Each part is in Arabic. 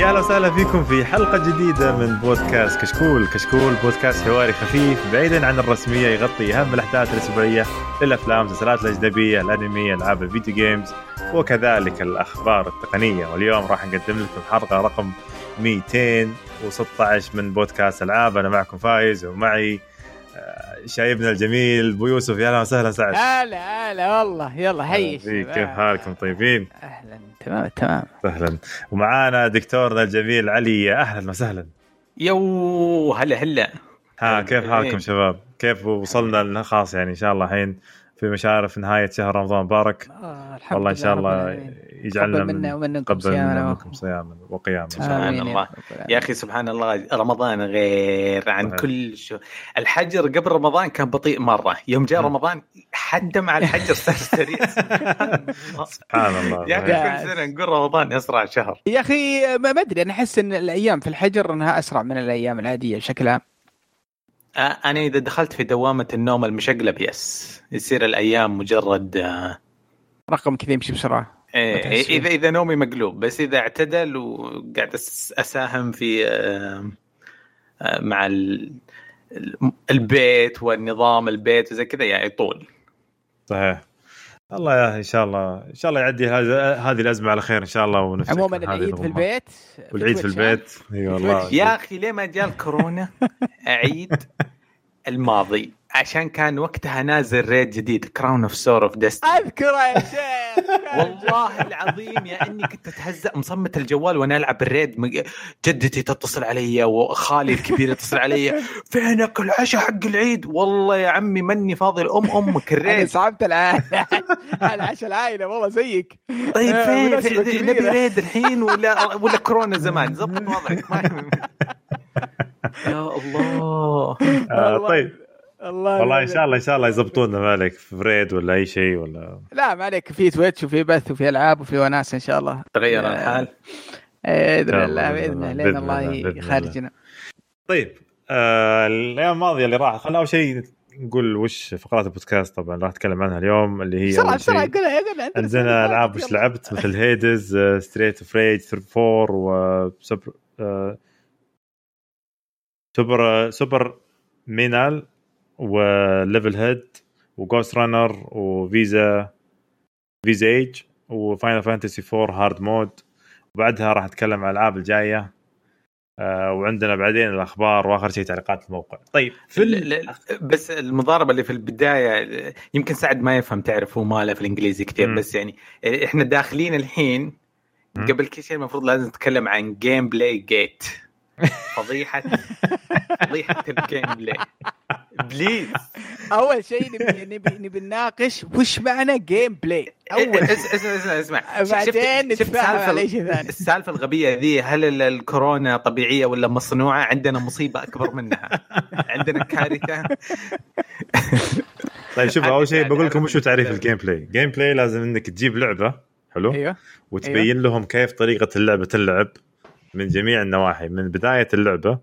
يا أهلا وسهلا فيكم في حلقة جديدة من بودكاست كشكول، كشكول بودكاست حواري خفيف بعيدا عن الرسمية يغطي أهم الأحداث الأسبوعية للافلام، المسلسلات الأجنبية، الأنمي، ألعاب ال video games وكذلك الأخبار التقنية، واليوم راح نقدم لكم حلقة رقم 216 من بودكاست ألعاب، أنا معكم فايز ومعي شايبنا الجميل أبو يوسف يا أهلا وسهلا سعد. هلا هلا والله يلا حي كيف حالكم؟ طيبين؟ أهلا تمام تمام. أهلا ومعانا دكتورنا الجميل علي أهلا وسهلا. يو هلا هلا. ها كيف حالكم شباب؟ كيف وصلنا؟ خلاص يعني إن شاء الله الحين في مشارف نهاية شهر رمضان مبارك. آه الحمد والله إن شاء الله. يجعلنا منا ومنكم قبل صيامنا منكم صياما وقياما. ان شاء الله سبحان الله. يا أخي سبحان الله رمضان غير عن. كل شو. الحجر قبل رمضان كان بطيء مرة. يوم جاء. رمضان حتى مع الحجر صار سريع. سبحان الله. يا. أخي كل سنة نقول رمضان اسرع شهر. يا أخي ما أدري أنا أحس إن الأيام في الحجر إنها أسرع من الأيام العادية بشكل عام. أنا إذا دخلت في دوامة النوم المشقلب يس. يصير الأيام مجرد آه، رقم كذا يمشي بسرعة. إيه،. إذا إذا نومي مقلوب بس إذا اعتدل وقاعد أس- أساهم في آه، آه، مع ال- ال- البيت والنظام البيت وزي كذا يعني طول صحيح. الله يا إن شاء الله. إن شاء الله يعدي هذه هذه الأزمة على خير إن شاء الله ونفتح عموما العيد في. البيت والعيد في البيت. اي والله يا أخي ليه ما جاء الكورونا؟ عيد الماضي. عشان كان وقتها نازل raid جديد Crown of Sorrow of Destiny ها؟ اذكر يا شيخ. والله العظيم يا إني كنت أتهزأ مصمت الجوال وأنا ألعب ال raid جدتي تتصل علي وخالي الكبير يتصل علي فينك العشاء حق العيد؟ والله يا عمي مني فاضي الام أمك أنا الريد. صعبت العائله العشاء العائله والله زيك. طيب آه، فين في-. نبي ريد الحين ولا ولا كورونا زمان؟ زبط وضعك. ما يا الله. آه طيب. الله والله إن شاء الله إن شاء الله يزبطونا مالك في فريد ولا أي شيء ولا. لا ما عليك في تويتش وفي بث وفي ألعاب وفي وناس إن شاء الله. تغير آه، الحال. بإذن الله بإذن الله لين الله،. يخرجنا. طيب آه الأيام الماضية اللي راحت خلينا أول شيء نقول وش فقرات البودكاست طبعا راح نتكلم عنها اليوم اللي هي بسرعة بسرعة قولها قولها عندنا ألعاب وش لعبت مثل Hades Streets of Rage 4 وسوبر آه، Super Superliminal و Levelhead و Ghostrunner وفيزا Visage و Final Fantasy 4 hard mode وبعدها راح نتكلم عن الألعاب الجاية آه، وعندنا بعدين الأخبار وآخر شيء تعليقات الموقع طيب في ال- بس المضاربة اللي في البداية يمكن سعد ما يفهم تعرف هو ماله في الإنجليزي كثير مم. بس يعني إحنا داخلين الحين. قبل كل شيء المفروض لازم نتكلم عن gameplay gate فضيحه فضيحة ال gameplay. please. أول شيء نبي نبي نبي نناقش وش معنى gameplay أول. إس- اسمع. اسمع اسمع بعدين نتفاهم على شيء ثاني السالفة الغبية ذي هل ال- الكورونا طبيعية ولا مصنوعة؟ عندنا مصيبة أكبر منها. عندنا كارثة. طيب شوف أول شيء بقول لكم وش تعريف ال gameplay ال gameplay لازم إنك تجيب لعبة حلو؟ أيوه. وتبين لهم كيف طريقة اللعبه تلعب. من جميع النواحي من بداية اللعبة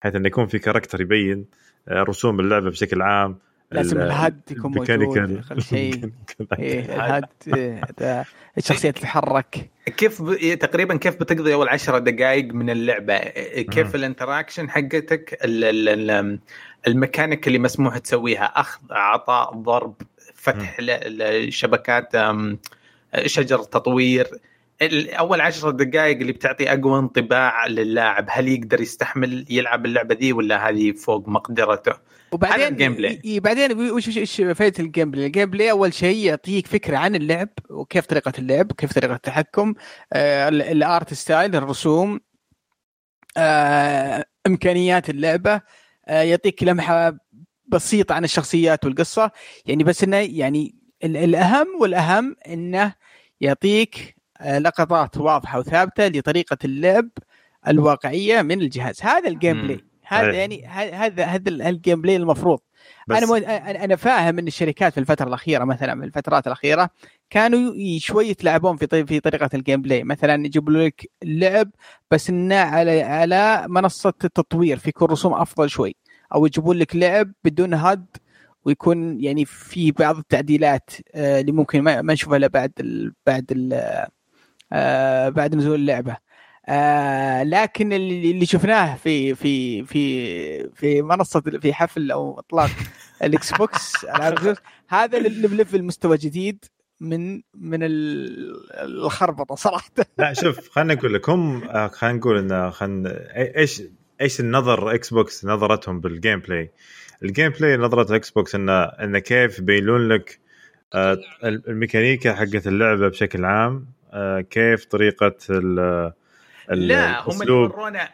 بحيث انه يكون في character يبين آه، رسوم اللعبة بشكل عام لازم ال- ال HUD يكون موجود. اخر شيء ال mechanical. ال HUD إيه، الشخصيه تتحرك كيف ب... تقريبا كيف بتقضي أول عشرة دقائق من اللعبة. كيف ال interaction حقتك ال... ال... ال... الميكانيك اللي مسموح تسويها أخذ عطاء ضرب فتح شبكات شجر تطوير أول عشرة دقائق اللي بتعطي أقوى انطباع للاعب هل يقدر يستحمل يلعب اللعبة دي ولا هذه فوق مقدرته هذا وبعدين ال gameplay. بعدين وش وش وش فائده ال gameplay؟ ال gameplay أول شيء يعطيك فكرة عن اللعب وكيف طريقة اللعب، كيف طريقة التحكم، آه ال- ال art style، الرسوم، آه إمكانيات اللعبة، آه يعطيك لمحة بسيطة عن الشخصيات والقصة، يعني بس إنه يعني ال- الأهم والأهم إنه يعطيك لقطات واضحة وثابتة لطريقة اللعب الواقعية من الجهاز، هذا ال gameplay. هذا. يعني هذا هذا ال- ال gameplay المفروض بس أنا مو... أنا فاهم إن الشركات في الفترة الأخيرة مثلا في الفترات الأخيرة كانوا شوي يتلاعبون في. في طريقة ال gameplay مثلا يجيبوا لك اللعب بس إنه على على منصة التطوير في يكون رسوم أفضل شوي أو يجيبون لك لعب بدون HUD ويكون يعني في بعض التعديلات آه، اللي ممكن ما ما نشوفها إلا بعد ال... بعد ال... آه، بعد نزول اللعبة. آه لكن اللي اللي شفناه في في في في منصة في حفل أو إطلاق ال Xbox هذا اللي ب level مستوى جديد من من ال- الخربطة صراحة. لا شوف خليني أقول لك هم آه، خلينا نقول إن خلينا إيش إيش النظر Xbox نظرتهم بال gameplay؟ ال gameplay نظرة Xbox انه انه كيف يبينون لك الميكانيكا حقت اللعبة بشكل عام كيف طريقة ال لا هم اللي. ورونا.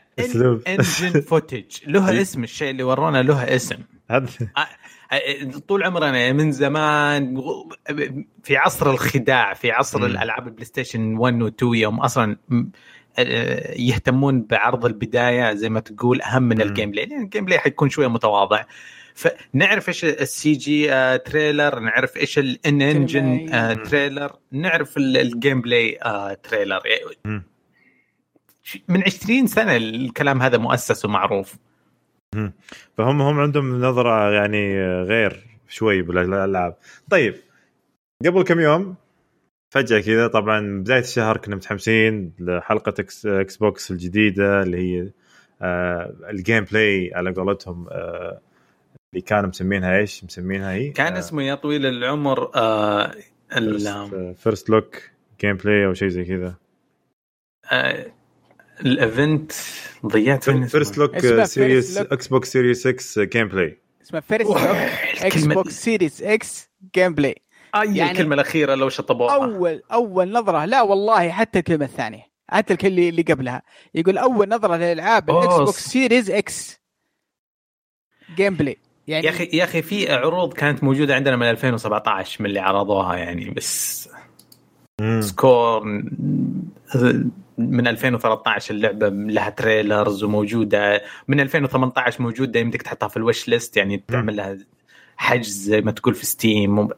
engine footage له اسم الشيء اللي ورونا له اسم هذا طول عمرنا من زمان في عصر الخداع في عصر مم. الألعاب البلاي ستيشن 1 و 2 يوم أصلا م- آه، يهتمون بعرض البداية زي ما تقول أهم من. ال gameplay لأن ال gameplay حيكون شوية متواضع فنعرف إيش ال CG آه، trailer نعرف إيش ال in engine آه،. تريلر نعرف ال- ال gameplay آه، trailer مم. من 20 سنة الكلام هذا مؤسس ومعروف. فهم هم عندهم نظرة يعني غير شوي بالألعاب. طيب قبل كم يوم فجأة كذا طبعا بداية الشهر كنا متحمسين لحلقة X, Xbox الجديدة اللي هي آه ال gameplay على قولتهم آه اللي كانوا مسمينها إيش؟ مسمينها هي؟ كان اسمه يا طويل العمر آه ال- first look gameplay أو شيء زي كذا. آه، ال event ضيعت first. look series First Look. Xbox Series X gameplay اسمه first أوه، Xbox Series X gameplay اي يعني- الكلمة الأخيرة لو شطبوها. أول أول نظرة لا والله حتى الكلمة الثانية حتى الكلمة اللي اللي قبلها. يقول أول نظرة للألعاب ال X. box Series X gameplay يعني يا أخي يا أخي في عروض كانت موجودة عندنا من 2017 من اللي عرضوها يعني بس مم. Scorn من 2013 اللعبة لها trailers وموجودة من 2018 موجودة يمديك تحطها في ال wish list يعني تعمل لها حجز زي ما تقول في Steam.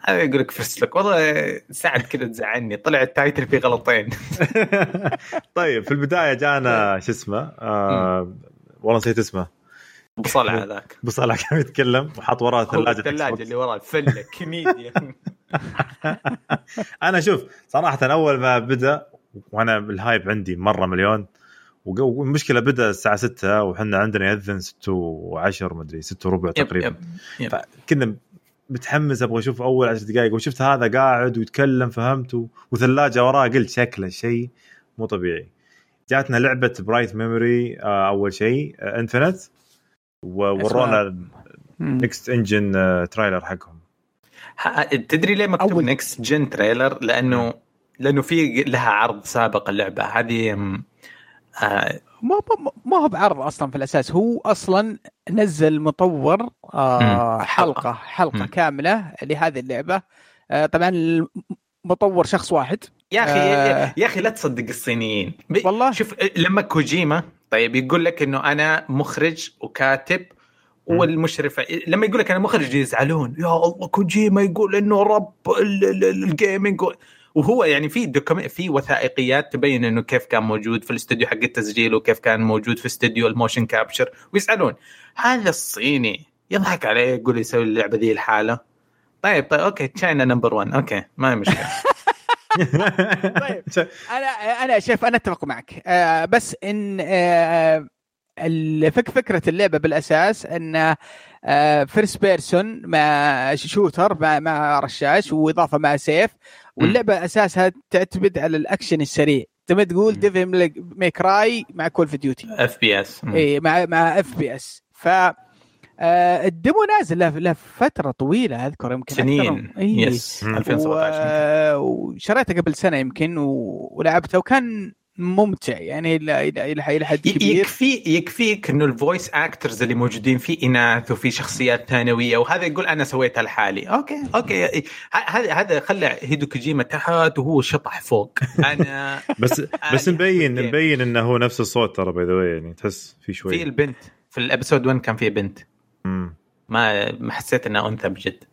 هذا يقول لك first look والله ساعد كذا تزعلني طلع ال title فيه غلطين. طيب في البداية جانا شو اسمه؟ آه والله نسيت اسمه. بصلع هذاك بصالح كان يتكلم وحط وراه ثلاجه الثلاجة اللي وراه الفلة كميديا أنا شوف صراحة أول ما بدأ وأنا ال hype عندي مرة مليون والمشكلة بدأ الساعة 6 وحنا عندنا يأذن 6 و10 مدري 6 وربع yep تقريبا. yep yep. فكنا متحمس أبغى أشوف أول 10 دقائق وشفت هذا قاعد ويتكلم فهمت وثلاجة وراه قلت شكله شيء مو طبيعي. جاتنا لعبة Bright Memory أول شيء Infinite وورونا. next gen trailer حقهم ها- تدري ليه مكتوب أول- next gen trailer لأنه لأنه في لها عرض سابق اللعبة هذه م- آه ما ما- ما هو بعرض أصلا في الأساس هو أصلا نزل مطور آه. حلقة حلقة مم. كاملة لهذه اللعبة آه طبعا المطور شخص واحد يا أخي آه. يا أخي لا تصدق الصينيين ب- والله. شوف لما كوجيما طيب يقول لك إنه أنا مخرج وكاتب والمشرف لما يقول لك أنا مخرج يزعلون يا الله كوجيما يقول إنه رب ال- ال- ال- ال gaming وهو يعني في docum... في وثائقيات تبين إنه كيف كان موجود في الاستوديو حق التسجيل وكيف كان موجود في استوديو ال motion capture ويزعلون هذا الصيني يضحك عليه يقول يسوي اللعبة ذي الحالة. طيب طيب okay China number 1 okay ما هي مشكلة. طيب. أنا أنا شايف أنا أتفق معك. آه بس إن آه الفك فكرة اللعبة بالأساس إن first person مع shooter مع مع رشاش وإضافة مع سيف. واللعبة أساسها تعتمد على الأكشن السريع. زي ما تقول مم. Devil May Cry مع Call of Duty FPS اي مع مع FPS ف آه، ال demo نازل له له فترة طويلة أذكر يمكن سنين. أكثر- إي. yes مم. 2017 و- وشريته قبل سنة يمكن ولعبته وكان ممتع. يعني إلى إلى إلى إلى حد كبير. يكفي يكفيك إنه ال voice actors اللي موجودين في إناث وفي شخصيات ثانوية وهذا يقول أنا سويتها لحالي. أوكي أوكي. هذا هذا خلى هيدو كوجيما تحت وهو شطح فوق. أنا بس بس آه، مبين. مبين إنه هو نفس الصوت ترى by the يعني تحس في شوي. في البنت. في ال episode 1 كان في بنت. مم. ما ما حسيت انها أنثى بجد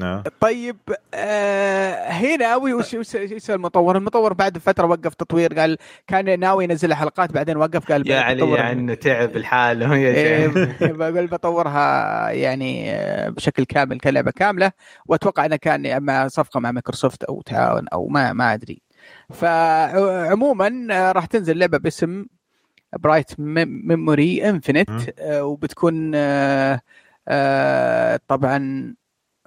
نعم. طيب آه هنا ناوي وش وش المطور؟ المطور بعد فترة وقف تطوير قال كان ناوي ينزل حلقات بعدين وقف قال يا علي يعني تعب الحال يا إيه، شيخ. بقول بطورها يعني آه، بشكل كامل كلعبة كاملة وأتوقع إنه كان مع صفقة مع مايكروسوفت أو تعاون أو ما ما أدري فعموما آه، راح تنزل لعبة باسم Bright Memory Infinite وبتكون آه، آه، طبعا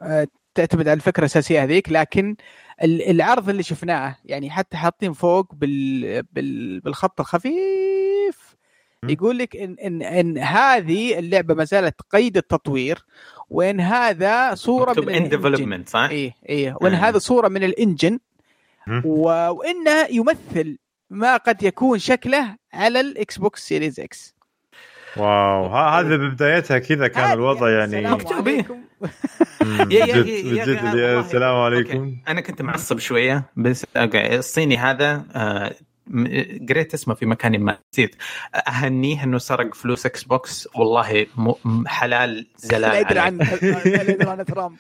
آه، تعتمد على الفكرة الأساسية هذيك لكن ال- العرض اللي شفناه يعني حتى حاطين فوق بال بال بالخط الخفيف. يقول لك ان ان إن هذه اللعبة ما زالت قيد التطوير وإن هذا صورة من in. development صح؟ إيه إيه وإن. هذا صورة من ال engine. وإنه يمثل ما قد يكون شكله على ال Xbox Series X. wow ها- هذا ببدايتها كذا كان الوضع يعني مكتوب يا- والله. السلام عليكم. أنا كنت معصب شوية بس. الصيني هذا آه، م- قريت اسمه في مكان ما نسيت. أهنيه إنه سرق فلوس إكس بوكس والله حلال لا زلال يدري عليه. عن لا يدري عن ترامب.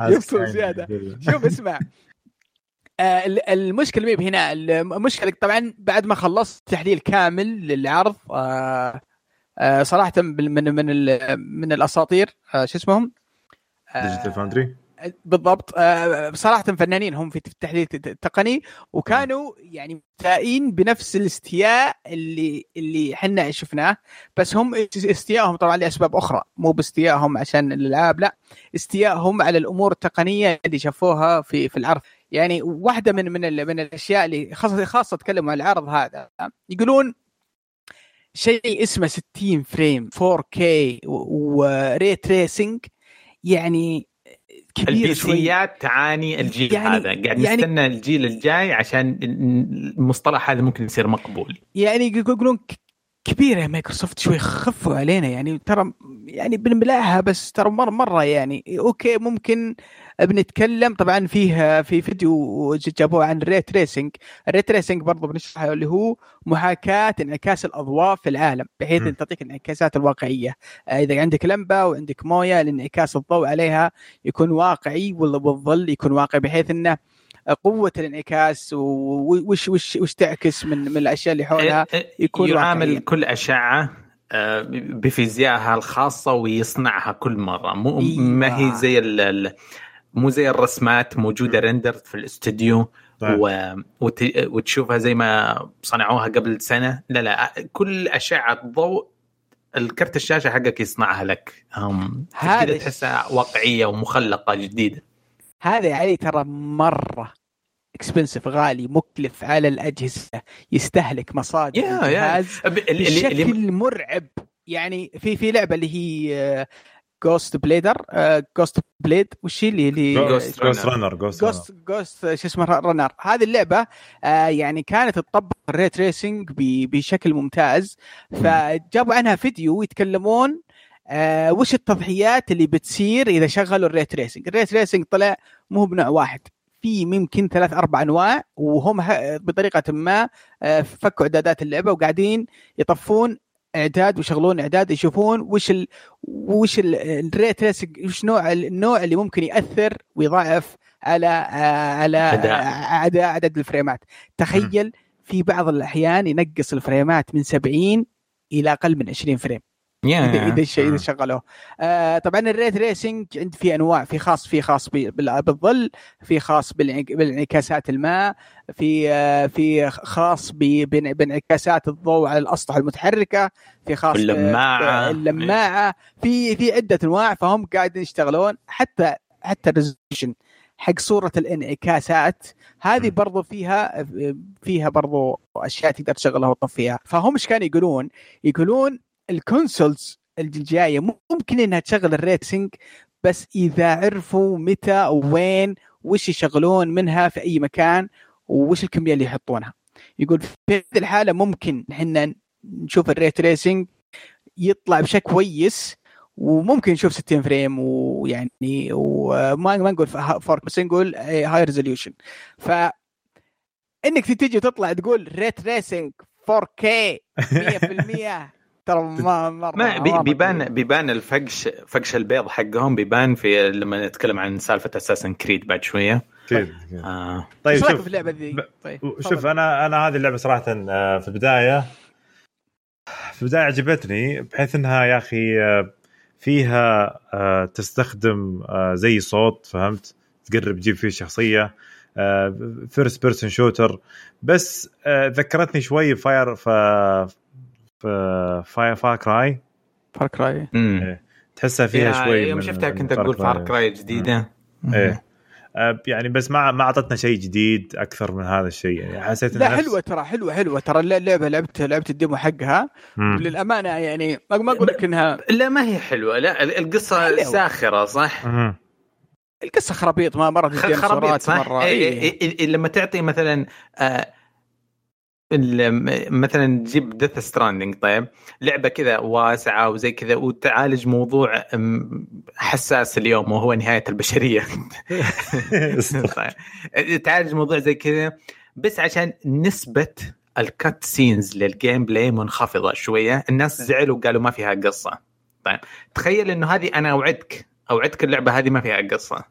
يبصر زيادة. شوف اسمع. المشكلة مي هنا المشكلة طبعا بعد ما خلصت تحليل كامل للعرض آه، آه، صراحة من من من الأساطير آه، شو اسمهم؟ آه، Digital Foundry بالضبط. آه، بصراحه فنانين هم في التحليل التقني وكانوا يعني مستائين بنفس الاستياء اللي اللي إحنا شفناه. بس هم استيائهم طبعا لأسباب أخرى. مو باستيائهم عشان الألعاب لا استيائهم على الأمور التقنية اللي شافوها في في العرض. يعني واحدة من من من الأشياء اللي خاصه خاصة تكلموا عن العرض هذا. يقولون شيء اسمه 60 فريم 4K و ray tracing يعني كبير شوي. ال PC ات تعاني الجيل يعني- هذا. قاعد يعني- نستنى الجيل الجاي عشان المصطلح هذا ممكن يصير مقبول. يعني يقولون ك- كبيره يا مايكروسوفت شوي خفوا علينا يعني. ترى يعني بنبلعها بس ترى مره مرة يعني. okay ممكن بنتكلم طبعا فيه في فيديو جابوه عن ال ray tracing الري تريسنج برضه بنشرحه اللي هو محاكاة انعكاس الأضواء في العالم بحيث. إن تعطيك الانعكاسات الواقعية آه، إذا عندك لمبة وعندك موية لانعكاس الضوء عليها يكون واقعي وال- والظل يكون واقعي بحيث انه قوة الانعكاس وش وش وش تعكس من من الأشياء اللي حولها يكون يعامل واقعيا. كل أشعة آه، بفيزيائها الخاصة ويصنعها كل مرة مو أيوة. ما هي زي مو زي الرسمات موجودة ريندر في الاستوديو طيب. و... وت... وتشوفها زي ما صنعوها قبل سنة. لا لا كل أشعة ضوء الكرت الشاشة حقك يصنعها لك. هم هذا تحسها واقعية ومخلقة جديدة. هذا يا علي ترى مرة expensive غالي مكلف على الأجهزة. يستهلك مصادر اللي- اللي- اللي- بشكل مرعب. يعني في في لعبة اللي هي Ghost بليدر Ghost Blade وش هي اللي اللي Ghost Runner. Ghostrunner Ghostrunner Ghost شو اسمه Runner هذه اللعبة آه يعني كانت تطبق ال ray tracing ب- بشكل ممتاز. فجابوا عنها فيديو يتكلمون آه وش التضحيات اللي بتصير إذا شغلوا ال ray tracing ال ray tracing طلع مو بنوع واحد في ممكن ثلاث أربع أنواع وهم بطريقة ما آه، فكوا إعدادات اللعبة وقاعدين يطفون إعداد ويشغلون إعداد يشوفون وش ال وش ال- ال ray tracing وش نوع النوع اللي ممكن يأثر ويضاعف على على أداء. عدد ال frame ات. تخيل في بعض الأحيان ينقص ال frame ات من 70 إلى أقل من 20 frame. اذا إذا إذا. شغلوه آه طبعا ال ray tracing عند في أنواع في خاص في خاص بال- بال- بالظل في خاص بالانعكاسات الماء في آه في خاص بانعكاسات الضوء على الأسطح المتحركة في خاص ب- واللماعة. اللماعة في في عدة أنواع فهم قاعدين يشتغلون حتى حتى ال resolution حق صورة الانعكاسات هذه. برضو فيها فيها برضو أشياء تقدر تشغلها وتطفيها فهم إيش كانوا يقولون يقولون ال consoles الجاية ممكن إنها تشغل ال ray tracing بس إذا عرفوا متى وين وش يشغلون منها في أي مكان وش الكمية اللي يحطونها. يقول في هذه الحالة ممكن إحنا نشوف ال ray tracing يطلع بشكل كويس وممكن نشوف 60 frame ويعني وما ما نقول 4K بس نقول high resolution ف إنك تيجي تطلع تقول ray tracing 4K 100% ترى ما مرة ما بيبان بيبان الفقش فقش البيض حقهم بيبان في لما نتكلم عن سالفة Assassin's Creed بعد شوية أكيد. آه طيب إيش رأيك شوف في اللعبة ذي؟ طيب شوف. أنا أنا هذه اللعبة صراحة آه، في البداية في البداية عجبتني بحيث إنها يا أخي آه، فيها آه، تستخدم زي صوت فهمت تقرب تجيب فيه شخصية first person shooter بس ذكرتني شوي fire ف fire Far Cry Far Cry تحسها فيها شوي يوم شفتها كنت أقول Far Cry جديدة إيه يعني بس ما ما أعطتنا شيء جديد أكثر من هذا الشيء يعني حسيت لا حلوة ترى حلوة حلوة ترى اللعبه لعبت لعبت ال demo حقها مم. للامانه يعني ما أقول لك إنها لا ما هي حلوة لا القصة حلوة. ساخرة صح؟ مم. القصة خرابيط ما مره خرابيط صح؟ مرة. إيه. إيه. إيه. لما تعطي مثلا آه مثلا تجيب Death Stranding طيب؟ لعبة كذا واسعة وزي كذا وتعالج موضوع حساس اليوم وهو نهاية البشرية. طيب. تعالج موضوع زي كذا بس عشان نسبة ال cut scenes لل gameplay منخفضة شوية. الناس زعلوا وقالوا ما فيها قصة. طيب. تخيل إنه هذه أنا أوعدك أوعدك اللعبة هذه ما فيها قصة.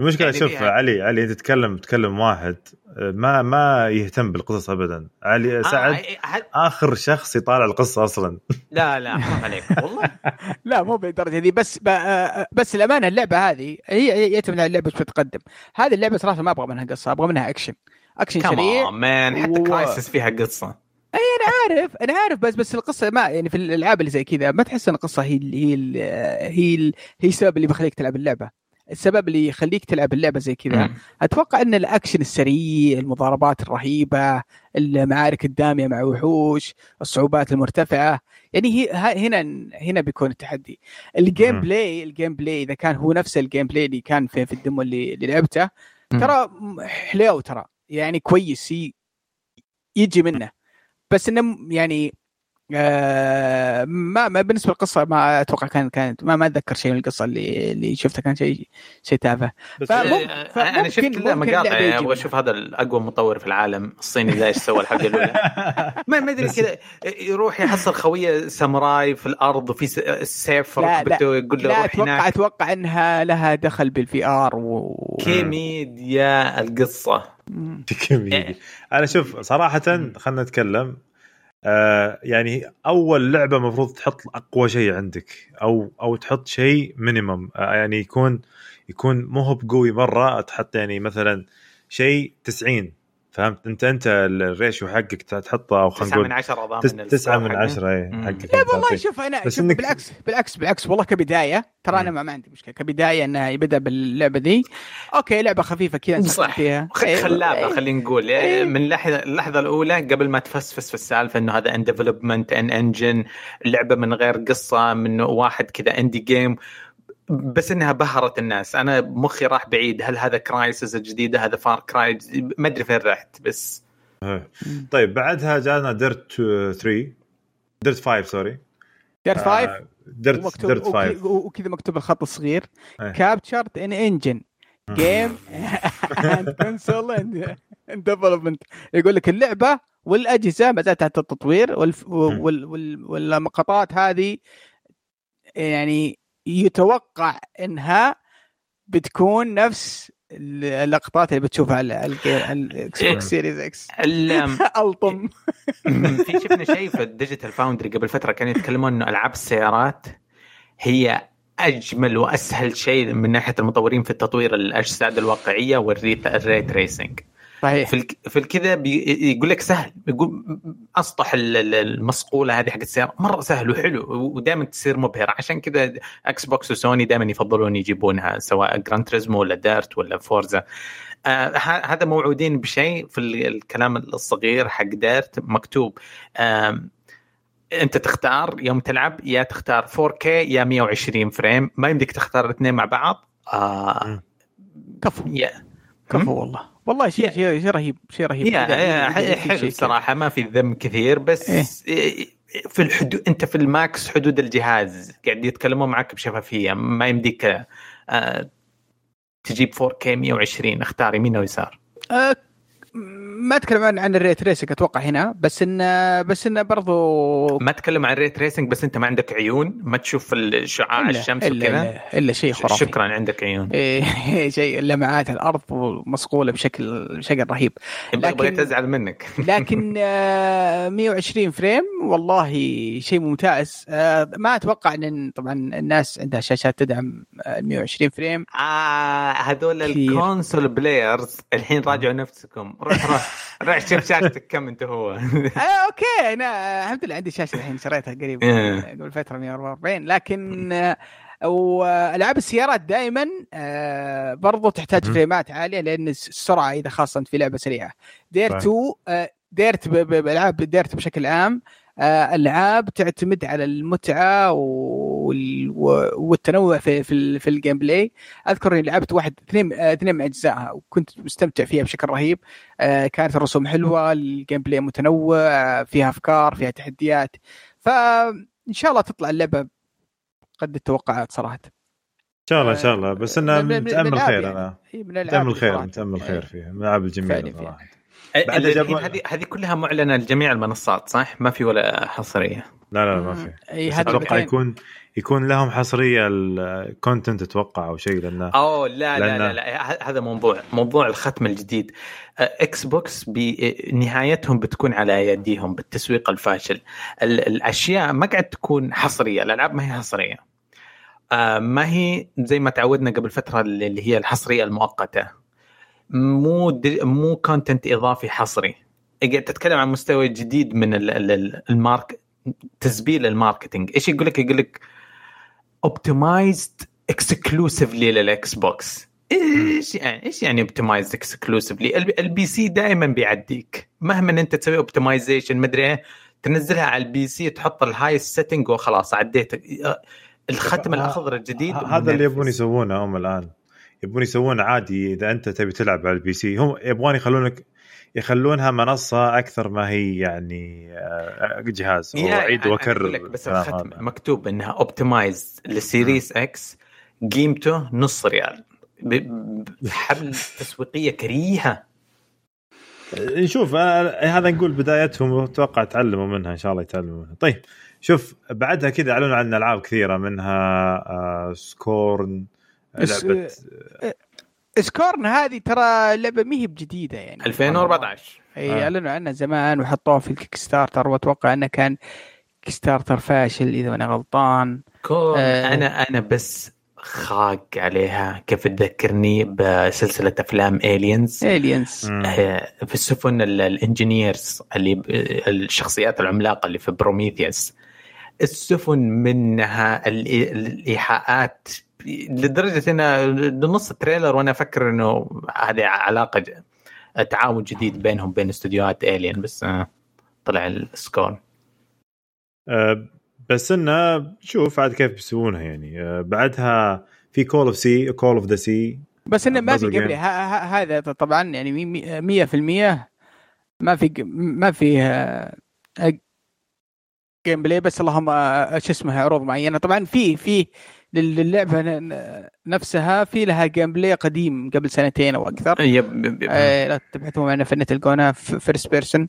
المشكلة يعني شوف علي علي انت تتكلم تتكلم واحد ما ما يهتم بالقصص ابدا. علي آه، سعد آه آخر شخص يطالع القصة أصلا. لا لا حرام عليك والله. لا مو بالدرجه دي بس آه، بس الأمانة اللعبة هذه هي يعتمد على اللعبة تتقدم هذه اللعبة صراحة ما أبغى منها قصة أبغى منها action action سريع man حتى و... Crysis فيها قصة. إي أنا عارف أنا عارف بس بس القصة ما يعني في الألعاب اللي زي كذا ما تحس إن القصة هي هي هي هي السبب اللي بيخليك تلعب اللعبة. السبب اللي يخليك تلعب اللعبة زي كذا. أتوقع إن الأكشن السريع المضاربات الرهيبة المعارك الدامية مع وحوش الصعوبات المرتفعة يعني هي هنا هنا بيكون التحدي. ال gameplay ال gameplay إذا كان هو نفس ال gameplay اللي كان في, في ال demo اللي, اللي لعبته ترى حلو ترى. يعني كويس يجي منه. بس إنه يعني آه، ما ما بالنسبة للقصة ما أتوقع كان كانت ما ما أتذكر شيء من القصة اللي اللي شفته كان شيء شيء تافه. فممكن أنا شفت كذا مقاطع يعني أبغى أشوف هذا الأقوى مطور في العالم الصيني ذا إيش سوى الحلقة الأولى. ما ما أدري كذا يروح يحصل خوية ساموراي في الأرض وفي سيف ركبته يقول له لا أتوقع هناك. أتوقع إنها لها دخل بال VR و... كوميديا القصة. كوميديا. أنا شوف صراحة خلينا نتكلم. آه يعني أول لعبة المفروض تحط أقوى شيء عندك أو أو تحط شيء minimum آه يعني يكون يكون مو هو بقوي مرة تحط يعني مثلا شيء 90 فهمت؟ انت انت ال ratio حقك تحطه أو خلينا نقول 9 من 10 ضامن 9 من 10 اي حقك لا والله شوف أنا بس شوف إنك... بالعكس بالعكس بالعكس والله كبداية ترى أنا ما, ما عندي مشكلة. كبداية إنها يبدا باللعبة دي. okay لعبة خفيفة كذا صح. فيها خلابه إيه. خلينا نقول. إيه. من اللحظه اللحظة الأولى قبل ما تفسفس في السالفة إنه هذا in development in engine لعبة من غير قصة من واحد كذا indie game بس إنها بهرت الناس. أنا مخي راح بعيد. هل هذا Crysis الجديدة؟ هذا Far Cry ما أدري فين رحت بس. إيه. طيب بعدها جانا Dirt 3 Dirt 5 sorry Dirt 5 Dirt Dirt 5 وكذا مكتوب الخط الصغير. captured in engine game and console and development يقول لك اللعبة والأجهزة ما زالت تحت التطوير والمقاطعات هذه يعني يتوقع إنها بتكون نفس اللقطات اللي بتشوفها على ال Xbox Series X ألطم. في شفنا شيء في ال Digital Foundry قبل فترة كانوا يتكلمون إنه ألعاب السيارات هي أجمل وأسهل شيء من ناحية المطورين في التطوير الأجسام الواقعية وال ray tracing صحيح. في في الكذا يقول لك سهل. يقول أسطح المصقوله هذه حق السيارة. مرة سهل وحلو ودائما تصير مبهرة. عشان كذا Xbox وسوني دائما يفضلون يجيبونها سواء Gran Turismo ولا Dirt ولا Forza آه هذا موعودين بشيء في الكلام الصغير حق Dirt مكتوب آه أنت تختار يوم تلعب يا تختار 4K يا 120 frame. ما يمديك تختار الاثنين مع بعض؟ آه كفو. يا كفو والله. والله شيء شيء شيء رهيب شيء رهيب. حلو صراحة ما في ذم كثير بس إيه؟ في الحدود أنت في ال max حدود الجهاز قاعد يتكلمون معك بشفافية ما يمديك آه تجيب 4K 120 اختار يمين أو يسار. آه ما أتكلم عن عن ال ray tracing أتوقع هنا بس انه بس انه برضو ما تكلم عن ray tracing بس أنت ما عندك عيون ما تشوف شعاع الشمس إلا, وكذا. إلا, الا شيء خرافي. شكرا عندك عيون. إيه شيء لمعات الأرض مصقوله بشكل بشكل رهيب. لكن بغيت ازعل منك. لكن آه 120 frame والله شيء ممتاز. آه ما أتوقع ان طبعا الناس عندها شاشات تدعم 120 frame. آه هذول ال console players الحين راجعوا نفسكم. روح روح. روح شوف شاشتك كم انت هو. آه okay. أنا الحمد لله عندي شاشه الحين شريتها قريب إيه. قبل فتره 144 لكن آه والعاب السيارات دائما آه برضو تحتاج فريمات عالية لأن السرعه إذا خاصة في لعبة سريعة. Dirt 2 آه Dirt بألعاب Dirt بشكل عام ألعاب تعتمد على المتعة والتنوع في في, في ال gameplay. أذكر إني لعبت واحد اثنين اثنين من أجزائها وكنت مستمتع فيها بشكل رهيب. آه كانت الرسوم حلوة ال gameplay متنوع فيها أفكار فيها تحديات. فان شاء الله تطلع اللعبة قد التوقعات صراحة. إن شاء الله إن شاء الله. بس أنا متأمل خير أنا. متأمل خير متأمل خير فيها من الألعاب الجميلة صراحة. هذه هذه كلها معلنة لجميع المنصات صح؟ ما في ولا حصرية. لا لا ما في. أي أتوقع يكون يكون لهم حصرية ال content أتوقع أو شيء لأنه اوه لا لا لا, لا هذا موضوع موضوع الختم الجديد. Xbox بنهايتهم بتكون على يديهم بالتسويق الفاشل. الأشياء ما قاعد تكون حصرية الألعاب ما هي حصرية. ما هي زي ما تعودنا قبل فترة اللي هي الحصرية المؤقتة. مو دي مو content إضافي حصري. قاعد تتكلم عن مستوى جديد من المارك تسبيل ال marketing. إيش يقول لك؟ يقول لك optimized exclusively لل Xbox. إيش يعني؟ إيش يعني optimized exclusively ال PC دائما بيعديك. مهما أنت تسوي optimization مدري إيه تنزلها على ال PC تحط ال high setting وخلاص عديت. الختم الأخضر الجديد هذا اللي يبون يسوونه هم الآن. يبون يسوون عادي إذا أنت تبي تلعب على ال PC. هم يبغون يخلونك يخلونها منصة أكثر ما هي يعني آه، جهاز واعيد وأكرر بس الختم مكتوب إنها optimize لل Series X قيمته نص ريال. بحملة تسويقية كريهة. نشوف هذا نقول بدايتهم وأتوقع تعلموا منها إن شاء الله يتعلموا منها. طيب شوف بعدها كذا أعلنوا عن ألعاب كثيرة منها آه Scorn لعبة Scorn هذه ترى لعبة ما هي بجديدة يعني. 2014 إي آه. أعلنوا عنها زمان وحطوها في ال Kickstarter وأتوقع انه كان Kickstarter فاشل إذا أنا غلطان. Scorn آه. أنا أنا بس خاق عليها. كيف تذكرني بسلسلة أفلام Aliens Aliens آه في السفن ال Engineers اللي الشخصيات العملاقة اللي في Prometheus السفن منها الإيحاءات لدرجة إن نص ال trailer وأنا أفكر إنه هذه علاقة تعاون جديد بينهم بين استديوهات Alien بس آه، طلع ال Scorn. أه بس انه شوف عاد كيف بيسوونها يعني. أه بعدها في Call of Sea Call of the Sea بس انه ما في قبل هذا طبعا يعني 100% ما في ما في gameplay بس اللهم آه، شو اسمه عروض معينة. طبعا في في للعبة نفسها في لها gameplay قديم قبل سنتين أو أكثر. yep yep آه لا تبحثون عنها في النت تلقونها first person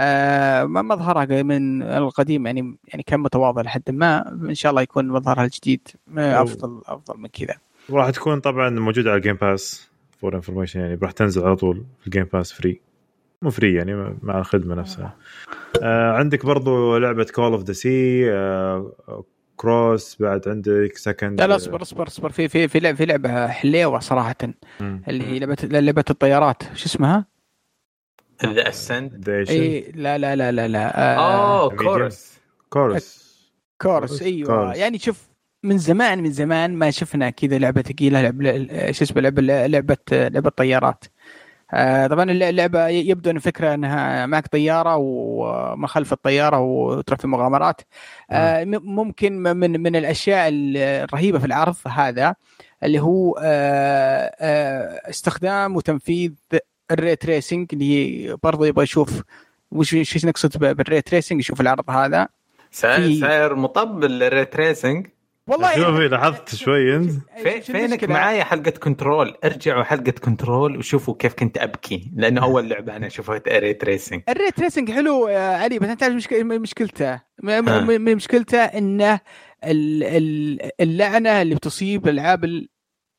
آه مظهرها من القديم يعني يعني كان متواضع لحد ما. إن شاء الله يكون مظهرها الجديد. افضل أفضل من كذا. وراح تكون طبعا موجودة على ال Game Pass for information يعني راح تنزل على طول في ال Game Pass free مو free يعني مع الخدمة نفسها. آه عندك برضو لعبة Call of the Sea Chorus بعد عندك second لا لا اصبر اصبر اصبر في في في لعبه في لعبة حليوة صراحة. مم. اللي هي لعبة لعبة الطيارات. شو اسمها؟ The Ascent اي لا لا لا لا لا. اوه Chorus Chorus Chorus أيوه. كورس. يعني شوف من زمان من زمان ما شفنا كذا لعبة ثقيلة لعبه شو اسمه لعبه لعبة لعبة طيارات. آه، طبعا اللعبة يبدو إن الفكرة إنها معك طيارة وما خلف الطيارة وتروح في مغامرات. آه، ممكن من من الأشياء الرهيبة في العرض هذا اللي هو آه، استخدام وتنفيذ ال ray tracing اللي برضه يبغى يشوف وش إيش نقصد بال ray tracing يشوف العرض هذا. صاير مطب ال ray tracing والله شوفي لاحظت شوي انت في فينك معايا حلقة Control؟ ارجعوا حلقة Control وشوفوا كيف كنت أبكي لأنه أول لعبة أنا أشوفها ray tracing ال ray tracing حلو يا علي بس أنت تعرف مشك- مشكلته. م- ها. م- م- مشكلته إنه ال- ال- اللعنة اللي بتصيب العاب ال-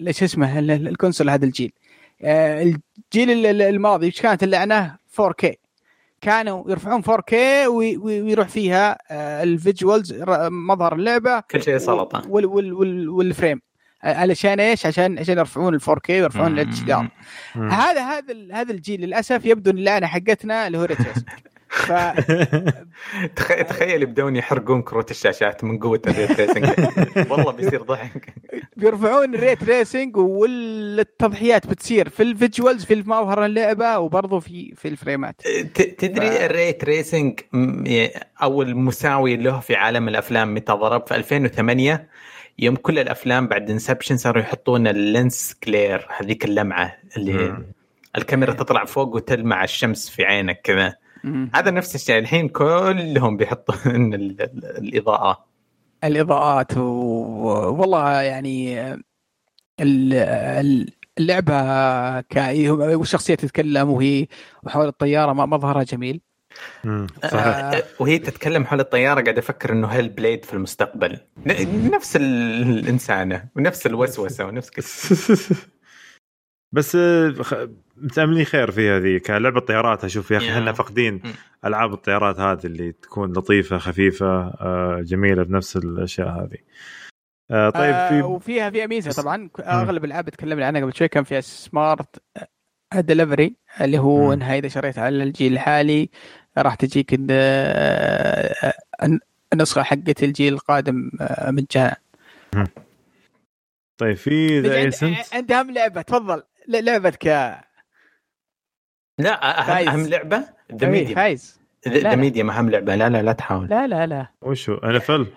إيش اسمه ال- ال- ال console هذا الجيل. آه، الجيل ال- ال- الماضي إيش كانت اللعنة؟ 4K كانوا يرفعون 4K وي- وي- ويروح فيها آه، ال visuals مظهر اللعبة كل شيء سلطة. وال وال وال وال frame. آه، علشان إيش؟ عشان عشان يرفعون ال 4K ويرفعون ال HDR. هذا هذا هذا الجيل للأسف يبدو إن اللعنه حقتنا اللي هو ray tracing ف تخ- تخيل يبدون يحرقون كروت الشاشات من قوة ال ray tracing. والله بيصير ضحك. بيرفعون ال ray tracing والتضحيات بتصير في ال visuals في مظهر اللعبة وبرضه في في الفريمات. ت- تدري ال ray tracing أو المساوي له في عالم الأفلام متى ضرب؟ في 2008 يوم كل الأفلام بعد Inception صاروا يحطون ال lens flare هذيك اللمعة اللي. الكاميرا تطلع فوق وتلمع الشمس في عينك كذا. هذا نفس الشيء. الحين كلهم بيحطون ال- ال- الاضاءه الإضاءات و... والله يعني ال- ال- اللعبة ك... والشخصية تتكلم وهي وحول الطيارة مظهرها جميل. صحيح. آه، وهي تتكلم حول الطيارة قاعد أفكر إنه هيل بليد في المستقبل. نفس ال- الإنسانة ونفس الوسوسة ونفس كذا. بس آه، متأملين خير فيها ذي كلعبه طيارات أشوف يا أخي. إحنا فاقدين. ألعاب الطيارات هذه اللي تكون لطيفة خفيفة آه، جميلة بنفس الأشياء هذه. آه، طيب آه في وفيها فيها ميزه طبعا. أغلب الألعاب تكلمنا عنها قبل شوي كان فيها سمارت دليفري اللي هو. إنها إذا شريت على الجيل الحالي راح تجيك ال- آه، النسخة حقت الجيل القادم آه، مجانا طيب في ذا ايسنت عند اهم لعبة تفضل. ل- لعبتك. يا لا اهم فايز. أهم لعبة ذا أمير، ميديوم فايز ذا لا. ميديوم أهم لعبة. لا لا لا تحاول. لا لا لا. وشو؟ أنا فل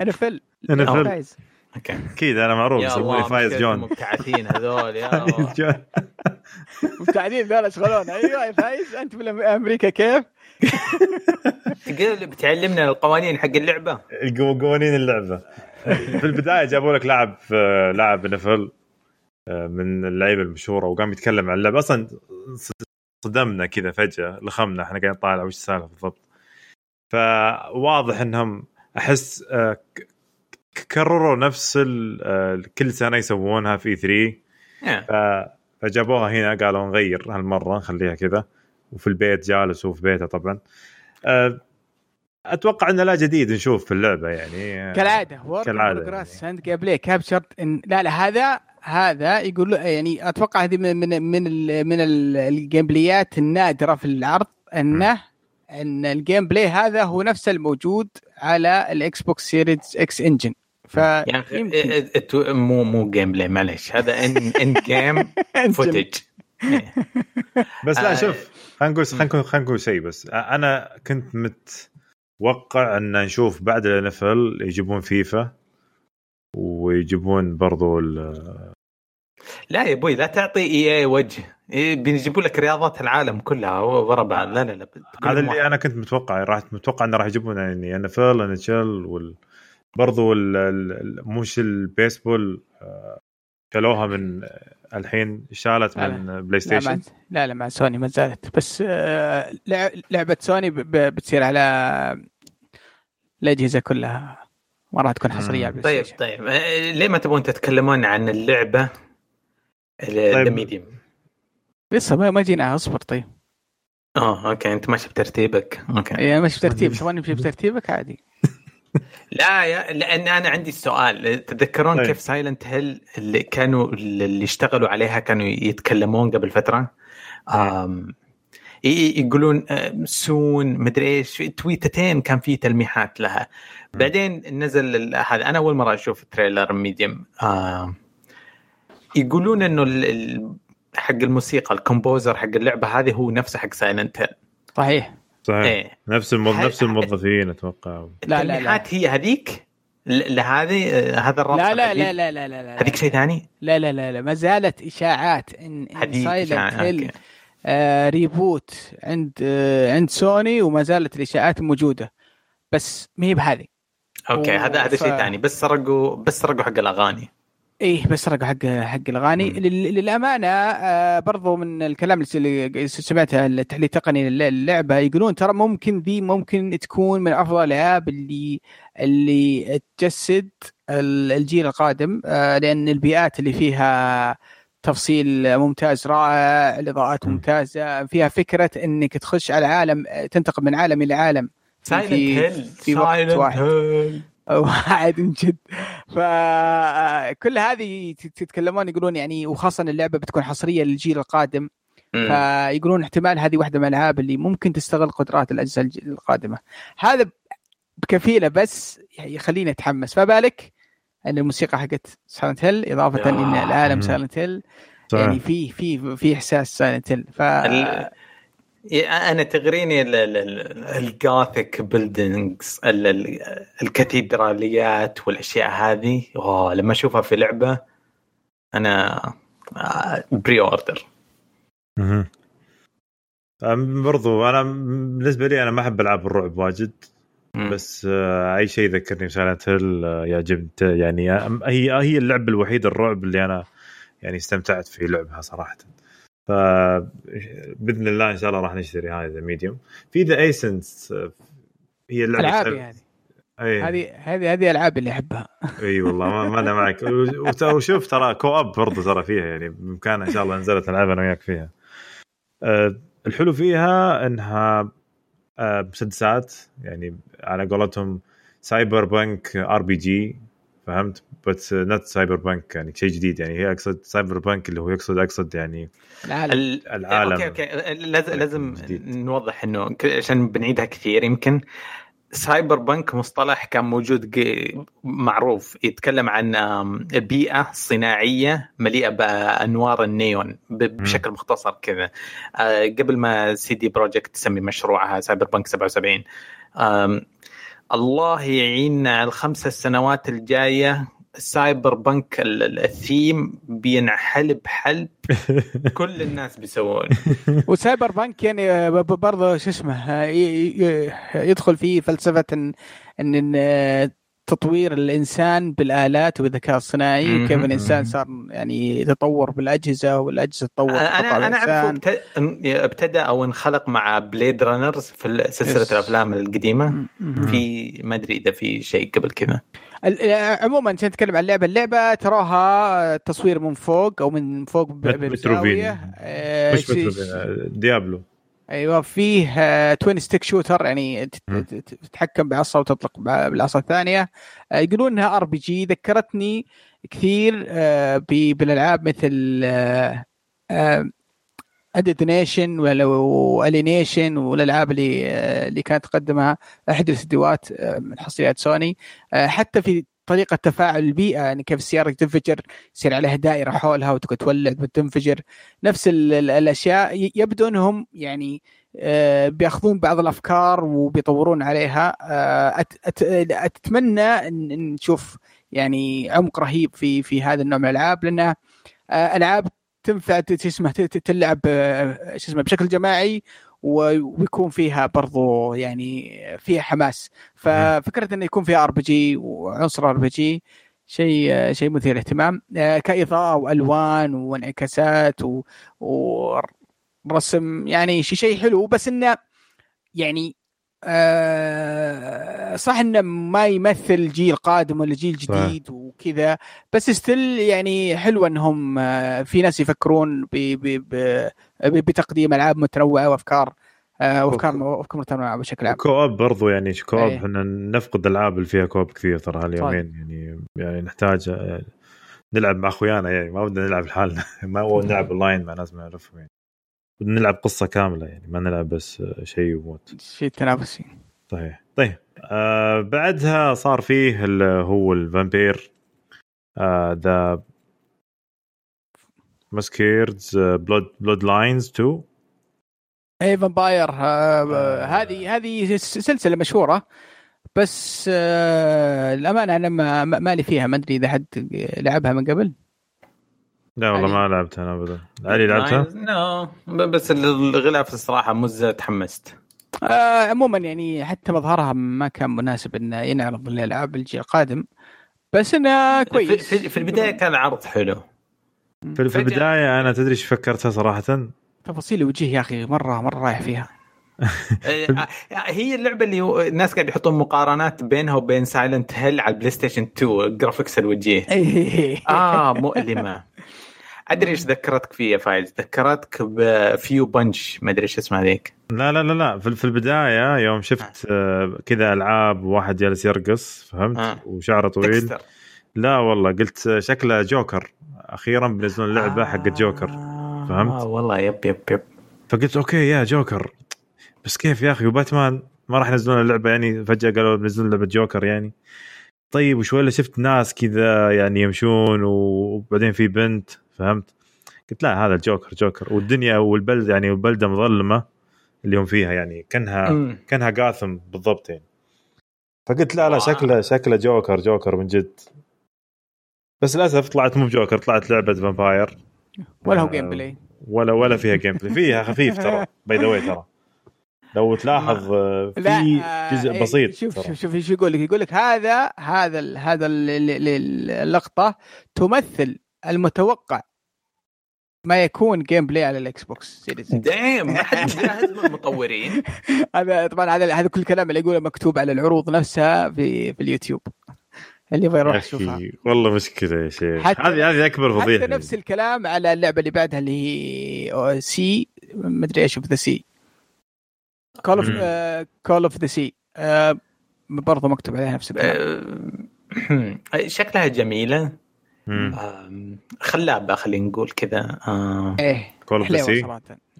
أنا فل أنا فل فايز أوكي. أكيد أنا معروف لي فايز جون. المبتعثين هذول يا فايز. جون. مبتعدين ذولا يشغلون أيوه يا فايز. أنت في أمريكا كيف؟ تقول بتعلمنا القوانين حق اللعبة؟ قوانين اللعبة. في البداية جابوا لك لاعب لاعب نفل آه، من اللعيبة المشهورة وقام يتكلم عن اللعبة. أصلا صدمنا كذا فجأة لخمنا إحنا قاعدين نطالع وش السالفة بالضبط. فواضح إنهم أحس آه، كرروا نفس ال- آه، كل سنة يسوونها في 3 يا. ف- فجابوها هنا قالوا نغير هالمرة نخليها كذا. وفي البيت جالس وفي بيته طبعا. أه، أتوقع إنه لا جديد نشوف في اللعبة يعني كالعادة work كالعادة progress عند gameplay capture in لا لا هذا هذا يقول يعني أتوقع هذه من من من ال من ال- الجيم بلايات النادرة في العرض انه أن ال gameplay هذا هو نفسه الموجود على ال Xbox Series X engine. ف تو- مو مو gameplay معلش هذا in in game footage بس لا آه. شوف خلينا نقول خلينا نقول خلينا نقول شيء بس. أنا كنت متوقع أن نشوف بعد ال NFL يجيبون فيفا ويجيبون برضو ال- لا يا أبوي لا تعطي EA وجه. إيه، بيجيبوا لك رياضات العالم كلها ورا بعض. لا لا لا هذا اللي أنا كنت متوقع راح متوقع إنه راح يجيبون يعني ان اف ال ان اتش ال وال برضو مش البيسبول آه، شالوها من الحين شالت لا، من Play لا Station لا لا مع سوني ما زالت. بس آه، لع- لعبة سوني ب- ب- بتصير على الأجهزة كلها. ما راح تكون حصرية على ال Play طيب Station. طيب. آه، ليه ما تبغون تتكلمون عن اللعبة؟ The طيب. لسه ما ما جينا. اصبر طيب. آه أوكي. أنت ماشي بترتيبك. أوكي. يعني ماشي بترتيب. تبغى نمشي بترتيبك؟ عادي. لا يا لأن أنا عندي سؤال تتذكرون طيب. كيف Silent Hill اللي كانوا اللي اشتغلوا عليها كانوا يتكلمون قبل فترة؟ آم ي- يقولون آم، سوني مدري إيش تويتتين كان في تلميحات لها. بعدين نزل هذا أنا أول مرة أشوف trailer Medium آم يقولون إنه ال- ال- حق الموسيقى ال composer حق اللعبة هذه هو نفسه حق Silent Hill صحيح. صحيح. إيه. نفس الموظ... هل- نفس الموظفين أتوقع. لا، لا. التلميحات هي هذيك؟ ل- لهذه آه، هذا الربط لا لا؟ لا لا لا لا لا. هذيك شيء ثاني؟ لا لا لا لا. ما زالت إشاعات ان Silent Hill. آه reboot عند آه عند سوني وما زالت الإشاعات موجودة. بس ما هي بهذه. أوكي هذا هذا ف- شيء ثاني. بس سرقوا بس سرقوا حق الأغاني. إيه بس سرقوا حق حق الأغاني للأمانة آه برضو من الكلام اللي سمعته التحليل التقني للعبة يقولون ترى ممكن ذي ممكن تكون من أفضل الألعاب اللي اللي تجسد ال- الجيل القادم آه لأن البيئات اللي فيها تفصيل ممتاز رائع الاضاءات مم. ممتازة فيها فكرة إنك تخش على عالم تنتقل من عالم إلى عالم Silent Hill في وقت Silent واحد. Hill واحد من جد. فكل هذه تتكلمون يقولون يعني وخاصة اللعبة بتكون حصرية للجيل القادم. فيقولون احتمال هذه واحدة من الألعاب اللي ممكن تستغل قدرات الاجهزه القادمة. هذا بكفيلة بس يخليني أتحمس. فبالك أن الموسيقى حقت Silent Hill إضافة. ان العالم. Silent Hill. يعني في في في إحساس Silent Hill ف أنا تغريني ال- ال- ال- ال Gothic buildings ال- ال- الكاتدراليات والأشياء هذه. أوه لما أشوفها في لعبة أنا pre-order مهم. أم برضو أنا بالنسبة لي أنا ما أحب ألعاب الرعب واجد بس آه، أي شيء يذكرني ب Silent Hill يعجبني يعني هي هي اللعبة الوحيدة الرعب اللي أنا يعني استمتعت في لعبها صراحة. ف بإذن الله إن شاء الله راح نشتري The Medium في The Ascent هي اللعبة العابي هذه أي. هذه هذه هذه ألعاب اللي أحبها. إي والله ما, ما أنا معك. وشوف ترى co-op برضه ترى فيها يعني بإمكانها إن شاء الله نزلت نلعبها أنا وياك فيها. أه الحلو فيها إنها أه مسدسات يعني على قولتهم cyberpunk RPG فهمت؟ بس not cyberpunk يعني شيء جديد يعني هي أقصد cyberpunk اللي هو يقصد أقصد يعني العالم. ال- العالم. أوكي أوكي. لازم لازم جديد. نوضح إنه عشان بنعيدها كثير. يمكن cyberpunk مصطلح كان موجود معروف. يتكلم عن بيئة صناعية مليئة بأنوار النيون بشكل مختصر كذا. آه، قبل ما CD Projekt تسمي مشروعها Cyberpunk 77 آم، الله يعيننا على الخمسة السنوات الجاية. cyberpunk ال- ال- الثيم بينحل بحلب كل الناس بيسوون. و cyberpunk يعني ب- برضه شو اسمه آه، يدخل فيه فلسفة ان إن آه، تطوير الإنسان بالآلات والذكاء الصناعي مهم. كيف الإنسان. صار يعني يتطور بالأجهزة والأجهزة تطور أنا أنا اعرفه. ابت- ابتدى أو انخلق مع Blade Runners في سلسلة yes. الأفلام القديمة. في ما أدري إذا في شيء قبل كذا آه، عموما عشان نتكلم عن اللعبة اللعبة تراها تصوير من فوق أو من فوق ب- مت- بزاويه متروفين. آه، مش شي- مثل Diablo أيوه فيه آه، twin stick shooter يعني تتحكم بعصا وتطلق بالعصا الثانية. آه، يقولون إنها RPG ذكرتني كثير آه، بالألعاب مثل Dead Nation ولا Alienation والألعاب اللي آه، اللي كانت تقدمها. احد الاستديوهات آه، من حصريات سوني آه، حتى في طريقة تفاعل البيئة يعني كيف السيارة تنفجر يصير عليها دائرة حولها وتقعد تولع وتنفجر. نفس ال- ال- الأشياء يبدو إنهم يعني آه، بيأخذون بعض الأفكار وبيطورون عليها. آه، أت- أتمنى ان نشوف يعني عمق رهيب في في هذا النوع من الألعاب لانها آه، ألعاب تنفع شو اسمه تلعب آه، شو اسمه بشكل جماعي ويكون فيها برضو يعني فيها حماس. ففكره انه يكون فيها RPG وعنصر RPG شيء شيء مثير اهتمام آه، كإضاءة وألوان وانعكاسات ورسم يعني شيء شيء حلو. بس إنه يعني آه صح إنه ما يمثل جيل قادم ولا جيل صح. جديد وكذا بس still يعني حلو إنهم آه في ناس يفكرون ب ب ب بتقديم ألعاب متنوعة وأفكار آه وأفكار افكار متنوعة بشكل عام. co-op برضو يعني co-op أي. إحنا نفقد العاب اللي فيها co-op كثير ترى هاليومين يعني يعني نحتاج نلعب مع أخويانا يعني ما بدنا نلعب لحالنا. ما نلعب أونلاين مع ناس ما نعرفهم يعني. بدنا نلعب قصة كاملة يعني ما نلعب بس شيء وموت. شيء تنافسي. صحيح. طيب آه بعدها صار فيه اللي هو ال Vampire آه، The Masquerade Blood Bloodlines 2 اي Vampire. هذه هذه سلسلة مشهورة بس آه الامانه أنا ما ما- مالي فيها ما أدري إذا حد لعبها من قبل. لا والله. ما لعبتها أنا ابدا. علي لعبتها؟ نو. بس الغلاف الصراحة مزه تحمست. آه عموما يعني حتى مظهرها ما كان مناسب إنه ينعرض للالعاب الجيل القادم بس إنه كويس. في, في البداية كان عرض حلو. في, في البداية أنا تدري إيش فكرتها صراحة؟ تفاصيل الوجه يا أخي مره مرة رايح فيها. آه، هي اللعبة اللي الناس قاعد يحطون مقارنات بينها وبين Silent Hill على ال PlayStation 2 graphics الوجيه آه مؤلمة. أدري إيش ذكرتك فيه يا فايز؟ ذكرتك بفيو بنش ما أدري إيش اسمها ذيك. لا لا لا لا. في البداية يوم شفت آه. كذا ألعاب واحد جالس يرقص فهمت؟ آه. وشعره طويل. Dexter. لا والله قلت شكله جوكر. أخيرا بينزلون لعبة آه. حق جوكر فهمت؟ آه والله yep yep yep. فقلت okay يا جوكر. بس كيف يا أخي؟ وباتمان ما راح ينزلون اللعبة يعني فجأة قالوا بينزلون لعبة جوكر يعني. طيب وشوي شفت ناس كذا يعني يمشون وبعدين في بنت. فهمت؟ قلت لا هذا الجوكر جوكر. والدنيا والبلد يعني والبلده مظلمة اللي هم فيها يعني كأنها كأنها جاثم بالضبط يعني. فقلت لا لا شكله شكله جوكر جوكر من جد. بس للأسف طلعت مو بجوكر طلعت لعبة vampire ولا هو gameplay ولا ولا فيها gameplay فيها خفيف ترى by the ترى. لو تلاحظ آه، في جزء إيه، بسيط شوف شوف شوف إيش يقول لك. يقول لك هذا هذا هذا اللقطة تمثل المتوقع ما يكون gameplay على الاكس بوكس سيريز دايم ما حد جاهز من المطورين. هذا طبعا هذا هذا كل الكلام اللي يقوله مكتوب على العروض نفسها في في اليوتيوب. اللي يبغى يروح يشوفها. والله مشكلة يا شيخ. هذه هذه أكبر فضيحة. حتى نفس الكلام على اللعبة اللي بعدها اللي هي sea ما أدري إيش ذا sea call of call of the sea برضه مكتوب عليها نفس الكلام. أه، شكلها جميلة. خلابه خلينا نقول كذا. آه. إيه call of sea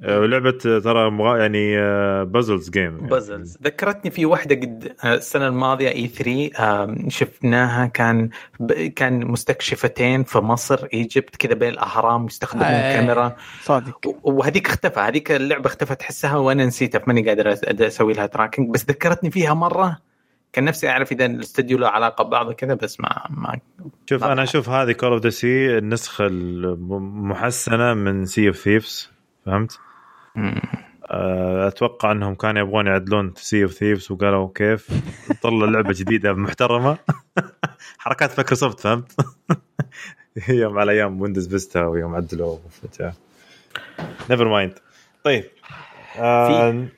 لعبة ترى يعني puzzles game puzzles ذكرتني في واحدة قد آه، السنة الماضية اي 3 شفناها كان كان مستكشفتين في مصر Egypt كذا بين الأهرام يستخدمون آه كاميرا. صادق. وهذيك اختفى. هذيك اللعبة اختفت تحسها وأنا نسيتها فماني قادر أسوي لها tracking بس ذكرتني فيها مرة كان نفسي أعرف إذا الاستوديو له علاقة ببعض كذا بس ما ما شوف أنا أشوف هذه Call of the Sea النسخة المحسنة من Sea of Thieves فهمت؟ آه، أتوقع إنهم كانوا يبغون يعدلون Sea of Thieves وقالوا كيف؟ طلع لعبة جديدة محترمة. حركات مايكروسوفت فهمت؟ يوم على أيام ويندوز فيستا ويوم عدلوا never mind طيب آه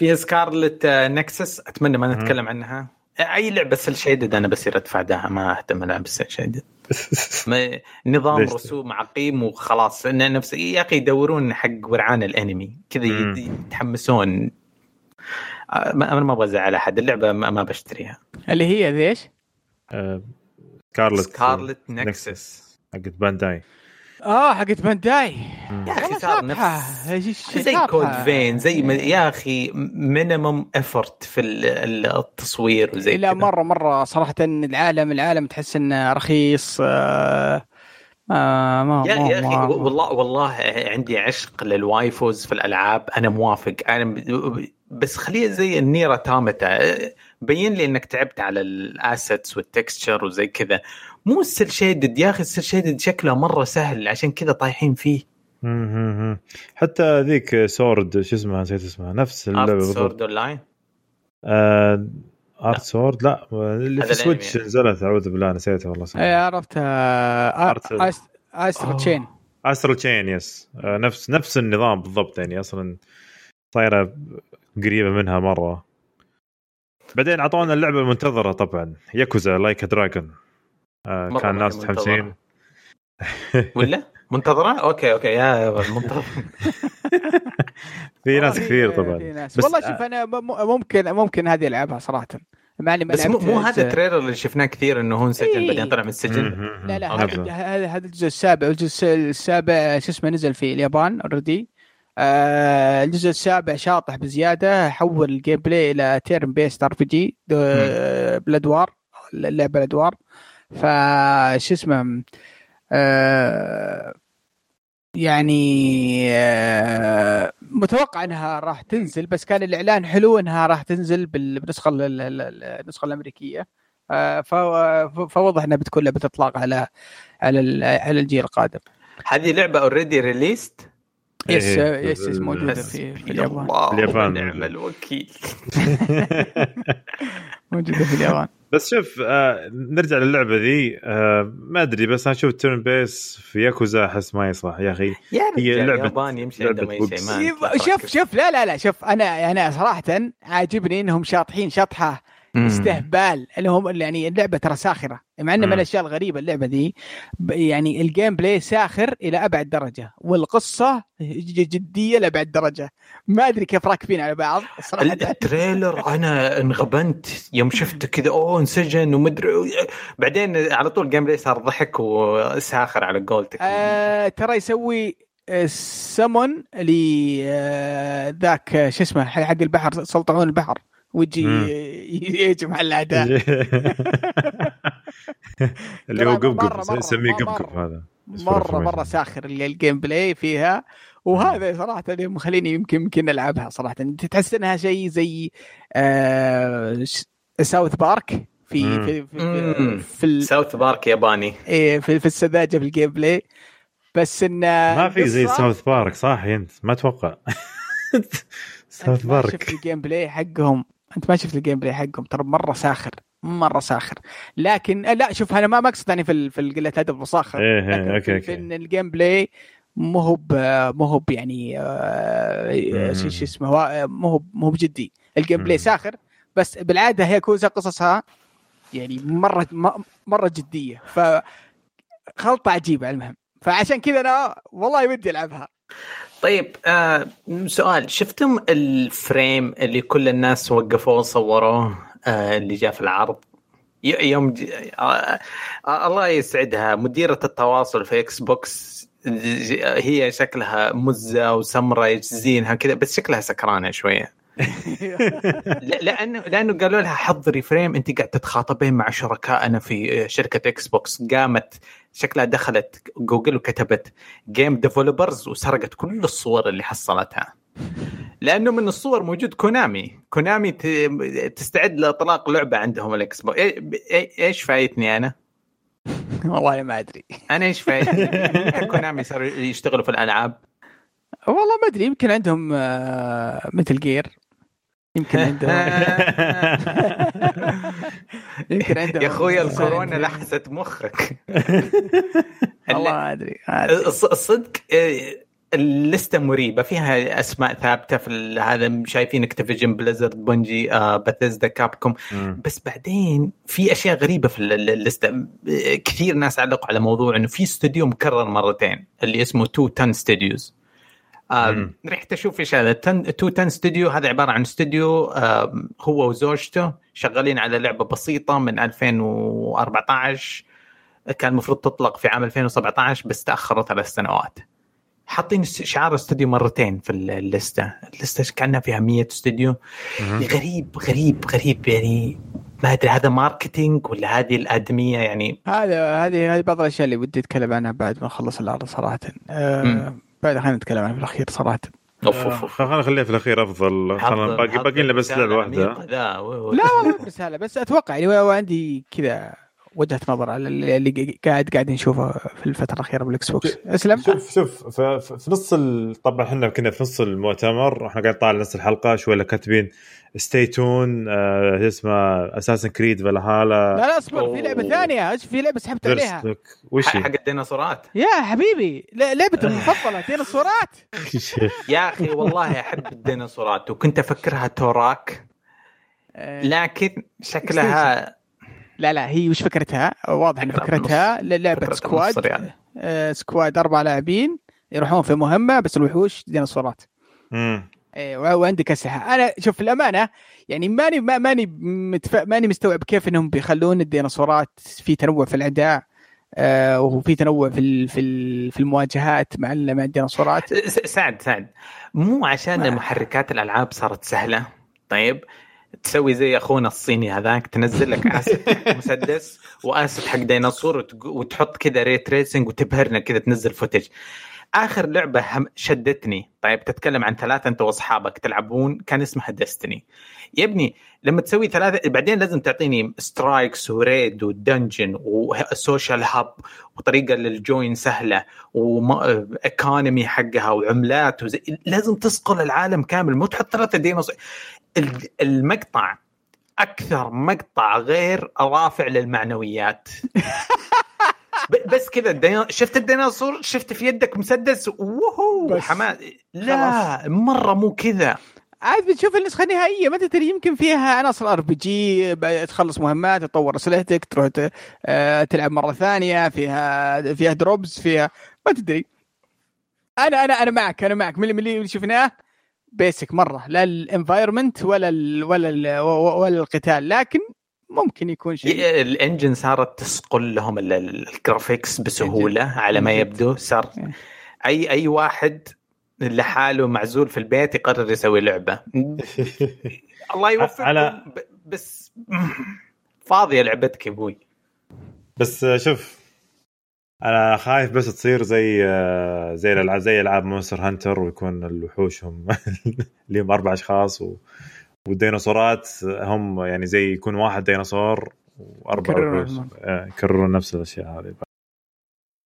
في Scarlet Nexus أتمنى ما نتكلم عنها. أي لعبة cel shaded أنا بصير ادفع داها ما أهتم ألعب cel shaded. نظام رسوم عقيم وخلاص. نفس يا أخي يدورون حق ورعان الأنمي. كذا يتحمسون. آه، أنا ما أبغى أزعل أحد. اللعبة ما بشتريها. اللي هي ليش؟ Scarlet Scarlet Nexus. حقت بانداي. آه حقت بانداي يا أخي صار نفس زي Code Vein زي ما يا أخي minimum effort في التصوير وزي لا مره مرة صراحة العالم العالم تحس إنه رخيص. آه آه ما يا, يا أخي والله والله عندي عشق لل waifus في الألعاب. أنا موافق. أنا بس خليها زي ال Nier Automata. بين لي إنك تعبت على ال assets وال texture وزي كذا. مو ال cel shaded يا أخي ال cel shaded شكله مرة سهل عشان كذا طايحين فيه. حتى ذيك sword شو اسمها؟ نسيت اسمها. نفس اللعبه Sword Online Art Sword لا. اللي في سويتش نزلت أعوذ بالله نسيتها والله اي عرفتها. Astral Chain Astral Chain yes نفس نفس النظام بالضبط يعني أصلا صايره قريبة منها مرة. بعدين أعطونا اللعبة المنتظرة طبعا. ياكوزا Like a Dragon آه كان ناس متحمسين. ولا؟ منتظرة؟ okay okay يا منتظر في ناس كثير طبعا. بس والله شوف أنا ممكن ممكن هذه ألعبها صراحة. مع اني بس مو هذا ال trailer اللي شفناه كثير إنه هو انسجن إيه؟ بعدين طلع من السجن. لا لا هذا هذا الجزء السابع. الجزء السابع شو اسمه نزل في اليابان already آه الجزء السابع شاطح بزيادة. حول ال gameplay إلى turn based RPG بالادوار اللعبة الادوار فش اسمه آه يعني آه متوقع إنها راح تنزل بس كان الإعلان حلو إنها راح تنزل بالنسخة النسخة الأمريكية. آه فوضح إنها بتكون لعبه اطلاق على على على الجيل القادم. هذه لعبة already released yes yes yes موجودة في في اليابان. الله اليابان. ونعم الوكيل. موجودة في اليابان. بس شوف آه نرجع للعبة ذي آه ما أدري بس أنا أشوف turn base في ياكوزا أحس ما يصلح يا أخي هي ياباني يمشي لعبة عندهم أي بوكس. شيء ما أنت لا شوف. شوف لا لا لا شوف أنا أنا صراحة عاجبني إنهم شاطحين شطحة. استهبال اللي هم يعني اللعبة ترى ساخرة مع إنه من. الأشياء الغريبة اللعبة دي ب- يعني ال gameplay ساخر إلى أبعد درجة والقصة جدية لأبعد درجة. ما أدري كيف راكبين على بعض صراحة ال trailer أنا انغبنت يوم شفته كذا أوه انسجن ومدري بعدين على طول gameplay صار ضحك وساخر على قولتك. آه ترى يسوي سمون لذاك شو اسمه حق البحر سلطعون البحر. ويجي. يهجم على الأعداء. اللي هو قبقب نسميه قبقب هذا. مرة مرة ساخر ال- ال gameplay فيها وهذا صراحة اللي مخليني يمكن يمكن ألعبها صراحة. تحس إنها شيء زي آه South Park في مم. في في, مم. في, ساوث بارك ياباني. إيه، في, في السذاجة في ال gameplay بس إن ما في زي ساوث بارك صح أنت؟ ما أتوقع. ساوث ما شفت بارك ال gameplay حقهم. أنت ما شفت ال gameplay حقهم ترى مرة ساخر مرة ساخر. لكن لا شوف أنا ما أقصد يعني في في قله ادب وساخر إيه لكن إيه في, okay. إن ال gameplay مو هو مو هو يعني آه،. شو اسمه مو هو مو هو بجدي. ال gameplay. ساخر بس بالعادة هي كوزا قصصها يعني مرة مرة جدية. ف خلطة عجيبة المهم. فعشان كذا أنا والله ودي ألعبها. طيب آه سؤال شفتم ال frame اللي كل الناس وقفوه وصوروه آه اللي جاء في العرض؟ يوم ج... آه آه الله يسعدها مديرة التواصل في إكس بوكس هي شكلها مزة وسمرة زينها كذا بس شكلها سكرانة شوية. لأنه لأنه قالوا لها حضري frame انت قاعد تتخاطبين مع شركائنا في شركة إكس بوكس قامت شكلها دخلت جوجل وكتبت game developers وسرقت كل الصور اللي حصلتها لأنه من الصور موجود كونامي كونامي تستعد لإطلاق لعبة عندهم الاكس بوكس إيه- إيه- إيش فايتني أنا؟ والله ما أدري أنا إيش فايتني؟ كونامي صاروا يشتغلوا في الألعاب؟ والله ما أدري يمكن عندهم آه، مثل جير يمكن عندهم يمكن عندهم يا أخوي الكورونا لحست مخك. والله ما أدري الصدق آه، ال list ة مريبة. فيها أسماء ثابتة في ال- هذا شايفين اكتيفيجن بليزرد بونجي بيثيزدا كابكوم. بس بعدين في أشياء غريبة في ال- ال- ال list ة. آه، كثير ناس علقوا على موضوع إنه في استوديو مكرر مرتين اللي اسمه 2 10 Studios. رحت أشوف إيش هذا. Ten Two Ten Studio هذا عبارة عن استوديو هو وزوجته شغالين على لعبة بسيطة من 2014 كان المفروض تطلق في عام 2017 بس تأخرت ثلاث سنوات حاطين شعار استوديو مرتين في اللستة. اللستة كأنها فيها 100 استوديو. غريب غريب غريب. يعني ما أدري هذا marketing ولا هذه الأدمية؟ يعني هذا هذه هذه بعض الأشياء اللي ودي أتكلم عنها بعد ما أخلص العرض صراحة. مم. بعد خلينا نتكلم عنها في الأخير صراحة. أوف أوف أوف. خلينا نخليها في الأخير أفضل. خلينا باقي باقي لنا بس لعبة واحدة. لا لا والله مو رسالة بس أتوقع يعني هو عندي كذا وجهة نظر على اللي اللي قاعد قاعد نشوفه في الفترة الأخيرة بالإكس بوكس. أسلم؟ شوف شوف في نص ال... طبعا إحنا كنا في نص المؤتمر إحنا قاعد نطالع نص الحلقة شوي كاتبين stay tuned آه اسمه Assassin's Creed Valhalla لا لا اصبر في. لعبة ثانية أيش في لعبة سحبت عليها وش؟ حق الديناصورات يا حبيبي لعبتي المفضلة ديناصورات يا أخي والله أحب الديناصورات وكنت أفكرها توراك آه، لكن شكلها لا لا هي وش فكرتها؟ واضح ان فكرتها لعبة squad. آه، squad أربع لاعبين يروحون في مهمة بس الوحوش ديناصورات مم. و- وعندك اسلحه أنا شوف الأمانة يعني ماني ما- ماني متف... ماني مستوعب كيف إنهم بيخلون الديناصورات في تنوع في الأداء آه وفي تنوع في ال... في ال... في المواجهات مع مع الديناصورات. سعد سعد. مو عشان ما- محركات الألعاب صارت سهلة؟ طيب تسوي زي أخونا الصيني هذاك تنزل لك asset مسدس و asset حق ديناصور وتحط كذا ray tracing وتبهرنا كذا تنزل footage آخر لعبة شدتني. طيب تتكلم عن ثلاثة أنت وأصحابك تلعبون كان اسمها ديستني يا ابني لما تسوي ثلاثة بعدين لازم تعطيني strikes و raid و dungeon و social hub وطريقة لل join سهلة و economy حقها وعملات وزي لازم تصقل العالم كامل مو تحط ثلاثة ديناصور المقطع أكثر مقطع غير رافع للمعنويات. بس كذا الدينا... شفت الديناصور؟ شفت في يدك مسدس؟ ووهو حماس لا مرة مو كذا. عاد بتشوف النسخة النهائية ما تدري يمكن فيها عناصر RPG تخلص مهمات تطور أسلحتك تروح آه، تلعب مرة ثانية فيها فيها drops فيها ما تدري. أنا أنا أنا معك أنا معك. من اللي شفناه؟ basic مرة لا ال environment ولا ال ولا ال ولا القتال. لكن ممكن يكون شيء. ال engine صارت تصقل لهم ال graphics بسهولة على ما يبدو. صار إيه. اي أي واحد لحاله معزول في البيت يقرر يسوي لعبة. الله يوفقكم. على... بس فاضية لعبتك يا أبوي. بس شوف أنا خايف بس تصير زي زي الألعاب زي ألعاب مونستر هانتر ويكون الوحوش هم اللي هم أربع أشخاص و... والديناصورات هم يعني زي يكون واحد ديناصور وأربع وحوش آه، يكررون نفس الأشياء هذه.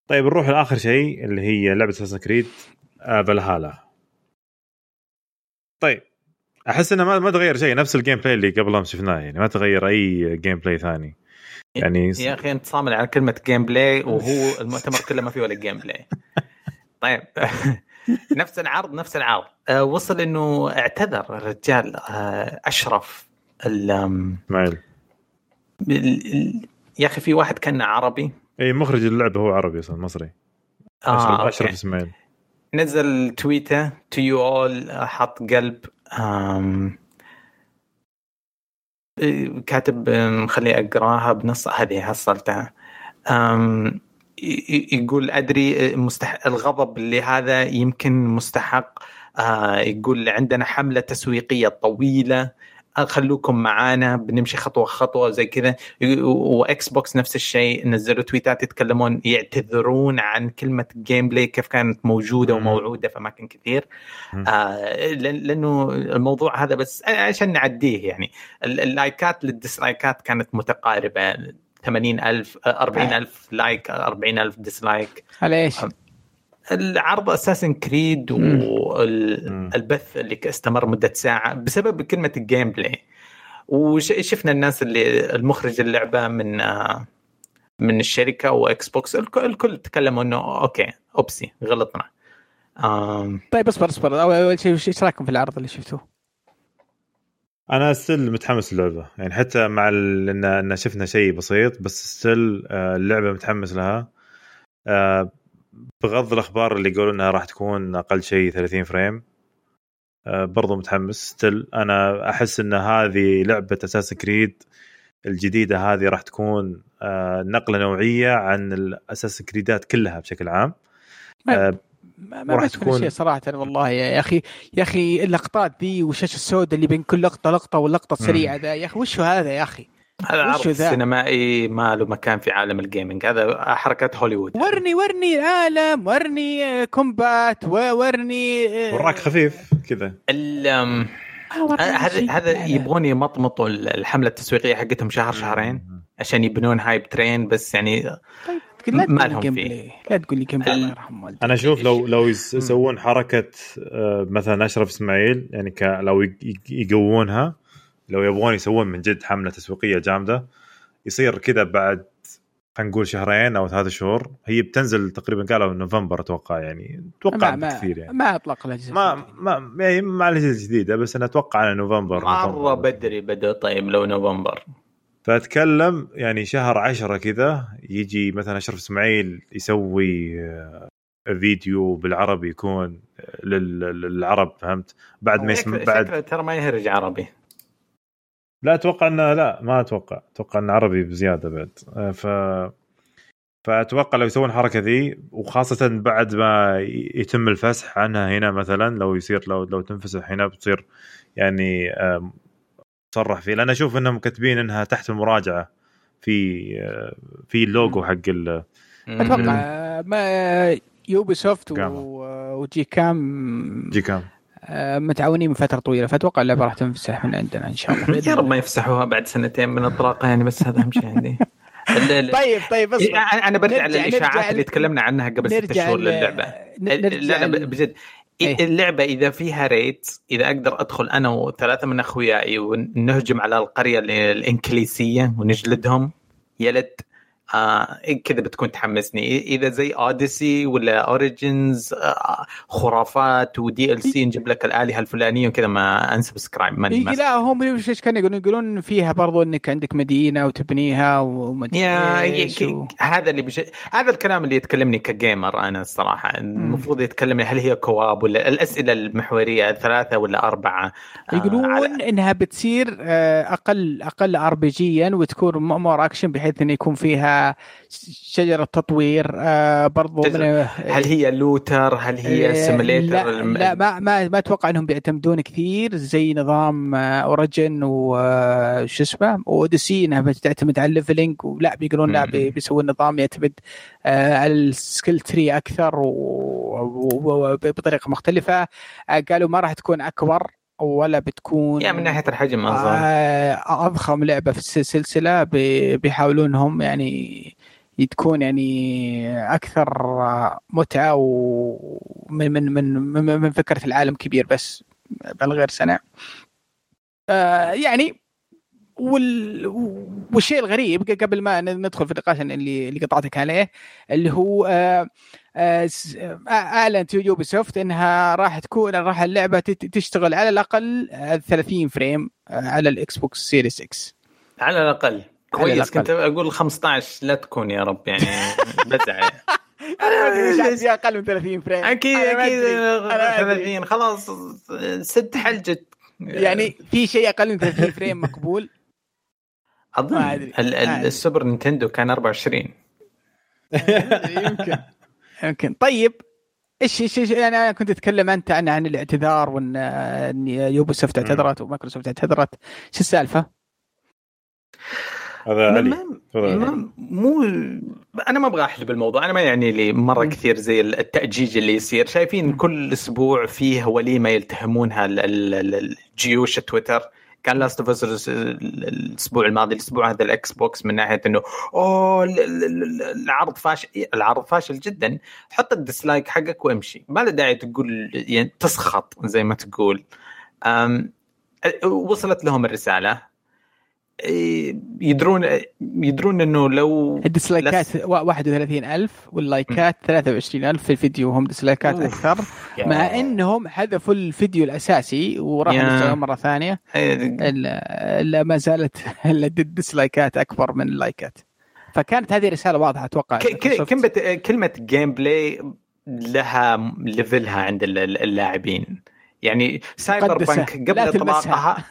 طيب نروح لآخر شيء اللي هي لعبة Assassin's Creed فالهالا طيب أحس إنه ما ما تغير شيء نفس ال gameplay اللي قبل شفناه يعني ما تغير أي gameplay ثاني. يعني يا أخي أنت صامل على كلمة gameplay وهو المؤتمر كله ما فيه ولا gameplay طيب. نفس العرض نفس العرض. أه وصل إنه اعتذر الرجال أه أشرف إسماعيل. يا أخي في واحد كان عربي. إي مخرج اللعبة هو عربي أصلا مصري. آه أشرف إسماعيل. نزل تويتة to you all حط قلب كاتب خلي أقراها بنص هذه حصلتها يقول أدري مستح... الغضب لهذا يمكن مستحق. آه، يقول عندنا حملة تسويقية طويلة. خلوكم معانا بنمشي خطوة خطوة زي كذا. و Xbox نفس الشيء نزلوا تويتات يتكلمون يعتذرون عن كلمة gameplay كيف كانت موجودة وموعودة في أماكن كثير. آه لأنه الموضوع هذا بس عشان نعديه يعني. اللايكات للديسلايكات كانت متقاربة. 80000 40000 like 40000 dislike على إيش؟ العرض Assassin's Creed والبث اللي استمر مدة ساعة بسبب كلمة ال gameplay وشفنا الناس اللي المخرج اللعبة من من الشركة و Xbox الكل تكلموا إنه okay oopsie غلطنا آم. طيب اصبر اصبر اول شيء إيش رأيكم في العرض اللي شفتوه؟ أنا still متحمس اللعبه يعني حتى مع ان ان شفنا شيء بسيط بس still آه، اللعبة متحمس لها. آه، بغض الأخبار اللي يقولون إنها راح تكون أقل شيء 30 frame آه، برضو متحمس. still أنا أحس إن هذه لعبة Assassin's Creed الجديدة هذه راح تكون نقلة نوعية عن ال Assassin's Creed ات كلها بشكل عام. ما آه، ما تكون شيء صراحة والله يا أخي يا أخي اللقطات دي والشاشة السوداء اللي بين كل لقطة لقطة واللقطة السريعة ذا يا أخي وش هذا يا أخي؟ هذا عرض سينمائي ما له مكان في عالم ال gaming هذا حركات هوليوود. ورني ورني العالم ورني combat ورني وراك خفيف كذا. هذا هذا يبغون يمطمطوا الحملة التسويقية حقتهم شهر شهرين عشان يبنون هايب ترين بس يعني طيب. لا ما لهم فيه. لا تقول لي جيم الله يرحم والديك. أنا أشوف لو لو يسوون حركة آه، مثلا أشرف إسماعيل يعني لو يقوونها لو يبغون يسوون من جد حملة تسويقية جامدة يصير كذا بعد خلينا نقول شهرين أو ثلاث شهور هي بتنزل تقريبا قالوا نوفمبر أتوقع يعني. أتوقع ما كثير يعني. ما أطلق الاجهزه ما ما يعني مع الاجهزه الجديده بس أنا أتوقع على نوفمبر مره بدري بدا طيب لو نوفمبر. فأتكلم يعني شهر عشرة كذا يجي مثلا أشرف إسماعيل يسوي آه، فيديو بالعربي يكون للعرب فهمت؟ بعد ما يسمع بعد ترى ما يهرج عربي. لا أتوقع إنه لا ما أتوقع. أتوقع إنه عربي بزيادة بعد. آه، ف فأتوقع لو يسوون الحركه ذي وخاصة بعد ما يتم الفسح عنها هنا مثلا لو يصير لو لو تنفسح هنا بتصير يعني صرح فيه لأن أشوف إنهم كاتبين إنها تحت المراجعة في في اللوجو حق ال أتوقع ما Ubisoft و GCAM GCAM آه، متعاونين من فترة طويلة فأتوقع اللعبة راح تنفسح من عندنا إن شاء الله. يا رب. ما يفسحوها بعد سنتين من اطلاقها يعني بس هذا أهم شيء عندي. طيب طيب بس إيه، أنا أنا برجع للاشاعات اللي تكلمنا عنها قبل ست شهور للعبة. لا لا بجد. إيه. اللعبة إذا فيها raid إذا أقدر أدخل أنا وثلاثة من أخوياي ونهجم على القرية ال- الإنجليزية ونجلدهم جلد آه كذا بتكون تحمسني. إذا زي Odyssey ولا Origins آه خرافات و DLC نجيب لك الآلهة الفلانية وكذا ما unsubscribe ماني ما لا هم إيش كانوا يقولون يقولون فيها برضو إنك عندك مدينة وتبنيها ي- و- هذا اللي بش... هذا الكلام اللي يتكلمني ك gamer أنا الصراحة. المفروض يتكلمني هل هي co-op ولا الأسئلة المحورية ثلاثة ولا أربعة؟ آه، يقولون على- إنها بتصير آه، أقل أقل RPG وتكون more action بحيث إنه يكون فيها شجرة تطوير آه، برضو هل هي looter؟ هل هي آه، simulator لا, لا ما ما ما أتوقع إنهم بيعتمدون كثير زي نظام آه، Origin وش اسمه؟ و Odyssey إنها بتعتمد على ال leveling ولا بيقولون لا بيسوون نظام يعتمد آه، على ال skill tree أكثر وبطريقه مختلفة. آه، قالوا ما راح تكون أكبر ولا بتكون يا من ناحية الحجم اظن آه، أضخم لعبة في السلسلة بي- بيحاولون هم يعني تكون يعني أكثر متعة ومن من من من, فكرة العالم كبير بس بل غير سنه آه، يعني وال... والشيء الغريب قبل ما ندخل في النقاش اللي اللي قطعتك عليه اللي هو آه، أعلنت Ubisoft إنها راح تكون راح اللعبة تشتغل على الأقل آه، 30 frame آه، على ال Xbox Series X على الأقل كويس. كنت أقول 15 لا تكون يا رب يعني بزعل أنا ما أدري أقل من 30 frame أكيد أكيد أدري. أنا ما أدري. 30 خلاص ست حلجة يعني في شيء أقل من 30 frame مقبول أظن. ال Super Nintendo كان 24 يمكن يمكن طيب إيش إيش إيش- يعني أنا كنت أتكلم أنت عن عن الاعتذار وإن Ubisoft اعتذرت ومايكروسوفت اعتذرت. شو السالفة؟ هذا علي. ما- مو أنا ما أبغى أحلب الموضوع أنا ما يعني لي مرة. كثير زي التأجيج اللي يصير. شايفين. كل أسبوع فيه وليمة يلتهمونها ال- ال- ال- الجيوش تويتر كان Last of Us الأسبوع الماضي الأسبوع هذا ال Xbox من ناحية إنه أوه ال- ال- ال- العرض فاشل العرض فاشل جدا. حط ال dislike حقك وامشي. ما له داعي تقول يعني تسخط زي ما تقول. وصلت لهم الرسالة. إيه، يدرون يدرون إنه لو الديسلايكات 31000 واللايكات 23000 في الفيديو هم ديسلايكات. أكثر مع إنهم حذفوا الفيديو الأساسي وراحوا مرة ثانية. الا إلا ما زالت ال dislikeات أكبر من ال likeات. فكانت هذه رسالة واضحة أتوقع. ك- ك- كلمة كلمة gameplay لها level لها عند ال- ال- اللاعبين. يعني Cyber. punk قبل. إطلاقها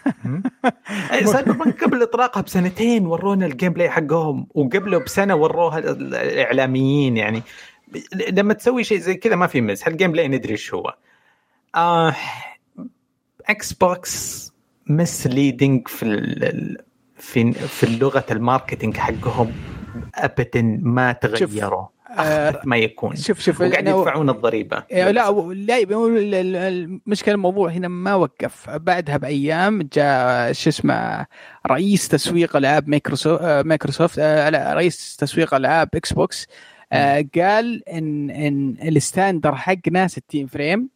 Cyberpunk قبل إطلاقها بسنتين ورونا ال gameplay حقهم وقبله بسنة وروها ال- الإعلاميين يعني لما تسوي شيء زي كذا ما في مزح ال gameplay ندري إيش هو آه Xbox misleading في ال- في في اللغة ال marketing حقهم ابدا ما تغيروا آه، ما يكون شوف شوف وقاعد يدفعون الضريبة إيه، لا لا المشكلة الموضوع هنا ما وقف بعدها بأيام جاء شو اسمه رئيس تسويق ألعاب Microsoft Microsoft آه، رئيس تسويق ألعاب Xbox آه، قال إن إن ال standard حقنا 60 frame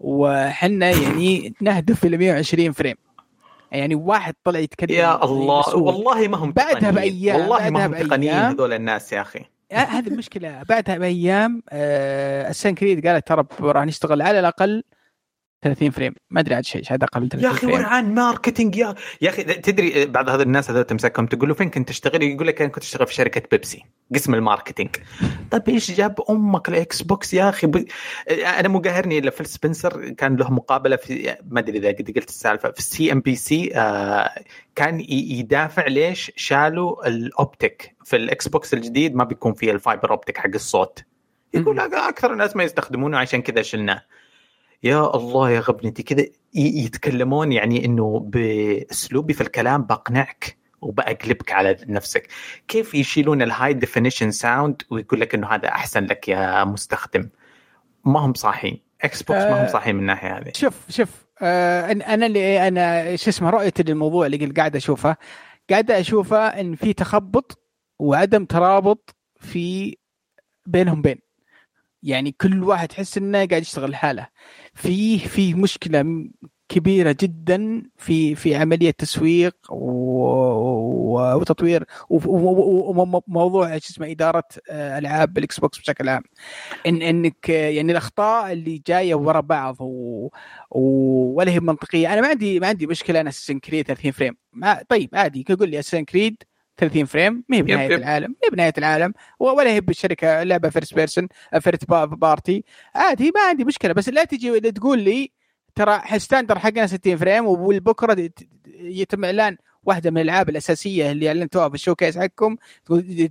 وحنا يعني نهدف إلى 120 frame يعني واحد طلع يتكلم يا الله. والله ما هم بعدها. بأيام- والله ما هم تقنيين. هذول الناس يا أخي آه، هذه المشكلة بعدها بأيام آه Assassin's Creed قالت ترى راح نشتغل على الأقل 30 فريم. ما أدري عاد شيء عاد أقل من 30 يا أخي frame. ورعان marketing يا يا أخي تدري بعض هذول الناس هذول تمسكهم تقول له فين كنت تشتغل؟ يقول لك أنا كنت أشتغل في شركة بيبسي قسم ال marketing. طيب إيش جاب أمك ال Xbox يا أخي؟ ب... أنا مو قاهرني إلا فيل سبنسر كان له مقابلة في ما أدري إذا قد قلت السالفة في ال CNBC كان يدافع ليش شالوا ال optic؟ في ال Xbox الجديد ما بيكون فيه ال fiber optic حق الصوت. يقول أكثر الناس ما يستخدمونه عشان كذا شلناه. يا الله يا غبنتي كذا يتكلمون يعني إنه بأسلوبي في الكلام بقنعك وبقلبك على نفسك. كيف يشيلون ال high definition sound ويقول لك إنه هذا أحسن لك يا مستخدم؟ ما هم صاحيين. Xbox ما هم آه، صاحيين من الناحية هذه. شوف شوف آه أنا اللي أنا شو اسمه رؤيتي للموضوع اللي قاعد أشوفه. قاعد أشوفه إن في تخبط وعدم ترابط في بينهم بين. يعني كل واحد تحس إنه قاعد يشتغل لحاله. في في مشكلة كبيرة جدا في في عملية تسويق وتطوير وموضوع شو اسمه إدارة آه، ألعاب ال Xbox بشكل عام. إن إنك آه، يعني الأخطاء اللي جاية ورا بعض. و... ولا هي منطقية. أنا ما عندي ما عندي مشكلة أنا Assassin's Creed 30 frame. ما... طيب عادي. يقول لي Assassin's Creed 30 frame ما هي بنهاية يب. العالم ما هي بنهاية العالم ولا هي بالشركة لعبه first person first party. عادي ما عندي مشكلة بس لا تجي تقول لي ترى standard حقنا 60 frame ت- يتم إعلان واحدة من الألعاب الأساسية اللي أعلنتوها في ال showcase حقكم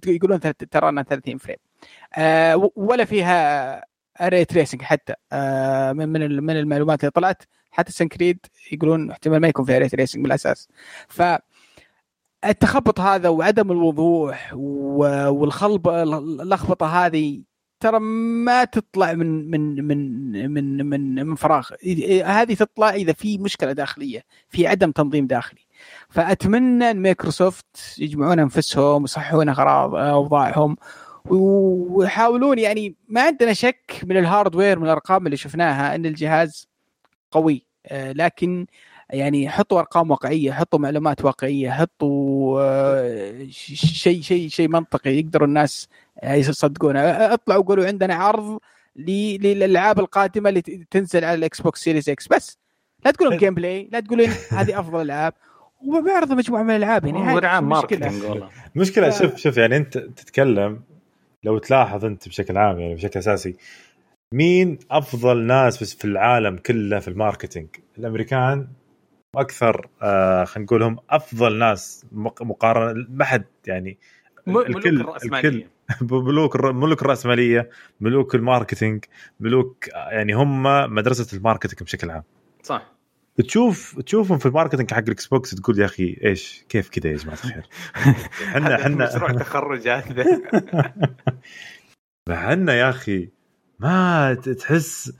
يقولون ترانا 30 frame. آه ولا فيها ray tracing حتى. آه من من المعلومات اللي طلعت حتى Assassin's Creed يقولون احتمال ما يكون فيها ray tracing بالأساس. ف التخبط هذا وعدم الوضوح والخلب اللخبطة هذه ترى ما تطلع من من من من من من فراغ. هذه تطلع إذا في مشكلة داخلية في عدم تنظيم داخلي. فأتمنى إن مايكروسوفت يجمعون أنفسهم ويصححون اغراض أوضاعهم ويحاولون يعني ما عندنا شك من ال hardware من الأرقام اللي شفناها إن الجهاز قوي. آه، لكن يعني حطوا أرقام واقعية حطوا معلومات واقعية حطوا آه، ش- شيء شيء شيء منطقي يقدروا الناس آه، يصدقونه. أطلعوا قولوا عندنا عرض ل- للألعاب القادمة اللي ت- تنزل على ال Xbox Series X بس لا تقولون gameplay لا تقولون هذه أفضل ألعاب. وبعرض مجموعه من الألعاب يعني هذه ورعان مش مشكلة. marketing والله. مشكلة ف- شوف شوف يعني أنت تتكلم لو تلاحظ أنت بشكل عام يعني بشكل أساسي مين أفضل ناس بس في العالم كله في ال marketing؟ الأمريكان وأكثر آه خلينا نقول هم أفضل ناس مق- مقارنة ما حد يعني ملوك الكل- الرأسمالية. ملوك ملوك الرأسمالية ملوك ال marketing ملوك يعني هم مدرسة ال marketing بشكل عام. صح. تشوف تشوفهم في ال marketing حق ال Xbox تقول يا أخي إيش كيف كذا يا جماعة الخير؟ إحنا إحنا مشروع تخرج هذا. إحنا يا أخي ما تحس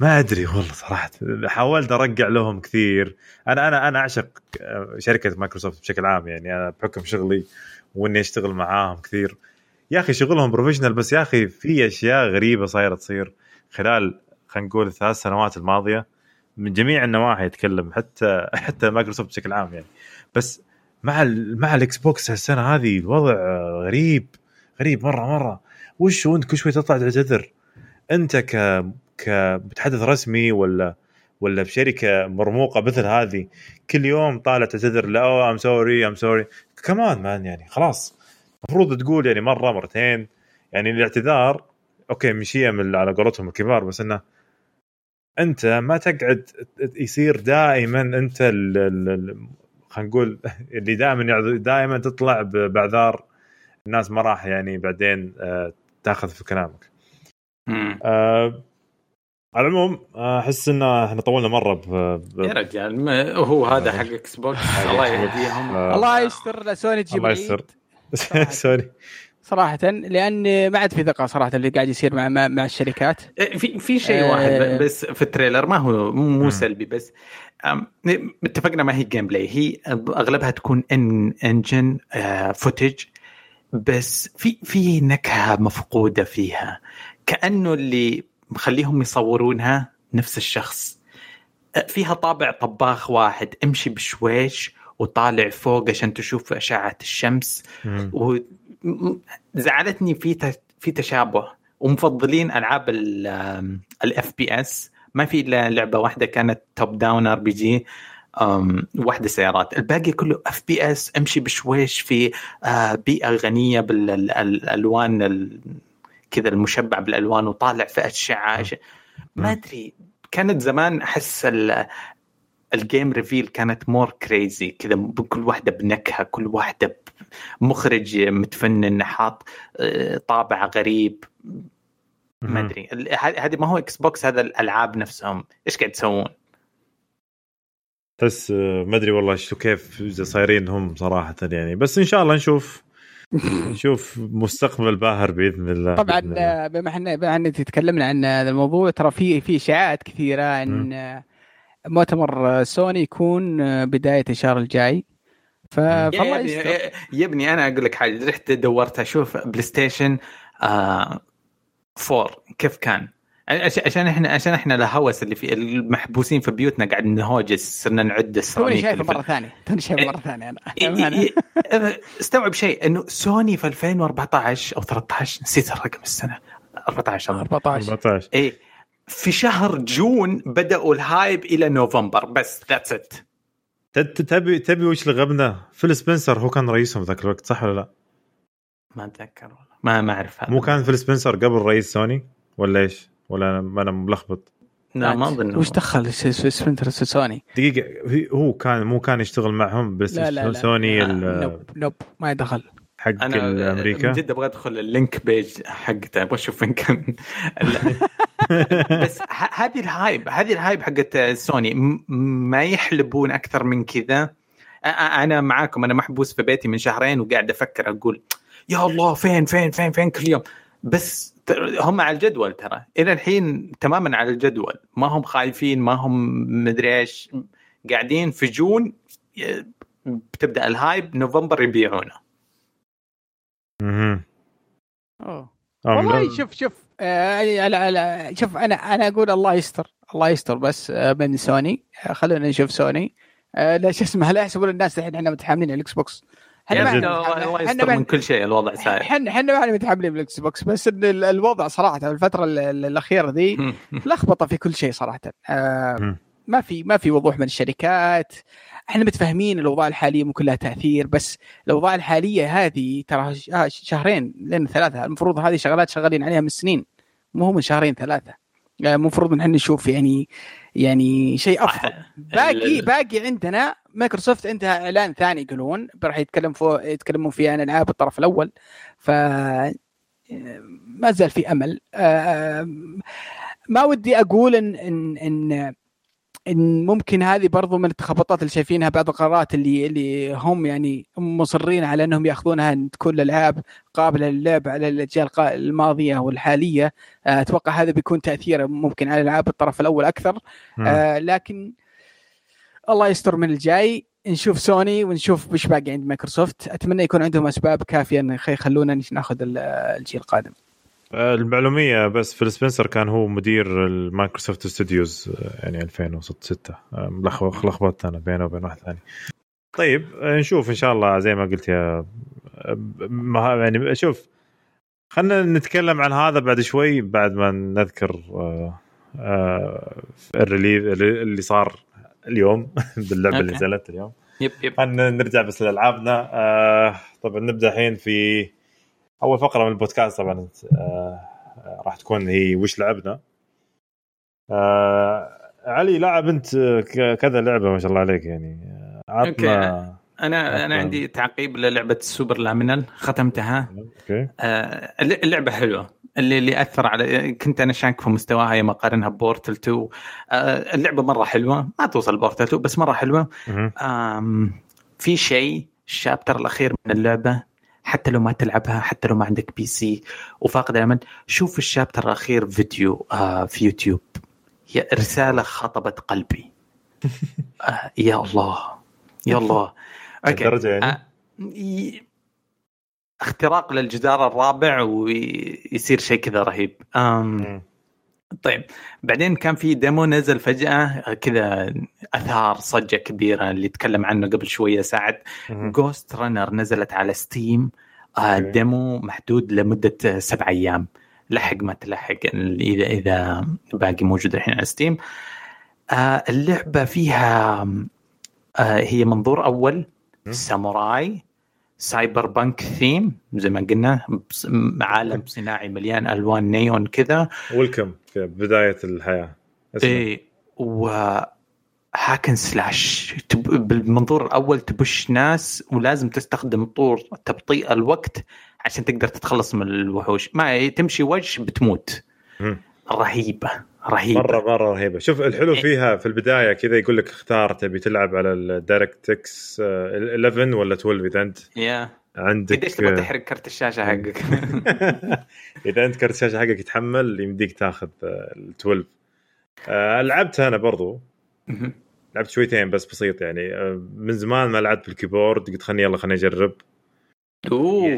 ما أدري والله صراحة. حاولت أرجع لهم كثير. أنا أنا أنا أعشق آه، شركة مايكروسوفت بشكل عام يعني. أنا بحكم شغلي وإني أشتغل معاهم كثير. يا أخي شغلهم professional بس يا أخي في أشياء غريبة صايرة تصير خلال خلينا نقول الثلاث سنوات الماضية. من جميع النواحي يتكلم حتى حتى مايكروسوفت بشكل عام يعني. بس مع ال مع ال Xbox هالسنة هذه الوضع غريب غريب مرة مرة. وش وأنت كل شوي تطلع تعتذر؟ أنت ك كمتحدث رسمي ولا ولا بشركة مرموقة مثل هذه كل يوم طالع تعتذر لا I'm sorry I'm sorry come on man يعني خلاص. المفروض تقول يعني مرة مرتين. يعني الاعتذار okay مشيه من على قولتهم الكبار بس إنه أنت ما تقعد يصير دائما أنت خلينا نقول اللي دائما دائما تطلع بأعذار الناس ما راح يعني بعدين آه، تأخذ في كلامك. آه، على العموم آه، أحس إن إحنا طولنا مرة ب... ب... يا رجال ما هو هذا حق إكس بوكس الله يهديهم آه، الله يستر سوني تجيب الله. يستر صراحة. sorry صراحة لأن ما عاد في ثقة صراحة اللي قاعد يصير مع مع, مع الشركات في في شيء آه. واحد بس في ال trailer ما هو مو. سلبي بس اتفقنا ما هي gameplay هي أغلبها تكون in engine footage بس في في نكهة مفقودة فيها كأنه اللي مخليهم يصورونها نفس الشخص. أه، فيها طابع طباخ واحد. امشي بشويش وطالع فوق عشان تشوف أشعة الشمس. وزعلتني في ت- في تشابه. ومفضلين ألعاب ال FPS ما في إلا لعبة واحدة كانت top down RPG واحدة سيارات. الباقي كله FPS امشي بشويش في آه، بيئة غنية بالألوان ال- كذا المشبع بالألوان وطالع في اشعه ما أدري كانت زمان أحس ال- ال game reveal كانت more crazy كذا كل واحدة بنكهة كل واحدة مخرج متفنن حاط آه، طابع غريب. ما. أدري. هذه ما هو إكس بوكس هذا الألعاب نفسهم. إيش قاعد تسوون؟ تحس آه، ما أدري والله شو كيف صايرين هم صراحة يعني. بس إن شاء الله نشوف. نشوف مستقبل باهر بإذن الله طبعا بما إحنا بما ان تكلمنا عن هذا الموضوع ترى في في إشاعات كثيرة ان مؤتمر سوني يكون آه، بداية الشهر الجاي. ف- يا فالله ابني يستر. يا ابني أنا أقول لك حاجة رحت دورت أشوف بلاي ستيشن آه 4 كيف كان؟ عشان إحنا عشان إحنا الهوس اللي في المحبوسين في بيوتنا قاعد نهوجس صرنا نعد توني السيراميك شايفه اللي في- مرة ثانية توني شايفه مرة ثانية أنا. إي- استوعب شيء إنه سوني في 2014 أو 13 نسيت الرقم السنة. 14 أظن. 14 14 إيه في شهر جون بدأوا ال hype إلى نوفمبر بس that's it تبي تبي وش لغبنا فيل سبنسر هو كان رئيسهم ذاك الوقت صح ولا لا؟ ما أتذكر والله. ما ما أعرف هذا. مو كان فيل سبنسر قبل رئيس سوني ولا إيش؟ ولا أنا أنا ملخبط. لا ما أظن. وش دخل س- س- سبنسر سوني؟ دقيقة هي- هو كان مو كان يشتغل معهم بس لا لا لا. سوني لا، ال- نوب نوب ما يدخل. حق أنا أمريكا من جد أبغى أدخل ال LinkedIn page حقته أبغى أشوف وين كان. بس ه- هذه ال hype هذه ال hype حقت سوني. ما يحلبون أكثر من كذا. أنا معاكم أنا محبوس في بيتي من شهرين وقاعد أفكر أقول يا الله فين فين فين فين كل يوم؟ بس هم على الجدول ترى. إلى الحين تماما على الجدول. ما هم خايفين ما هم مدري إيش. قاعدين في جون بتبدأ ال hype نوفمبر يبيعونه. آه، والله شوف شوف آه على على شوف أنا أنا أقول الله يستر. الله يستر بس آه من سوني. آه خلونا نشوف سوني. آه لا شو اسمه لا يحسبون الناس الحين إحنا متحاملين على الاكس بوكس إحنا إحنا يستر من كل شيء الوضع ساير إحنا إحنا ما إحنا متحاملين بالاكس بوكس بس ال- الوضع صراحة في الفترة ال- ال- الأخيرة ذي لخبطة في كل شيء صراحة. آه. ما في ما في وضوح من الشركات. إحنا متفاهمين الأوضاع الحالية ممكن لها تأثير بس الأوضاع الحالية هذه ترى آه شهرين لين ثلاثة. المفروض هذه شغلات شغالين عليها من سنين مو هو من شهرين ثلاثة. يعني المفروض إن إحنا نشوف يعني يعني شيء أفضل. باقي باقي عندنا مايكروسوفت عندها إعلان ثاني يقولون راح يتكلم فو يتكلمون فيه عن العاب الطرف الأول. ف ما زال في أمل. آه، ما ودي أقول ان ان ان إن ممكن هذه برضو من التخبطات اللي شايفينها بعض القرارات اللي اللي هم يعني مصرين على إنهم يأخذونها إن تكون الألعاب قابلة للعب على الأجيال الماضية والحالية. آه، أتوقع هذا بيكون تاثيره ممكن على العاب الطرف الأول أكثر. آه لكن الله يستر من الجاي. نشوف سوني ونشوف وش باقي عند مايكروسوفت. أتمنى يكون عندهم أسباب كافية ان يخ- يخلونا ناخذ ال- الجيل القادم. للمعلومية بس فيل سبنسر كان هو مدير المايكروسوفت ستوديوز يعني 2006 آه، ملخبط لخبطت أنا بينه وبين واحد ثاني. طيب نشوف إن شاء الله زي ما قلت يا يعني شوف خلينا نتكلم عن هذا بعد شوي بعد ما نذكر آه، آه، ال release اللي صار اليوم. باللعبة اللي okay. نزلت اليوم. yep yep. نرجع بس لألعابنا. آه طبعا نبدأ الحين في أول فقرة من البودكاست. طبعا آه آه، راح تكون هي وش لعبنا. آه علي لعب أنت ك- كذا لعبة ما شاء الله عليك يعني. آه، عطنا أنا أنا. عندي تعقيب للعبة ال Superliminal ختمتها. okay. آه، اللعبة حلوة. اللي اللي أثر على كنت أنا شاك في مستواها يوم أقارنها ب Portal 2 آه، اللعبة مرة حلوة. ما توصل Portal 2 بس مرة حلوة. في شيء ال chapter الأخير من اللعبة حتى لو ما تلعبها حتى لو ما عندك PC وفاقد الأمل. شوف ال chapter الأخير فيديو آه في يوتيوب. هي رسالة خطبت قلبي. آه يا الله. يا الله. okay للدرجه يعني آه، ي- اختراق للجدار الرابع ويصير شيء كذا رهيب أم. طيب بعدين كان في demo نزل فجأة كذا أثار صجة كبيرة اللي تكلم عنه قبل شوية سعد. Ghostrunner نزلت على Steam آه. demo محدود لمدة سبع أيام لحق ما تلحق إذا إذا باقي موجود الحين على Steam آه اللعبة فيها آه هي منظور أول. ساموراي cyberpunk theme زي ما قلنا عالم صناعي مليان ألوان نيون كذا. welcome في بداية الحياة. اسمع. إيه و hack and slash. بالمنظور الأول تبش ناس ولازم تستخدم طور تبطيء الوقت عشان تقدر تتخلص من الوحوش. ما تمشي وجه بتموت. رهيبة. رهيبة. مره مرة رهيبة. شوف الحلو إيه. فيها في البداية كذا يقول لك اختار تبي تلعب على ال DirectX 11 ولا 12 إذا أنت يا. عندك قديش تبغى تحرق كرت الشاشة حقك؟ إذا أنت كرت الشاشة حقك يتحمل يمديك تاخذ ال 12 آه، لعبتها أنا برضو. لعبت شويتين بس بسيط يعني آه، من زمان ما لعبت بال keyboard قلت خلني يلا خليني أجرب. أوه يا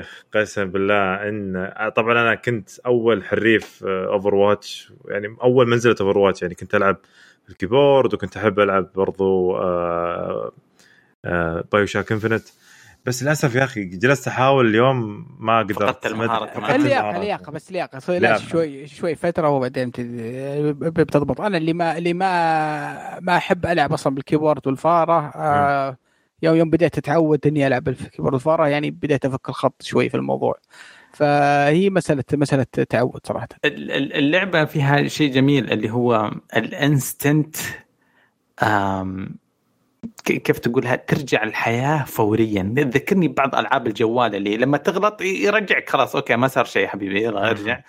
شيخ قسم بالله إن آه، طبعا أنا كنت أول حريف Overwatch يعني أول ما نزلت Overwatch يعني كنت ألعب بال keyboard وكنت أحب ألعب برضو BioShock Infinite بس للأسف يا أخي جلست أحاول اليوم ما قدرت فقدت المهارة فقدت كمان. اللياقه. اللياقة بس لياقة لا. شوي شوي فترة وبعدين بت- بتضبط أنا اللي ما اللي ما ما أحب ألعب أصلا بال keyboard والفارة آه يوم يوم بديت اتعود إني ألعب بال keyboard والفاره يعني بديت أفك الخط شوي في الموضوع. فهي مساله مسألة تعود صراحة. ال- ال- اللعبة فيها شيء جميل اللي هو ال instant كيف تقولها؟ ترجع الحياة فوريا. تذكرني ببعض ألعاب الجوال اللي لما تغلط يرجعك خلاص أوكي ما صار شيء يا حبيبي يلا ارجع.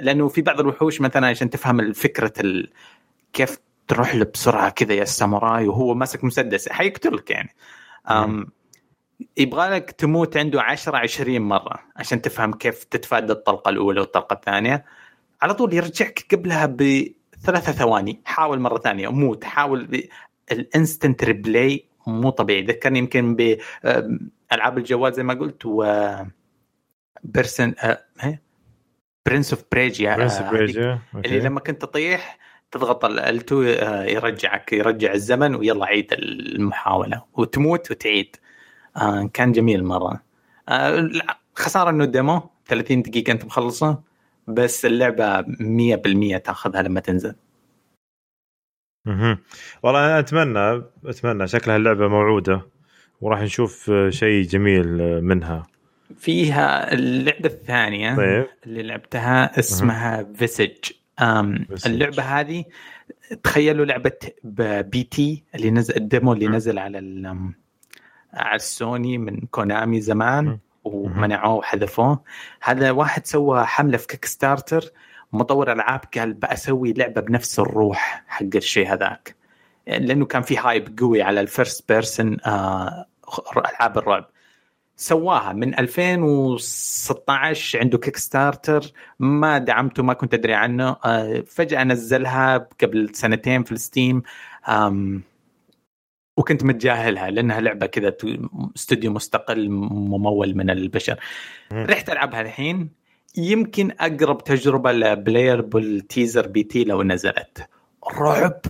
لأنه في بعض الوحوش مثلا عشان تفهم الفكرة ال... كيف تروح له بسرعة كذا يا الساموراي وهو ماسك مسدس حيقتلك يعني. يبغى لك تموت عنده 10 20 مرة عشان تفهم كيف تتفادى الطلقة الأولى والطلقة الثانية. على طول يرجعك قبلها بثلاثة ثواني حاول مرة ثانية موت حاول ب... ال instant replay مو طبيعي. ذكرني يمكن بالعاب الجوال زي ما قلت و Prince Prince of Persia Prince Persia اللي لما كنت تطيح تضغط ال L2 آه، يرجعك يرجع الزمن ويلا عيد المحاولة وتموت وتعيد. آه، كان جميل مرة. آه، خسارة إنه demo 30 دقيقة أنت مخلصه بس اللعبة 100% تاخذها لما تنزل. مهم. والله أنا أتمنى أتمنى شكلها اللعبة موعودة وراح نشوف شيء جميل منها. فيها اللعبة الثانية طيب. اللي لعبتها اسمها Visage. اللعبة هذه تخيلوا لعبة P.T. اللي نزل ال demo اللي. نزل على على السوني من Konami زمان. ومنعوه وحذفوه. هذا واحد سوى حملة في Kickstarter مطور ألعاب قال بسوي لعبة بنفس الروح حق الشيء هذاك. لأنه كان في hype قوي على ال first person ألعاب الرعب. سواها من 2016 عنده Kickstarter ما دعمته ما كنت أدري عنه. آه، فجأة نزلها قبل سنتين في ال Steam. وكنت متجاهلها لأنها لعبة كذا استوديو مستقل ممول من البشر. رحت ألعبها الحين. يمكن أقرب تجربة ل Playable Teaser P.T. لو نزلت. رعب.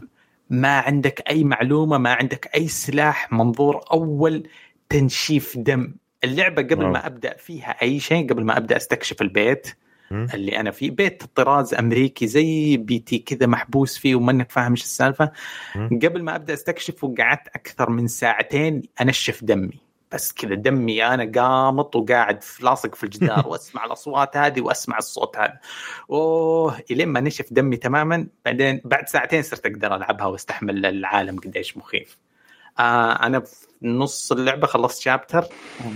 ما عندك أي معلومة ما عندك أي سلاح منظور أول تنشيف دم. اللعبة قبل wow. ما أبدأ فيها أي شيء قبل ما أبدأ أستكشف البيت. اللي أنا فيه بيت طراز أمريكي زي P.T. كذا محبوس فيه ومانك فاهم إيش السالفة. قبل ما أبدأ أستكشف وقعدت أكثر من ساعتين أنشف دمي بس كذا دمي أنا قامط وقاعد لاصق في الجدار وأسمع الأصوات هذه وأسمع الصوت هذا أوه إلين ما نشف دمي تماما بعدين بعد ساعتين صرت أقدر ألعبها وأستحمل العالم قديش مخيف آه أنا في نص اللعبة خلصت شابتر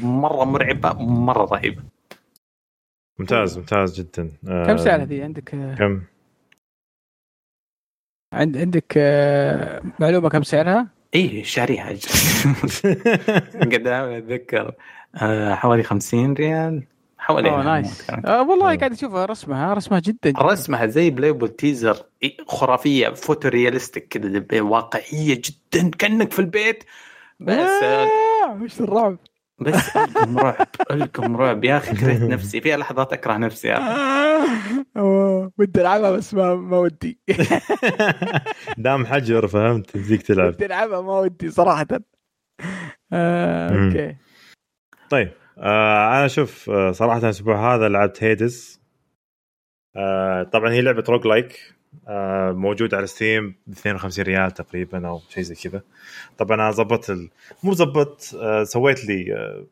مرة مرعبة مرة رهيبة. ممتاز ممتاز جدا. آه، كم سعر ذي عندك آه، كم؟ عند عندك آه، معلومة كم سعرها؟ إيه شاريها. قد أتذكر. آه حوالي 50 ريال. حوالي أوه nice آه والله قاعد أشوفها رسمها رسمها جدا جداً. رسمها زي Playable Teaser خرافية photorealistic كذا واقعية جدا كأنك في البيت. بس آه، وش الرعب بس الكم رعب الكم رعب. يا أخي كرهت نفسي. في لحظات أكره نفسي يا أخي. ودي ألعبها بس ما ما ودي. دام حجر فهمت؟ تزيك تلعب. ودي ألعبها ما ودي صراحة. آه،. okay. طيب. آه أنا شوف آه صراحة الأسبوع هذا لعبت Hades آه طبعا هي لعبة roguelike آه موجوده على Steam ب 52 ريال تقريبا أو شيء زي كذا. طبعا أنا ظبطت ال... مو ظبطت آه سويت لي آه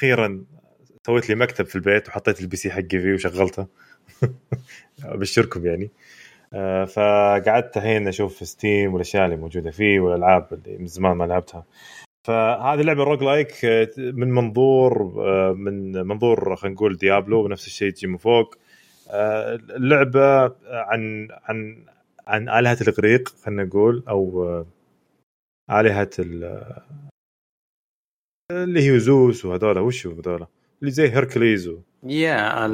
أخيرا سويت لي مكتب في البيت وحطيت ال PC حقي فيه وشغلته. أبشركم يعني. آه فقعدت الحين أشوف Steam والأشياء اللي موجودة فيه والألعاب اللي من زمان ما لعبتها. فهذه لعبة roguelike آه، من منظور آه، من منظور خلينا نقول Diablo ونفس الشيء تجي من فوق آه، اللعبه عن عن عن آلهة الإغريق خلينا نقول أو آه، آلهة ال- اللي هي زوس وهذول وش هو هذول اللي زي Hercules و... يا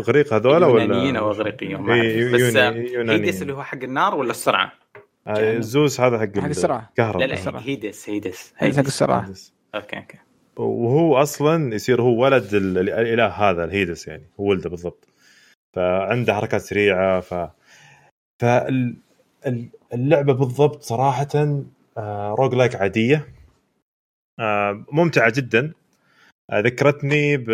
إغريق هذول يونانيين ولا أو اغريقيين ما أعرف. بس يونانيين. Hades اللي هو حق النار ولا السرعه؟ آه، زوس هذا حق حق السرعة. الكهرباء لا لا السرعة. Hades Hades حق السرعه أوكي أوكي. وهو أصلا يصير هو ولد ال- ال- الإله هذا ال Hades يعني هو ولده بالضبط. فعنده حركات سريعة ف فاللعبه بالضبط صراحة آه، roguelike عادية. آه، ممتعة جدا. آه، ذكرتني ب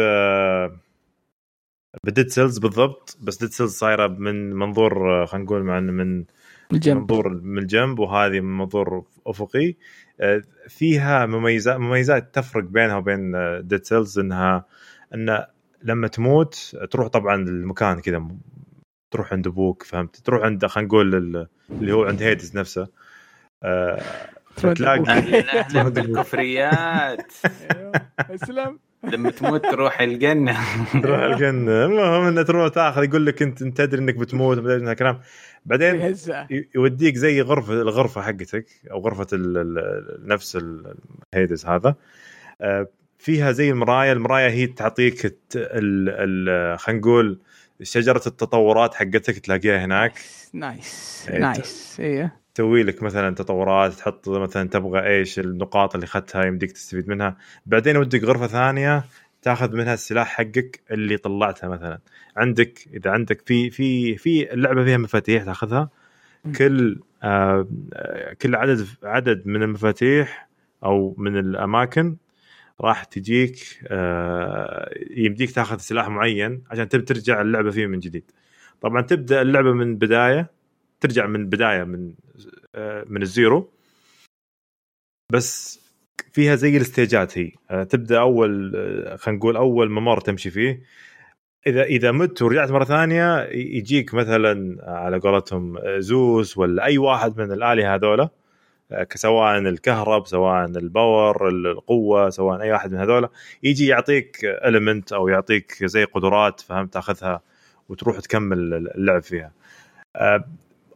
ب Dead Cells بالضبط. بس Dead Cells صايرة من منظور آه، خلينا نقول مع من الجنب منظور من الجنب وهذه من منظور أفقي. آه، فيها مميزات مميزات تفرق بينها وبين Dead Cells إنها إن لما تموت تروح طبعا المكان كذا تروح عند أبوك فهمت؟ تروح عند خلينا نقول ال- اللي هو عند Hades نفسه. آه، فتلاقي أهلاً بالكفريات أيوه. أسلم. لما تموت تروح الجنة. تروح الجنة. المهم إنه تروح تاخذ يقول لك انت أنت تدري إنك بتموت ما تدري كلام. بعدين يوديك زي غرفه الغرفة حقتك أو غرفة ال ال نفس ال- ال Hades هذا. آه، فيها زي المراية. المراية هي تعطيك الت- ال ال خلينا نقول شجرة التطورات حقتك تلاقيها هناك. nice nice أيوه تسوي لك مثلا تطورات تحط مثلا تبغى إيش النقاط اللي أخذتها يمديك تستفيد منها. بعدين يوديك غرفة ثانية تأخذ منها السلاح حقك اللي طلعتها مثلا. عندك إذا عندك في في في اللعبه فيها مفاتيح تأخذها. كل آه آه، كل عدد عدد من المفاتيح أو من الأماكن راح تجيك آه يمديك تأخذ سلاح معين عشان تبي ترجع اللعبة فيه من جديد. طبعا تبدأ اللعبة من بداية ترجع من بداية من آه، من الزيرو. بس فيها زي الاستيجات هي. آه، تبدأ أول آه، خلينا نقول أول ممر تمشي فيه. إذا إذا مت ورجعت مرة ثانية يجيك مثلا على قولتهم زوس ولا أي واحد من الآلهة هذولا. سواء الكهرب سواء ال power القوة سواء أي واحد من هذولا. يجي يعطيك element أو يعطيك زي قدرات فهمت تأخذها وتروح تكمل اللعب فيها.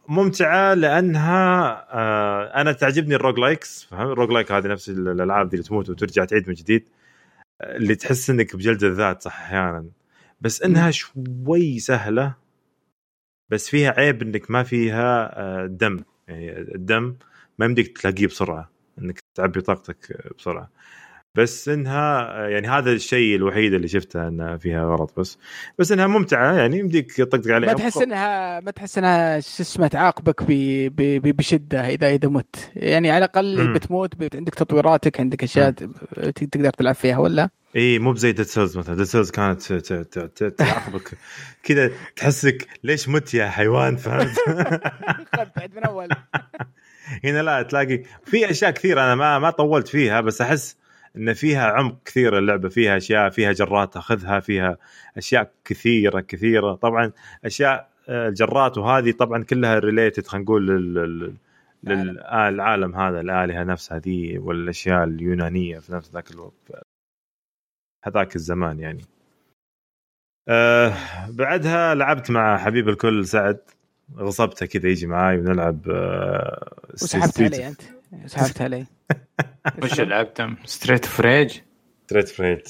ممتعة لأنها آه، أنا تعجبني ال roguelikes فاهم ال roguelike هذه نفس الألعاب دي اللي تموت وترجع تعيد من جديد آه، اللي تحس إنك بجلد الذات صح أحيانا. بس إنها شوي سهلة بس فيها عيب إنك ما فيها آه، دم. يعني الدم ما يمديك تلاقيه بسرعة إنك تعبي طاقتك بسرعة. بس إنها يعني هذا الشيء الوحيد اللي شفته انها فيها غلط بس. بس إنها ممتعة يعني يمديك تطقطق عليها. ما تحس إنها ما تحس إنها شو اسمه تعاقبك. بشدة إذا إذا مت. يعني على الأقل. بتموت بت... عندك تطويراتك عندك أشياء تقدر تلعب فيها ولا؟ إي مو بزي Dead Cells مثلا. Dead Cells كانت تعاقبك. كذا تحسك ليش مت يا حيوان فهمت؟ بعد من أول. هنا لا تلاقي في أشياء كثيرة أنا ما ما طولت فيها بس أحس إن فيها عمق كثير اللعبة فيها أشياء فيها جرات تأخذها فيها أشياء كثيرة كثيرة. طبعا أشياء آه، الجرات وهذه طبعا كلها related خلينا نقول لل- لل- لل- العالم هذا الآلهة نفسها ذي والأشياء اليونانية في نفس ذاك الوقت. هذاك الزمان يعني. آه بعدها لعبت مع حبيب الكل سعد غصبته كذا يجي معاي ونلعب آه وسحبت علي أنت. سحبت علي. وش لعبتم؟ Streets of Rage؟ Streets of Rage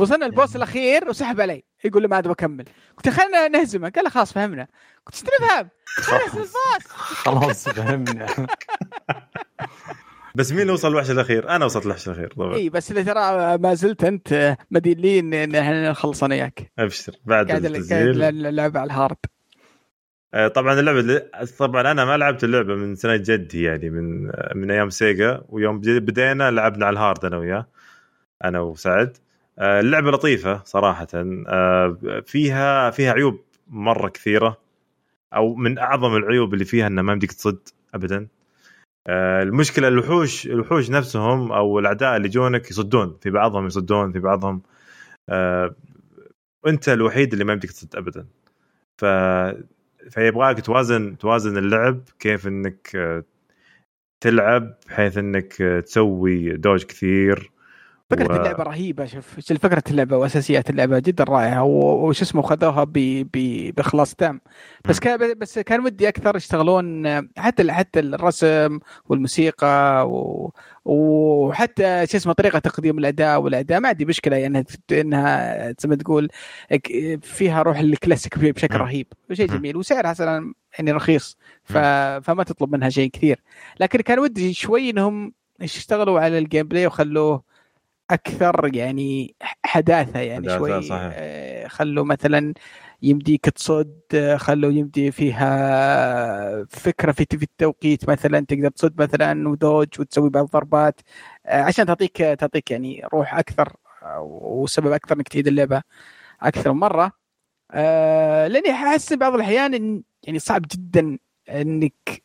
وصلنا ال boss الأخير وسحب علي. يقول لي ما أبغى اكمل قلت له خلينا نهزمه. قال لي خلاص فهمنا. قلت استنى خلاص. ال boss. خلاص فهمنا. بس مين اللي وصل الوحش الأخير؟ أنا وصلت الوحش الأخير طبعا. إي بس اللي ترى ما زلت أنت مدين لي إن إن إحنا نخلص أنا وياك. أبشر. بعد قاعد اللعب على ال hard. طبعا اللعبة طبعا أنا ما لعبت اللعبة من سنة جدي يعني من آه، من أيام Sega ويوم بد- بدينا لعبنا على ال hard أنا وياه أنا وسعد. آه، اللعبة لطيفة صراحة. آه، فيها فيها عيوب مرة كثيرة أو من أعظم العيوب اللي فيها إنه ما يمديك تصد ابدا. آه، المشكلة الوحوش الوحوش نفسهم أو الأعداء اللي جونك يصدون في بعضهم يصدون في بعضهم آه، وانت الوحيد اللي ما يمديك تصد ابدا. ف فيبغاك توازن توازن اللعب كيف إنك آه، تلعب بحيث إنك آه، تسوي دوج كثير. فكرة و- اللعبة رهيبة شوف فكرة اللعبة وأساسيات اللعبة جدا رائعة وش اسمه خذوها ب- ب- بإخلاص تام بس. كان بس كان ودي أكثر يشتغلون حتى حتى الرسم والموسيقى و... وحتى شو اسمه طريقة تقديم الأداء والأداء ما عندي مشكلة يعني إنها زي ما تقول فيها روح الكلاسيك بشكل. رهيب شيء مم. جميل وسعرها أصلا يعني رخيص ف... فما تطلب منها شيء كثير لكن كان ودي شوي إنهم يشتغلوا على ال gameplay وخلوه أكثر يعني حداثة يعني حداثة، شوي صحيح. آه، خلوا مثلا يمديك تصد آه، خلوا يمدي فيها فكرة في في التوقيت مثلا تقدر تصد مثلا ودوج وتسوي بعض الضربات آه، عشان تعطيك تعطيك يعني روح أكثر وسبب أكثر إنك تعيد اللعبة أكثر من مره لأني أحس بعض الأحيان إن يعني صعب جدا إنك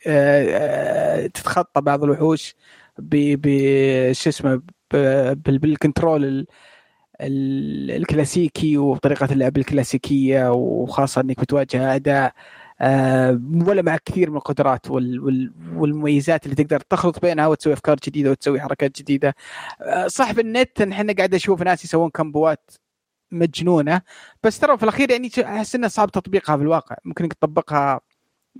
تتخطى بعض الوحوش ب ب- شو اسمه بالكنترول ال- ال- الكلاسيكي وطريقة اللعب الكلاسيكية وخاصة إنك بتواجه اعداء آه، ولا مع كثير من القدرات وال- وال- والمميزات اللي تقدر تخلط بينها وتسوي أفكار جديدة وتسوي حركات جديدة. آه، صح بالنت إحنا قاعد أشوف ناس يسوون كمبوات مجنونة بس ترى في الأخير يعني أحس انه صعب تطبيقها في الواقع. ممكن تطبقها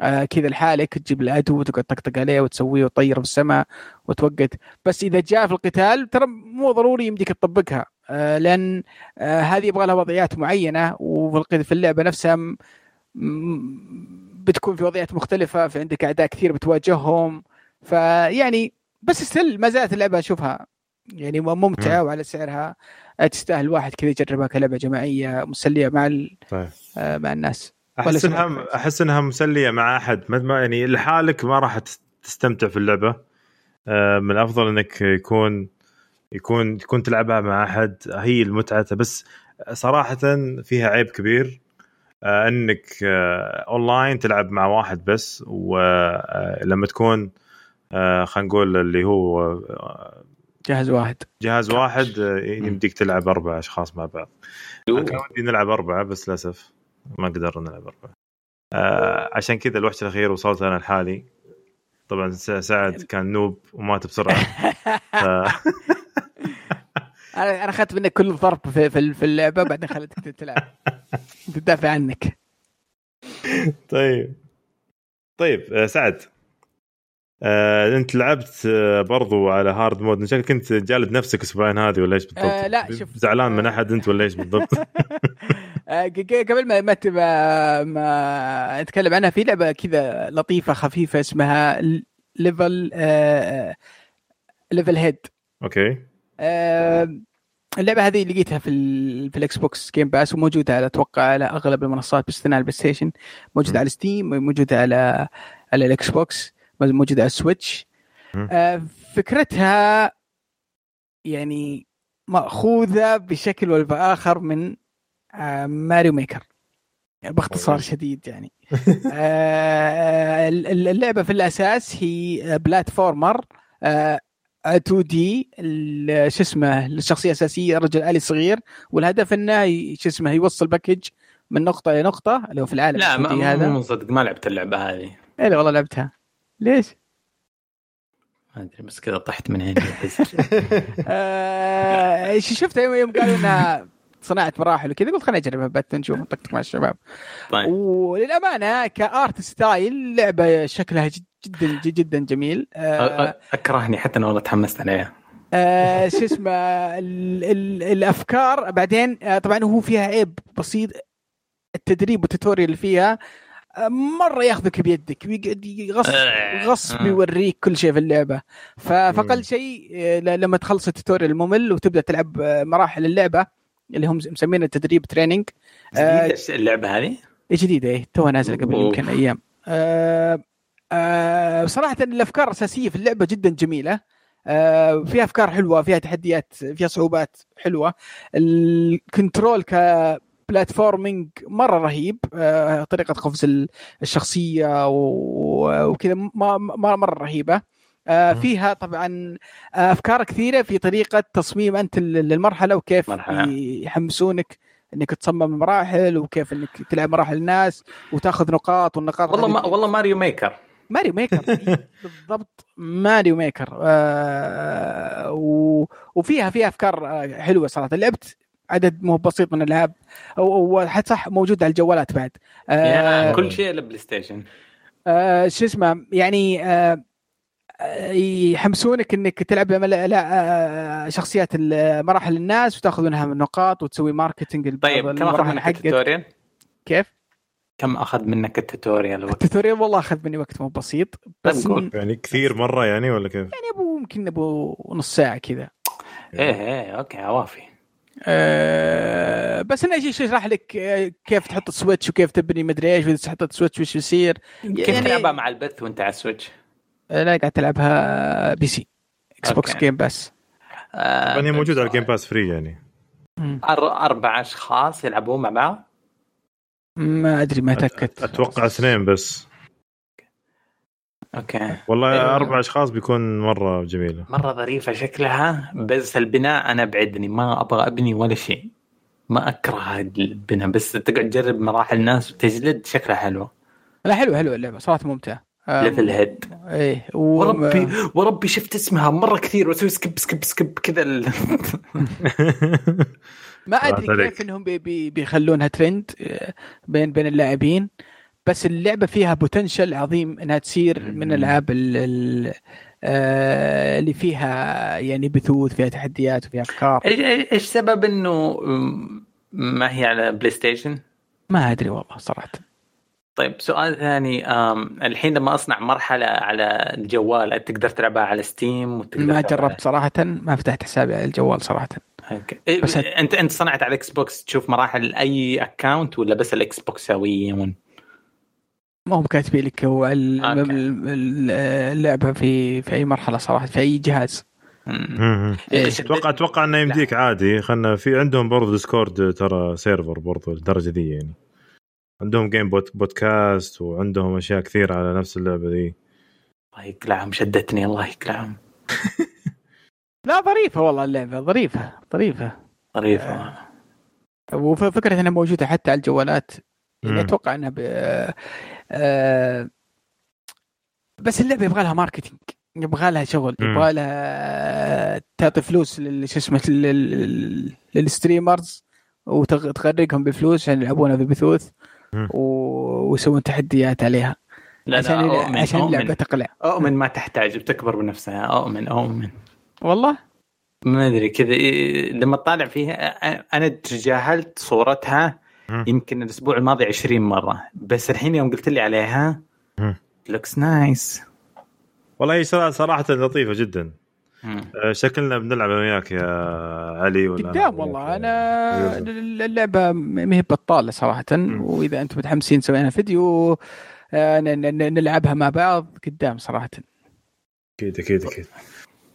آه كذا لحالك تجيب العدو وتقعد تطقطق عليه وتسويه وتطير في السماء وتوقت بس إذا جاء في القتال ترى مو ضروري يمديك تطبقها آه لأن آه هذه يبغى لها وضعيات معينة وفي اللعبة نفسها بتكون في وضعيات مختلفة في عندك أعداء كثير بتواجههم. فيعني بس ستيل ما زالت اللعبة أشوفها يعني ممتعة وعلى سعرها. تستاهل واحد كذا يجربها كلعبة جماعية مسلية مع طيب. مع الناس. أحس إنها؟ أحس إنها مسلية مع أحد. ما ما- يعني لحالك ما راح تس- تستمتع في اللعبة. آه، من الأفضل إنك يكون يكون تكون تلعبها مع أحد. هي المتعة. بس صراحة فيها عيب كبير. آه، إنك آه، أونلاين تلعب مع واحد بس. ولما تكون خلينا نقول اللي هو جهاز واحد. جهاز واحد يمديك تلعب أربع أشخاص مع بعض. كان ودي نلعب أربعة بس للأسف. ما قدرنا نلعب أربعة. آه عشان كذا الوحش الأخير وصلت أنا لحالي. طبعا سعد كان نوب ومات بسرعة. ف... أنا أنا أخذت منك كل ضرب في في اللعبة بعدين خليتك تلعب. تدافع عنك. طيب. طيب آه سعد. آه أنت لعبت آه برضو على hard mode إن شكلك كنت جالد نفسك أسبوعين هذه ولا إيش بالضبط؟ آه، لا، شوف. زعلان من أحد أنت ولا إيش بالضبط؟ آه، قبل ما ما اتكلم عنها في لعبة كذا لطيفة خفيفة اسمها Level Levelhead okay آه، اللعبة هذه لقيتها في ال في ال Xbox Game Pass وموجودة على أتوقع على أغلب المنصات باستثناء ال PlayStation موجودة. على Steam موجودة على على ال Xbox موجودة على ال Switch. آه، فكرتها يعني مأخوذة بشكل أو باخر من Mario Maker يعني باختصار. شديد يعني آه، اللعبة في الأساس هي platformer 2D شو اسمه الشخصية الأساسية رجل آلي صغير والهدف إنه شو اسمه يوصل package من نقطة إلى نقطة اللي هو في العالم لا ما 2D هذا مو صدق ما لعبت اللعبة هذه اي والله لعبتها ليش؟ ما أدري بس كذا طحت من عيني. آه شفتها يوم قالوا إنها صناعة مراحل وكذا قلت خليني اجربها بث نشوف نطقطق مع الشباب طيب وللأمانة ك art style لعبة شكلها جد- جدا جدا جميل آه أكرهني حتى أنا والله تحمست عليها آه شو اسمه ال ال الأفكار بعدين آه طبعا هو فيها عيب بسيط التدريب وال tutorial اللي فيها آه مرة ياخذك بيدك ويقعد يغصب آه. غصب. يوريك كل شيء في اللعبة. فأقل شيء لما تخلص ال tutorial الممل وتبدأ تلعب مراحل اللعبة اللي هم مسمينه التدريب training آه، جديدة اللعبة هذه؟ جديدة إيه توها نازلة قبل. يمكن أيام. آه آه صراحة الأفكار الأساسية في اللعبة جدا جميلة. آه فيها أفكار حلوة فيها تحديات فيها صعوبات حلوة. ال control ك platforming مرة رهيب. آه طريقة قفز ال- الشخصية وكذا مرة رهيبة. فيها طبعا آه، أفكار كثيرة في طريقة تصميم أنت لل- للمرحلة وكيف مرحلة. يحمسونك إنك تصمم مراحل وكيف إنك تلعب مراحل الناس وتأخذ نقاط والنقاط والله ما والله ماريو ميكر. ماريو ميكر بالضبط ماريو ميكر. آه و... وفيها فيها أفكار آه، حلوة صراحة. لعبت عدد مو بسيط من الألعاب وحتى صح موجود على الجوالات بعد. آه كل شيء لل PlayStation. آه شو اسمه يعني آه يحمسونك إنك تلعب لا شخصيات مراحل الناس وتاخذ منها نقاط وتسوي marketing طيب كم أخذ منك ال tutorial؟ كيف؟ كم أخذ منك ال tutorial الوقت؟ ال tutorial والله أخذ مني وقت مو بسيط بس م... يعني كثير مرة يعني ولا كيف؟ يعني أبو يمكن أبو نص ساعة كذا إيه إيه أوكي عوافي أه بس إنه إيش يشرح لك آه، كيف تحط ال Switch وكيف تبني مدري إيش وإذا تحط ال Switch وش يصير كيف يعني... تلعبها مع البث وأنت على ال Switch؟ لا قاعد تلعبها PC Xbox Game Pass آه هي موجودة على ال Game Pass free يعني. أربع أشخاص يلعبون مع بعض؟ ما أدري ما تاكدت أتوقع اثنين بس. أوكي. والله إيه. أربع أشخاص بيكون مرة جميلة. مرة ظريفة شكلها بس البناء أنا بعدني ما أبغى أبني ولا شيء. ما أكره البناء بس تقعد تجرب مراحل الناس وتجلد شكلها حلوة لا حلو حلو اللعبة صراحة ممتعة. LevelHead إيه و... وربي وربي شفت اسمها مرة كثير واسوي skip skip skip كذا ال... ما أدري كيف إنهم بي بي بيخلونها ترند آه، بين بين اللاعبين بس اللعبة فيها potential عظيم إنها تصير من الألعاب آه، اللي فيها يعني بثوث فيها تحديات وفيها أفكار. إيش سبب إنه ما هي على PlayStation؟ ما أدري والله صراحة. طيب سؤال ثاني. الحين لما أصنع مرحلة على الجوال تقدر تلعبها على Steam وتقدر ما جربت صراحة ما فتحت حسابي على الجوال صراحة. أوكي. إيه بس أنت أنت صنعت على ال Xbox تشوف مراحل أي account ولا بس الاكس بوكساويون؟ ما هو كاتبين لك هو اللعبة في في أي مرحلة صراحة في أي جهاز. أتوقع أتوقع إنه يمديك عادي. خلنا في عندهم برضه Discord ترى server برضه الدرجه دي يعني. عندهم game bot بودكاست وعندهم أشياء كثير على نفس اللعبة ذي. الله يقلعهم شدتني الله يقلعهم. لا ظريفة والله اللعبة ظريفة ظريفة. ظريفة. آه. وفكرة إنها موجودة حتى على الجوالات. يعني أتوقع إنها ب... آه... بس اللعبة يبغى لها marketing يبغى لها شغل يبغى لها تعطي فلوس شو اسمه لل streamers وتغرقهم بفلوس عشان يلعبونها في بثوث. ويسوون تحديات عليها. لا عشان لا أومن عشان اللعبة تقلع. أومن ما تحتاج بتكبر بنفسها. أومن أومن. والله؟ ما أدري كذا لما تطالع فيها أنا تجاهلت صورتها يمكن الأسبوع الماضي 20 مرة. بس الحين يوم قلت لي عليها لوكس نايس والله صراحة لطيفة جدا. شكلنا بنلعب أنا وياك يا علي ولا قدام والله. أنا اللعبة ما هي بطاله صراحة. وإذا أنتم متحمسين سوينا فيديو آه، نلعبها مع بعض قدام صراحة. أكيد أكيد أكيد.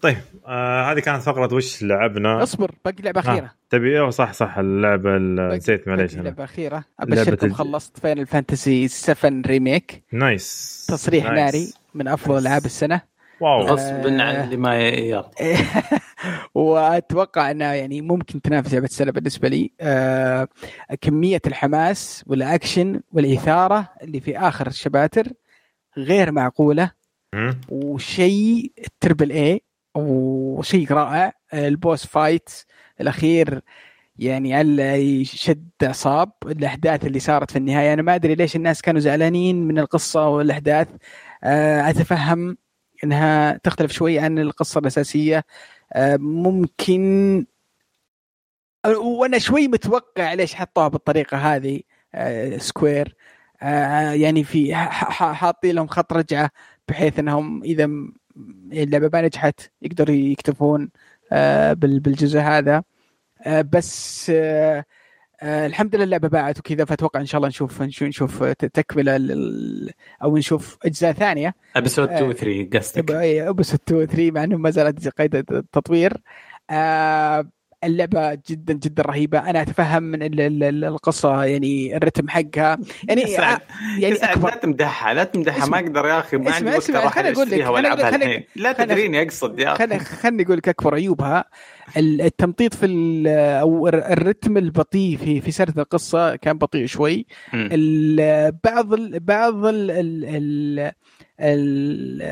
طيب آه هذه كانت فقرة وش لعبنا؟ اصبر باقي لعبة أخيرة. آه. تبي إيه؟ صح صح اللعبة نسيت معليش أنا. لعبة أخيرة. أبشركم الج... خلصت Final Fantasy 7 Remake nice. تصريح nice. ناري من أفضل ألعاب السنة. واو. غصبا عن اللي ما يرضى وأتوقع انها يعني ممكن تنافس لعبه السنة بالنسبة لي. آه كمية الحماس والأكشن والإثارة اللي في آخر ال chapter غير معقولة. وشيء triple A وشيء رائع. ال boss fight الأخير يعني على شد إعصاب. الأحداث اللي صارت في النهاية. أنا ما أدري ليش الناس كانوا زعلانين من القصة والأحداث. أه أتفهم إنها تختلف شوي عن القصة الأساسية. أه ممكن وأنا شوي متوقع ليش حطوها بالطريقة هذه سكوير أه يعني في حاطين لهم خط رجعة بحيث إنهم إذا اللعبة ما نجحت يقدروا يكتفون آه، بالجزء هذا. آه، بس آه، الحمد لله اللعبة باعت وكذا فأتوقع إن شاء الله نشوف نشوف تكملة أو نشوف أجزاء ثانية. ابسود 2 و 3 قصدك. ابسود 2 و 3 مع إنه ما زالت قيد التطوير. اللعبة جدا جدا رهيبة. أنا أتفهم من القصة يعني الرتم حقها. يعني سعد. يعني أكبر... لا تمدحها لا تمدحها. ما أقدر يا أخي ما عندي وقت أروح اشتريها وألعبها لا تدريني أقصد يا أخي. خليني أقول لك أكبر عيوبها. التمطيط في أو الرتم البطيء في في سرد القصة كان بطيء شوي. بعض ال بعض ال ال-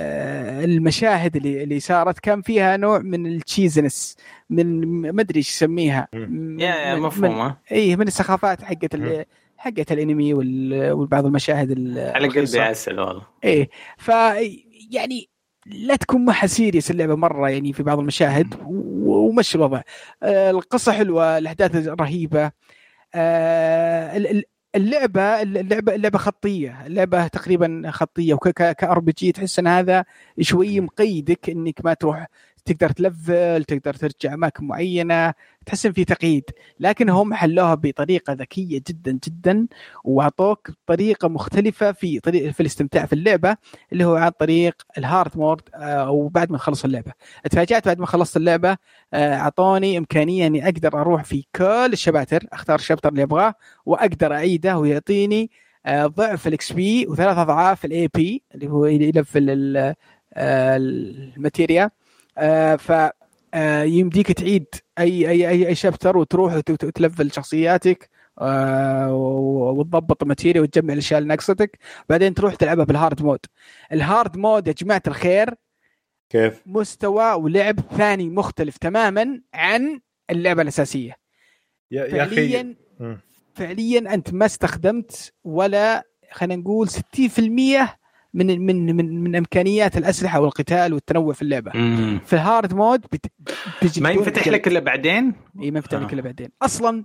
المشاهد اللي اللي صارت كان فيها نوع من ال cheesiness من ما أدري إيش يسميها. يا مفهومه اي من السخافات حقت حقت الأنمي وبعض المشاهد ال- على قلبي. عسل والله. إيه ف يعني لا تكون معها serious اللعبة مرة يعني في بعض المشاهد ومشي الوضع. آه، القصة حلوة الأحداث رهيبة. آه، ال- ال- اللعبة اللعبة اللعبة خطية. اللعبة تقريبا خطية وك RPG تحس إن هذا شوي مقيدك إنك ما تروح تقدر ت level تقدر ترجع أماكن معينة تحس ان في تقييد. لكن هم حلوها بطريقة ذكية جدا جدا وأعطوك طريقة مختلفة في طريقه في الاستمتاع في اللعبة اللي هو عن طريق ال hard آه، أو بعد ما تخلص اللعبة. تفاجات بعد ما خلصت اللعبة آه، أعطوني إمكانية إني أقدر أروح في كل ال chapters أختار ال chapter اللي أبغاه وأقدر أعيده ويعطيني آه، ضعف ال XP وثلاث أضعاف ال AP اللي هو آه، ال materia آه، ف آه، يمديك تعيد أي أي أي, أي chapter وتروح وت- وت- وت level شخصياتك آه، وتضبط ال materia وتجمع الأشياء اللي ناقصتك بعدين تروح تلعبها بال hard mode ال hard mode يا جماعة الخير كيف؟ مستوى ولعب ثاني مختلف تماما عن اللعبة الأساسية يا, يا فعليا مم. فعليا أنت ما استخدمت ولا خلينا نقول 60% من من من من إمكانيات الأسلحة والقتال والتنوع في اللعبة مم. في ال hard mode بت... بتجي ما ينفتح. لك إلا بعدين إي ما ينفتح لك آه. الا بعدين أصلا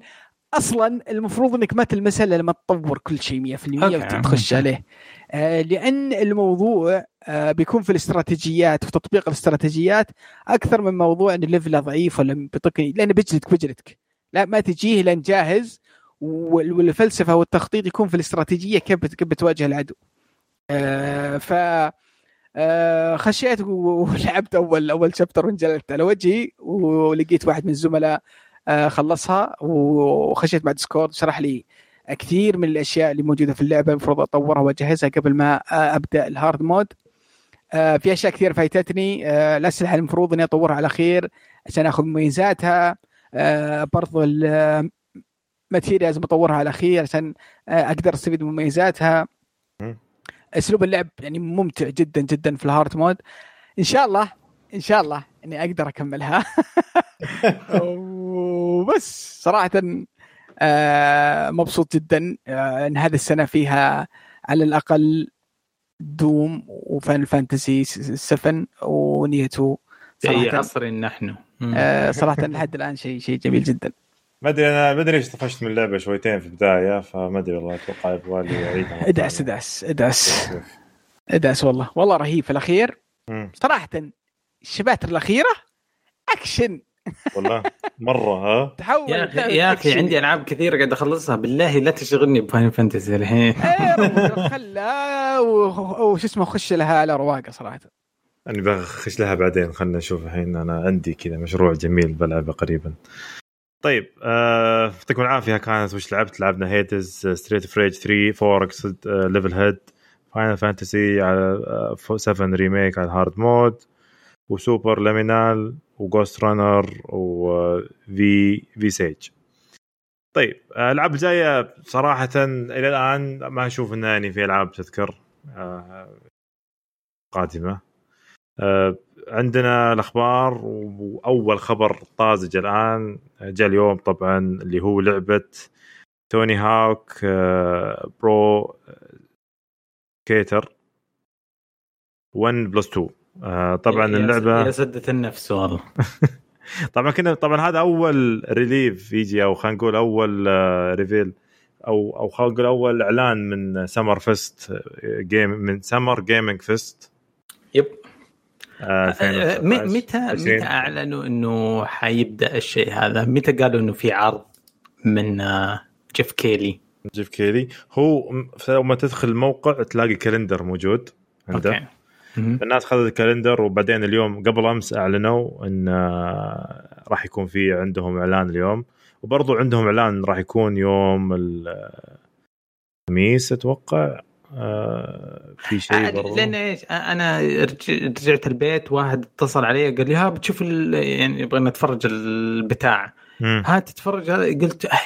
أصلا المفروض إنك ما تلمسها إلا لما تطور كل شيء 100% okay. وتخش عليه آه لأن الموضوع آه بيكون في الاستراتيجيات في تطبيق الاستراتيجيات أكثر من موضوع إن level ه ضعيف ولا بيطقني لأنه بيجلدك بيجلدك لا ما تجيه لين جاهز وال- والفلسفة والتخطيط يكون في الاستراتيجية كيف بت- كيف بتواجه العدو آه ف آه خشيت ولعبت أول أول chapter وانجلدت على وجهي ولقيت واحد من الزملاء آه خلصها وخشيت مع Discord شرح لي كثير من الأشياء اللي موجودة في اللعبة المفروض أطورها وأجهزها قبل ما آه أبدأ ال hard mode آه في أشياء كثير فايتتني آه الاسلحه المفروض إني أطورها على الأخير عشان آخذ مميزاتها. آه برضو ال materia لازم اطورها على الأخير عشان آه أقدر أستفيد من مميزاتها. مم. اسلوب اللعب يعني ممتع جدا جدا في ال hard mode. إن شاء الله إن شاء الله إني أقدر أكملها. وبس صراحة آه مبسوط جدا آه إن هذه السنة فيها على الأقل دوم وفان فانتسي 7 ونية 2 في عصر نحن. آه صراحة لحد الآن شيء شيء جميل جدا. ما أدري أنا ما أدري ليش طفشت من اللعبة شويتين في البداية فما أدري والله أتوقع يبغى لي اعيدها ادعس. ادعس ادعس. ادعس والله. والله رهيب. في الأخير مم. صراحة الشباتر الأخيرة أكشن. والله مرة ها؟ تحول يا أخي يا أخي. عندي ألعاب كثيرة قاعد أخلصها. بالله لا تشغلني بفاين فانتسي الحين. خلها و- وش اسمه خش لها على رواقة صراحة. أنا بخش لها بعدين خلنا نشوف الحين. أنا عندي كذا مشروع جميل بلعبه قريبا. طيب آه يعطيكم العافية. كانت وش لعبت؟ لعبنا هيدز ستريت فريج 3 فوركس ليفل هيد Final Fantasy على آه، 7 Remake على ال hard mode و Superliminal و Ghostrunner وفي في سيج طيب آه، الألعاب الجاية صراحة إلى الآن ما أشوف إنه يعني في ألعاب تذكر آه، قادمة. آه، عندنا الأخبار وأول خبر طازج الآن جاء اليوم طبعا اللي هو لعبة Tony Hawk آه، Pro Skater 1 plus 2 آه، طبعا اللعبة يا سدة النفس والله. طبعا كنا طبعا هذا أول reveal يجي أو خلينا نقول أول آه، reveal أو أو خلينا نقول أول إعلان من Summer Fest Game من Summer Gaming Fest yep آه، آه، 2019. م- متى 20. متى أعلنوا إنه حيبدأ الشيء هذا؟ متى قالوا إنه في عرض من آه، Geoff Keighley؟ Geoff Keighley هو لما تدخل الموقع تلاقي calendar موجود عنده مهم. الناس خذت ال calendar وبعدين اليوم قبل أمس أعلنوا إن آه، راح يكون في عندهم إعلان اليوم وبرضو عندهم إعلان راح يكون يوم الخميس أتوقع آه، في شيء آه، برضو؟ لأن إيش؟ آه، أنا رج- رجعت البيت واحد اتصل علي قال لي ها بتشوف ال- يعني يبغى نتفرج البتاع. ها تتفرج هذا؟ قلت آه،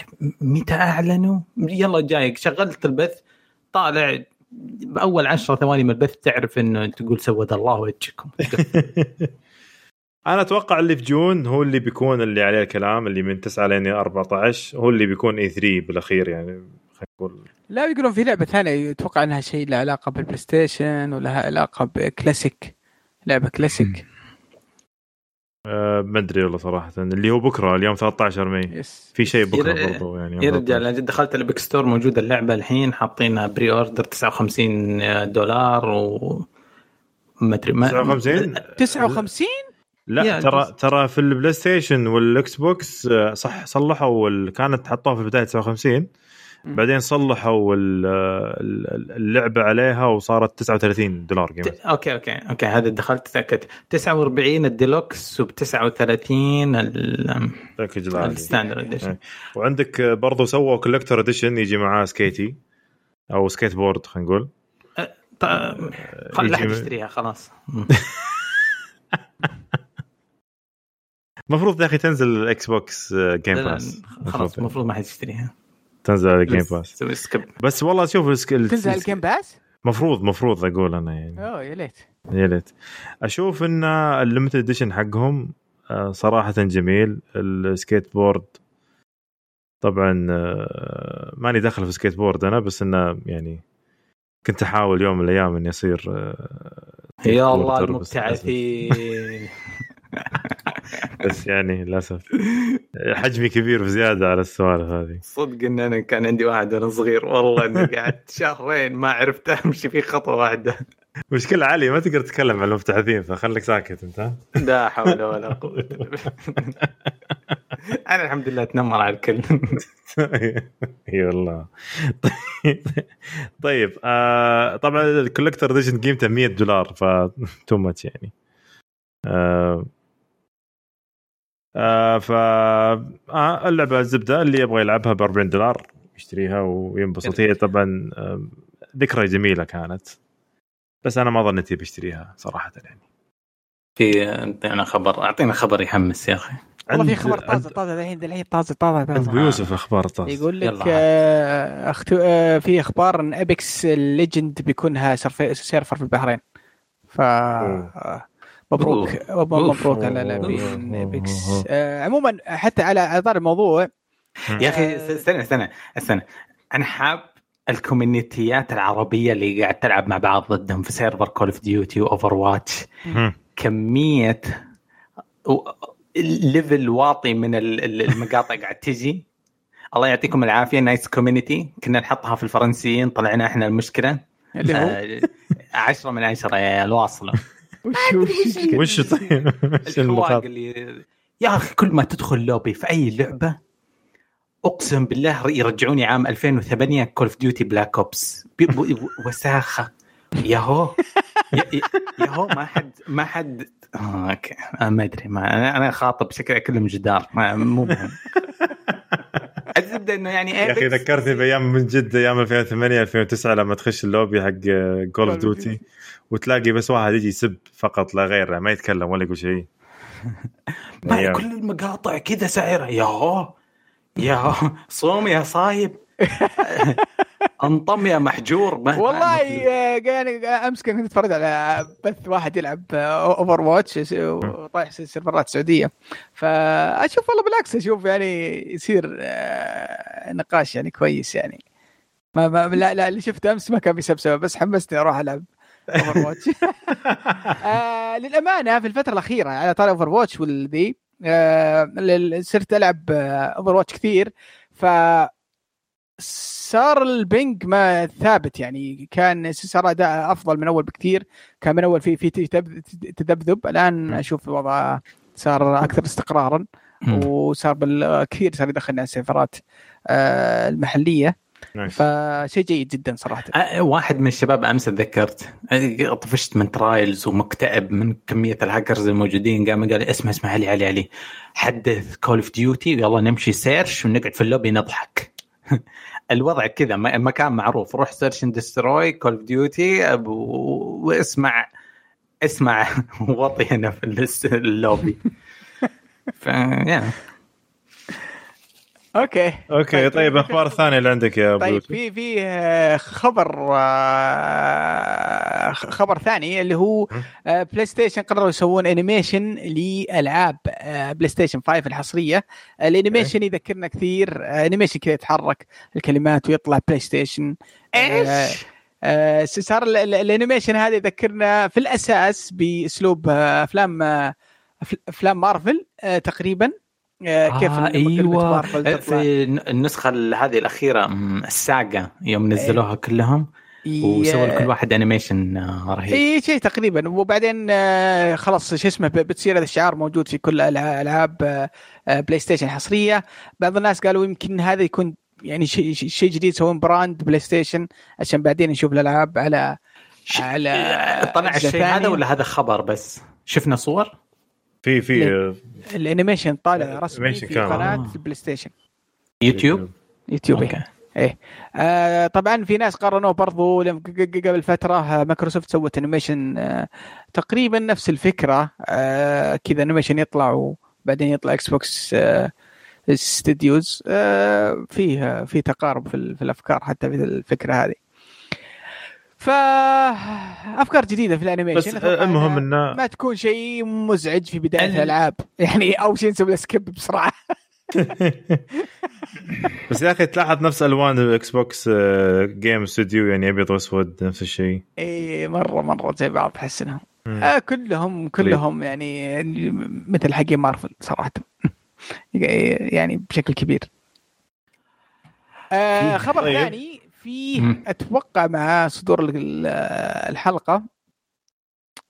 متى أعلنوا؟ يلا جايك. شغلت البث طالع بأول 10 ثواني من البث تعرف إنه تقول سود الله وجهكم. أنا أتوقع اللي في جون هو اللي بيكون اللي عليه الكلام اللي من 9 لين 14 هو اللي بيكون E3 بالأخير يعني خلينا نقول. لا يقولون في لعبة ثانية أتوقع أنها شيء له علاقة بال PlayStation ولها علاقة بكلاسيك لعبة كلاسيك. أه ما أدري والله صراحة. اللي هو بكرة اليوم 13 May. yes. في شيء بكرة يا- برضو يعني يا رجال أنا دخلت ال Epic Store موجوده اللعبة الحين حاطينها pre-order 59 دولار و ما أدري ما 59 59 لا يا ترى. ترى في ال PlayStation وال Xbox آه، صح صلحوا كانت حطوها في البداية 59 مم. بعدين صلحوا ال- ال- اللعبة عليها وصارت 39 دولار ت- okay okay okay هذا دخلت تأكدت. 49 الديلوكس وب 39 ال- package العادي ال standard edition. وعندك برضو سووا collector edition يجي معاه skate أو سكيت بورد خلينا نقول. طيب خل- لا حد يشتريها خلاص. المفروض يا أخي تنزل ال Xbox Game Pass خلاص المفروض ما حد يشتريها. تنزل على Game Pass سوي skip بس والله شوف السك... تنزل ال Game Pass؟ مفروض مفروض أقول أنا يعني. أوه يا ليت. يا ليت. أشوف إن ال limited edition حقهم آه، صراحة جميل. السكيت بورد طبعا آه، ماني داخل في سكيت بورد أنا بس إنه يعني كنت أحاول يوم من الأيام إني أصير آه، يا الله المبتعثين. بس يعني للأسف. حجمي كبير بزيادة على السوالف هذه. صدق إن أنا كان عندي واحد وأنا صغير. والله إني قعدت شهرين ما عرفت أمشي في خطوة واحدة. مشكلة علي ما تقدر تتكلم عن المبتعثين فخليك ساكت أنت؟ لا حول ولا بالله. أنا الحمد لله أتنمر على الكل. إي والله. طيب طيب آه طبعا ال collector edition قيمته 100 دولار ف too much يعني. آه آه ف آه اللعبة الزبدة اللي يبغى يلعبها ب 40 دولار يشتريها وينبسط. هي طبعا آه ذكرى جميلة كانت. بس أنا ما ظنيت بشتريها صراحة يعني. في أعطينا خبر أعطينا خبر يحمس يا أخي. والله في خبر طازة طازة الحين الحين طازة طازة عند طازه أبو يوسف أخبار طاز يقول لك. آه أختو... آه في أخبار إن Apex Legends بيكون لها serv- server في البحرين. ف آه، مبروك. مبروك على لاعبين Apex آه عموما حتى على طار الموضوع يا أخي استنى استنى استنى. أنا حاب ال communityات العربية اللي قاعد تلعب مع بعض ضدهم في server Call of Duty و Overwatch. كمية level واطي من ال- ال- المقاطع قاعد تجي. الله يعطيكم العافية nice community كنا نحطها في الفرنسيين طلعنا إحنا المشكلة. اللي هو؟ آه، عشرة من عشرة يا الواصلة. وش وش طيب؟ اللي يا أخي كل ما تدخل لوبي في أي لعبة أقسم بالله يرجعوني عام 2008 كول اوف ديوتي بلاك اوبس وساخة. ياهو. يا- ياهو ما حد ما حد آه، أوكي. آه، ما أدري ما أنا خاطب شكلها كلهم جدار. ما مو مهم. الزبده إنه يعني يا أخي ذكرتني بأيام من جد أيام 2008 2009 لما تخش اللوبي حق Call of Duty وتلاقي بس واحد يجي يسب فقط لا غير ما يتكلم ولا يقول شيء. كل المقاطع كذا سعرها يا يا صوم يا صايب. انطم يا محجور ما والله آه، يعني أمس كنت أتفرج على بث واحد يلعب Overwatch وطايح serverات سعودية. فأشوف والله بالعكس أشوف يعني يصير آه، نقاش يعني كويس يعني. ما, ما لا لا اللي شفته أمس ما كان بسبسبه بس حمسني أروح ألعب Overwatch آه للأمانة في الفترة الأخيرة على طاري Overwatch والذي آه ال- صرت ألعب Overwatch كثير. ف صار ال ping ما ثابت يعني. كان صار أداء أفضل من أول بكثير. كان من أول في في تذب- تذبذب الآن أشوف الوضع صار أكثر استقرارا. وصار بالكثير صار يدخلنا ال serverات آه، المحلية. فشيء جيد جدا صراحة. أه، واحد من الشباب أمس تذكرت أه، طفشت من Trials ومكتئب من كمية الهاكرز الموجودين. قام قال اسمع اسمع علي علي علي. حدث Call of Duty يلا نمشي search ونقعد في اللوبي نضحك. الوضع كذا مكان معروف. روح search and destroy Call of Duty واسمع اسمع وطي هنا في اللوبي. ف يا أوكي. أوكي طيب أخبار ثانية اللي عندك يا طيب في في آه، خبر آه، خبر ثاني اللي هو آه، PlayStation قرروا يسوون animation لألعاب آه، PlayStation 5 الحصرية. ال animation يذكرنا كثير آه، animation كذا يتحرك الكلمات ويطلع PlayStation آه، آه، صار ال- ال- ال animation هذا يذكرنا في الأساس بأسلوب آه، أفلام آه، أفلام مارفل آه، تقريبا. آه، كيف آه لما كلمة أيوه. تطلع. في النسخة هذه الأخيرة الساقة يوم نزلوها كلهم وسووا لكل واحد animation آه، رهيب. اي شيء تقريبا. وبعدين آه، خلاص شو اسمه بتصير هذا الشعار موجود في كل ألعاب آه، آه، PlayStation حصرية. بعض الناس قالوا يمكن هذا يكون يعني شيء شيء جديد يسوون brand PlayStation عشان بعدين نشوف الألعاب على على آه، طلع الشيء هذا. ولا هذا خبر بس؟ شفنا صور؟ في في ليه؟ ال animation طالع آه، رسمي في. قناة آه. ال PlayStation YouTube؟ YouTube أوكي إيه. آه طبعا في ناس قارنوه برضو لم- ق- ق- قبل فترة آه، مايكروسوفت سوت animation آه تقريبا نفس الفكرة. آه كذا animation يطلع وبعدين يطلع Xbox آه Studios آه فيه في تقارب في, ال- في الأفكار حتى في الفكرة هذه. فأفكار جديدة في ال animation. بس أتوقع المهم إنه ما تكون شيء مزعج في بداية ال- الألعاب. يعني أو شيء نسوي له skip بسرعة. بس يا أخي تلاحظ نفس ألوان ال Xbox آه، Game Studio يعني ابيض واسود نفس الشيء. إي مرة مرة زي بعض أحس إنهم. آه كلهم كلهم يعني مثل حقين مارفل صراحة. يعني بشكل كبير. آه خبر طيب. ثاني في مم. أتوقع مع صدور ال- الحلقة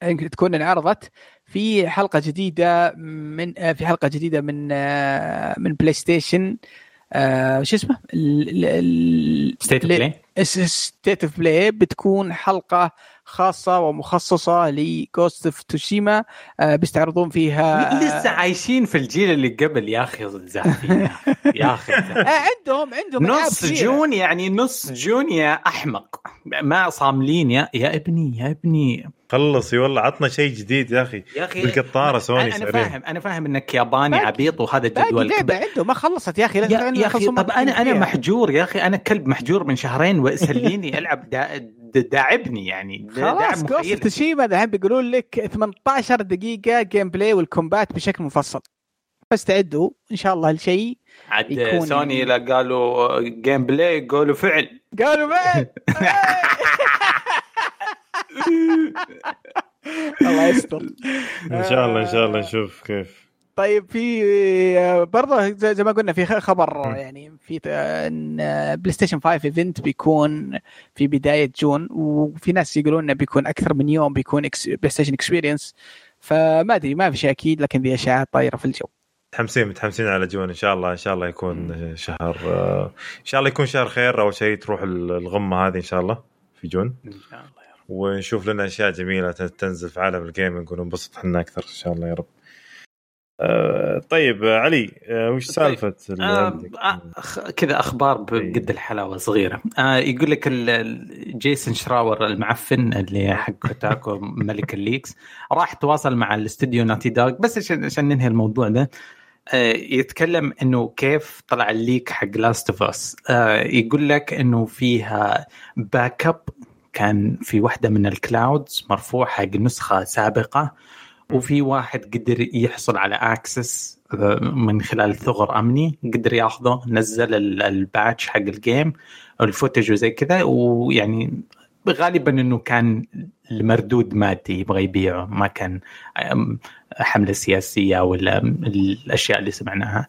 يمكن تكون انعرضت في حلقة جديدة من آه، في حلقة جديدة من آه، من PlayStation آه، شو اسمه State of Play ستيت اوف بلاي بتكون حلقة خاصة ومخصصة لجوست اوف توشيما بيستعرضون فيها لسه عايشين في الجيل اللي قبل. يا أخي زعفين يا أخي آه، عندهم عندهم نص. جون يعني نص جون يا أحمق. ما صاملين يا يا ابني يا ابني. خلص يا والله عطنا شيء جديد يا أخي. يا أخي بالقطارة سوني أنا, أنا سعرين. فاهم أنا فاهم إنك ياباني باقي- عبيط وهذا باقي جدول. لعبة عنده ما خلصت يا أخي يا, يا أخي طب أنا أنا. محجور يا أخي. أنا كلب محجور من شهرين وسليني ألعب دا داعبني يعني. خلاص Ghost. Tsushima الحين بيقولون لك 18 دقيقة gameplay وال combat بشكل مفصل. فاستعدوا إن شاء الله لشيء عاد يكون- سوني لا قالوا gameplay قالوا فعل. قالوا بعد الله يستر. إن شاء الله إن شاء الله نشوف كيف. طيب في برضه زي ما قلنا في خبر. يعني في إن PlayStation 5 event بيكون في بداية June وفي ناس يقولون إنه بيكون أكثر من يوم بيكون PlayStation experience فما أدري ما في شيء أكيد لكن ذي اشاعات طايره في الجو متحمسين متحمسين على June إن شاء الله إن شاء الله يكون شهر آه، إن شاء الله يكون شهر خير أول شيء تروح الغمة هذه إن شاء الله في June إن شاء الله. ونشوف لنا أشياء جميلة تنزل في عالم ال gaming وننبسط إحنا أكثر إن شاء الله يا رب. آه، طيب علي آه، وش سالفة اللي آه؟ آه، كذا أخبار بقد الحلاوة صغيرة. آه يقول لك Jason Schreier المعفن اللي حق Kotaku ملك ال leaks راح تواصل مع الاستوديو Naughty Dog. بس عشان عشان ننهي الموضوع ده يتكلم إنه كيف طلع ال leak حق Last of Us يقول لك إنه فيها backup كان في واحدة من ال clouds مرفوع حق نسخة سابقة. وفي واحد قدر يحصل على access من خلال ثغر أمني قدر ياخذه نزل ال- ال patch حق ال game ال footage وزي كذا ويعني غالبا إنه كان المردود مادي يبغى يبيعه ما كان حملة سياسية ولا الأشياء اللي سمعناها.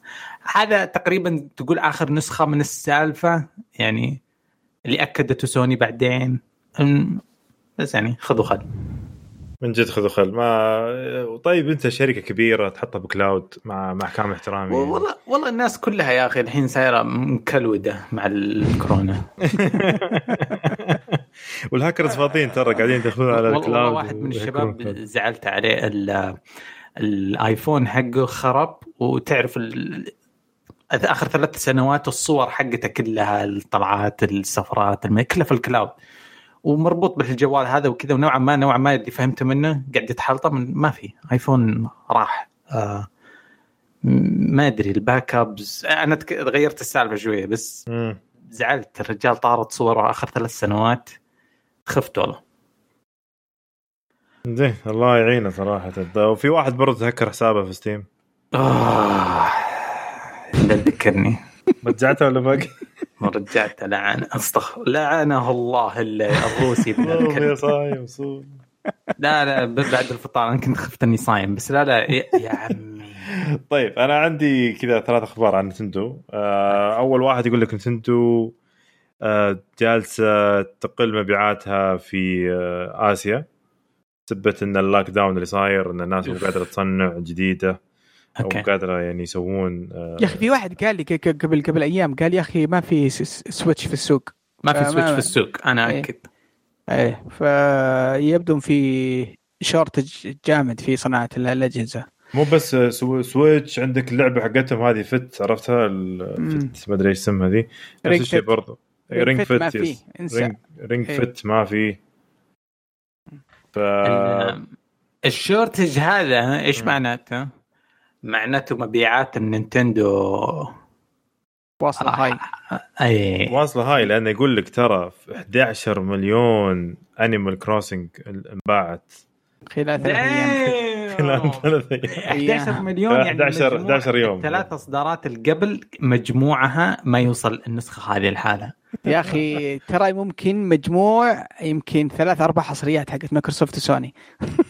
هذا تقريبا تقول آخر نسخة من السالفة يعني اللي أكدته سوني بعدين. بس يعني خذوا خذ. من جد خذوا خل ما طيب انت شركة كبيرة تحطها ب cloud مع مع كامل احترامي. والله والله الناس كلها يا أخي الحين صايره مكلودة مع الكورونا. والهاكرز فاضيين ترى قاعدين يدخلون على والله ال cloud واحد من الشباب. زعلت عليه ال- ال iPhone حقه خرب. وتعرف ال- آخر ثلاث سنوات الصور حقته كلها الطلعات السفرات كلها في ال cloud. ومربوط بالجوال هذا وكذا ونوعا ما نوعا ما اللي فهمته منه قاعد يتحلطم من- ما في. iPhone راح. آه م- ما أدري ال backups أنا تك- غيرت السالفة شوية بس مم. زعلت. الرجال طارت صوره آخر ثلاث سنوات. خفت والله. زين الله يعينه صراحة. وفي واحد برضه تهكر حسابه في ستيم آه لا تذكرني رجعته ولا باقي؟ ما رجعت لعن استغفر لعنه الله ال- الروسي يا. صايم صوم. لا لا بعد الفطار أنا كنت خفت إني صايم بس لا لا يا عمي. طيب أنا عندي كذا ثلاث أخبار عن نتندو. آه، أول واحد يقول لك نتندو آه، جالسة تقل مبيعاتها في آه، آسيا. سبت إن اللوك داون اللي صاير إن الناس مو أوف. قادرة تصنع جديدة. أو أوكي مو قادرة يعني يسوون آه، يا أخي في واحد قال لي قبل قبل أيام قال يا أخي ما في سويتش في السوق ما في آه، سويتش في السوق أنا إيه. اكد إيه فيبدو في شورتج جامد في صناعة ال- الأجهزة مو بس سو- سويتش عندك اللعبة حقتهم هذه فت عرفتها. الفت ما أدري إيش اسمها ذي نفس الشيء فت. برضو رينج فت ما فيه،. رينج Ring إيه. Fit ما في ف ال- ال shortage هذا إيش. معناته؟ معناته مبيعات ال Nintendo. واصلة high. اي واصلة high لأنه يقول لك ترى في 11 مليون Animal Crossing انباعت. خلال ثلاث أيام. خلال ثلاث أيام. 11 مليون يعني 11 مجموع 11 يوم. الثلاث إصدارات اللي قبل مجموعها ما يوصل النسخة هذه لحالها. يا أخي ترى ممكن مجموع يمكن ثلاث أربع حصريات حقت Microsoft و Sony.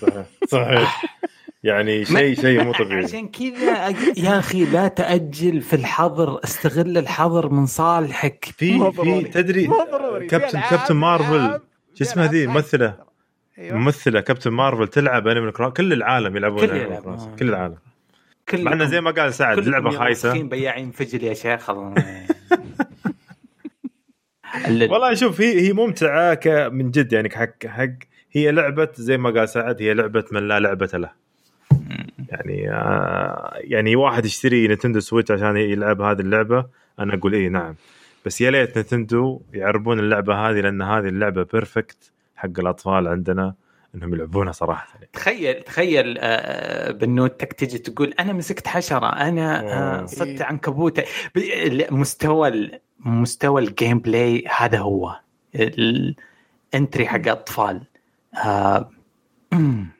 صحيح صحيح. يعني شيء شيء مو طبيعي. عشان كذا أج- يا أخي لا تأجل في الحظر استغل الحظر من صالحك. في في. تدري مو ضروري. في Captain Captain Marvel شو اسمها ذي؟ ممثلة. أيوة. ممثلة. Captain Marvel تلعب Crossing كل العالم يلعبون كل يلعب. Crossing. كل العالم. كلكم مع إنه زي ما قال سعد لعبة خايسة. بياعين فجل يا شيخ. ال- والله شوف هي هي ممتعة ك من جد يعني حق حق هي لعبة زي ما قال سعد هي لعبة من لا لعبة له. يعني آه يعني واحد يشتري Nintendo Switch عشان يلعب هذه اللعبة أنا أقول إيه نعم بس يا ليت Nintendo يعربون اللعبة هذه لأن هذه اللعبة perfect حق الأطفال عندنا إنهم يلعبونها صراحة يعني. تخيل تخيل آه، بنوتك تجي تقول أنا مسكت حشرة أنا آه،. صدت ال- مستوى مستوى ال gameplay هذا هو ال entry حق أطفال.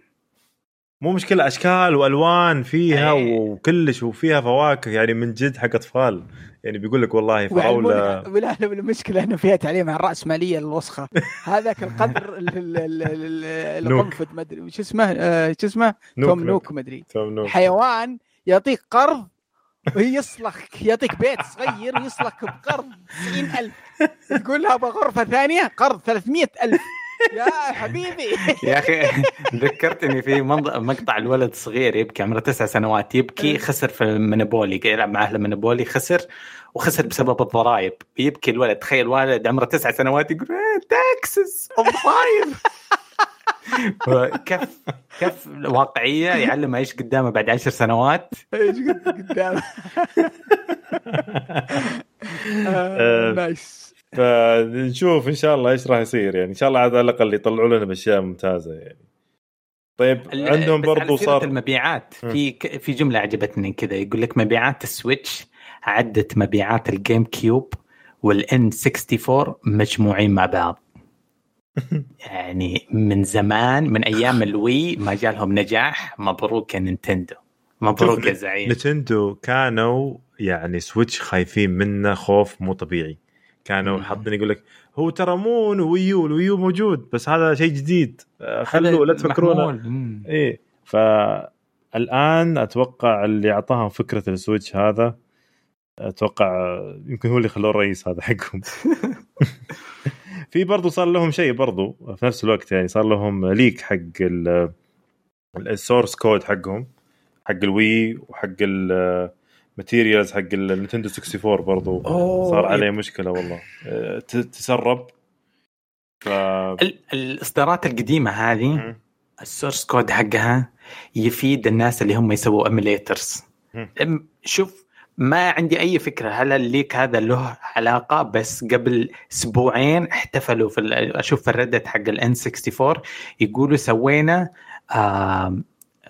مو مشكلة أشكال وألوان فيها إيه. وكلش وفيها فواكه يعني من جد حق أطفال يعني بيقول لك والله فراولة ويعلمون- ولا لا المشكلة إنه فيها تعليم عن الراسماليه الوسخة هذاك القدر. القنفذ ما أدري شو اسمه آه، شو اسمه نوك Tom Nook. ما أدري. حيوان يعطيك قرض ويصلخ يعطيك بيت صغير يصلخ بقرض 90000 تقول له أبغى غرفة ثانية قرض 300000 يا حبيبي. يا أخي ذكرتني في مقطع الولد صغير يبكي عمره تسع سنوات يبكي خسر في المونوبولي يلعب مع أهله المونوبولي خسر وخسر بسبب الضرائب. يبكي الولد تخيل والد عمره تسع سنوات يقول "إيه، taxes الضرايب كيف كيف واقعية يعلم إيش قدامه بعد عشر سنوات. إيش قلت قدام آه، nice فنشوف إن شاء الله إيش راح يصير يعني. إن شاء الله على الأقل يطلعوا لنا بأشياء ممتازة يعني. طيب عندهم برضو صار المبيعات. في ك- في جملة عجبتني كذا. يقول لك مبيعات السويتش عدت مبيعات الجيم كيوب وال N64 مجموعين مع بعض. يعني من زمان من أيام الوي ما جالهم نجاح مبروك يا نينتندو. مبروك يا زعيم. نينتندو كانوا يعني سويتش خايفين منه خوف مو طبيعي. كانوا. حاطين يقول لك هو ترى مو ويو الويو موجود بس هذا شيء جديد. خلوه لا تفكرونه. إيه. فالآن أتوقع اللي أعطاهم فكرة السويتش هذا أتوقع يمكن هو اللي خلوه الرئيس هذا حقهم. في برضو صار لهم شيء برضو في نفس الوقت يعني صار لهم leak حق ال- ال source code حقهم حق الوي وحق ال materials حق النينتندو 64 برضو. صار عليه مشكلة والله. أه، تسرب. ف ال- الإصدارات القديمة هذه ال source code حقها يفيد الناس اللي هم يسووا emulators. شوف ما عندي أي فكرة هل ال leak هذا له علاقة بس قبل أسبوعين احتفلوا في أشوف في ال Reddit حق ال N64 يقولوا سوينا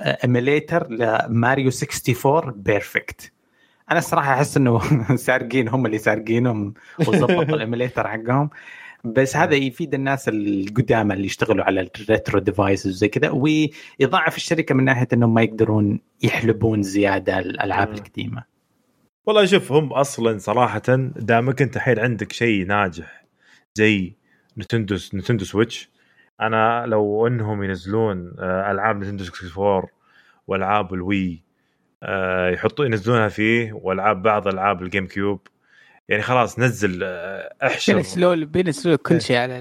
emulator لماريو 64 perfect أنا الصراحة أحس إنه سارقين هم اللي سارقينهم وظبطوا ال emulator حقهم. بس هذا يفيد الناس القدامى اللي يشتغلوا على ال retro devices وزي كذا ويضعف الشركة من ناحية إنهم ما يقدرون يحلبون زيادة الألعاب القديمة. والله شوف هم أصلا صراحة دامك أنت الحين عندك شيء ناجح زي نينتندو نينتندو سويتش. أنا لو إنهم ينزلون آه، ألعاب نينتندو 64 والعاب الوي يحطوا ينزلونها فيه والعاب بعض ألعاب الجيم كيوب. يعني خلاص نزل آه، أحشر. بينزلوا بينزلوا كل شيء على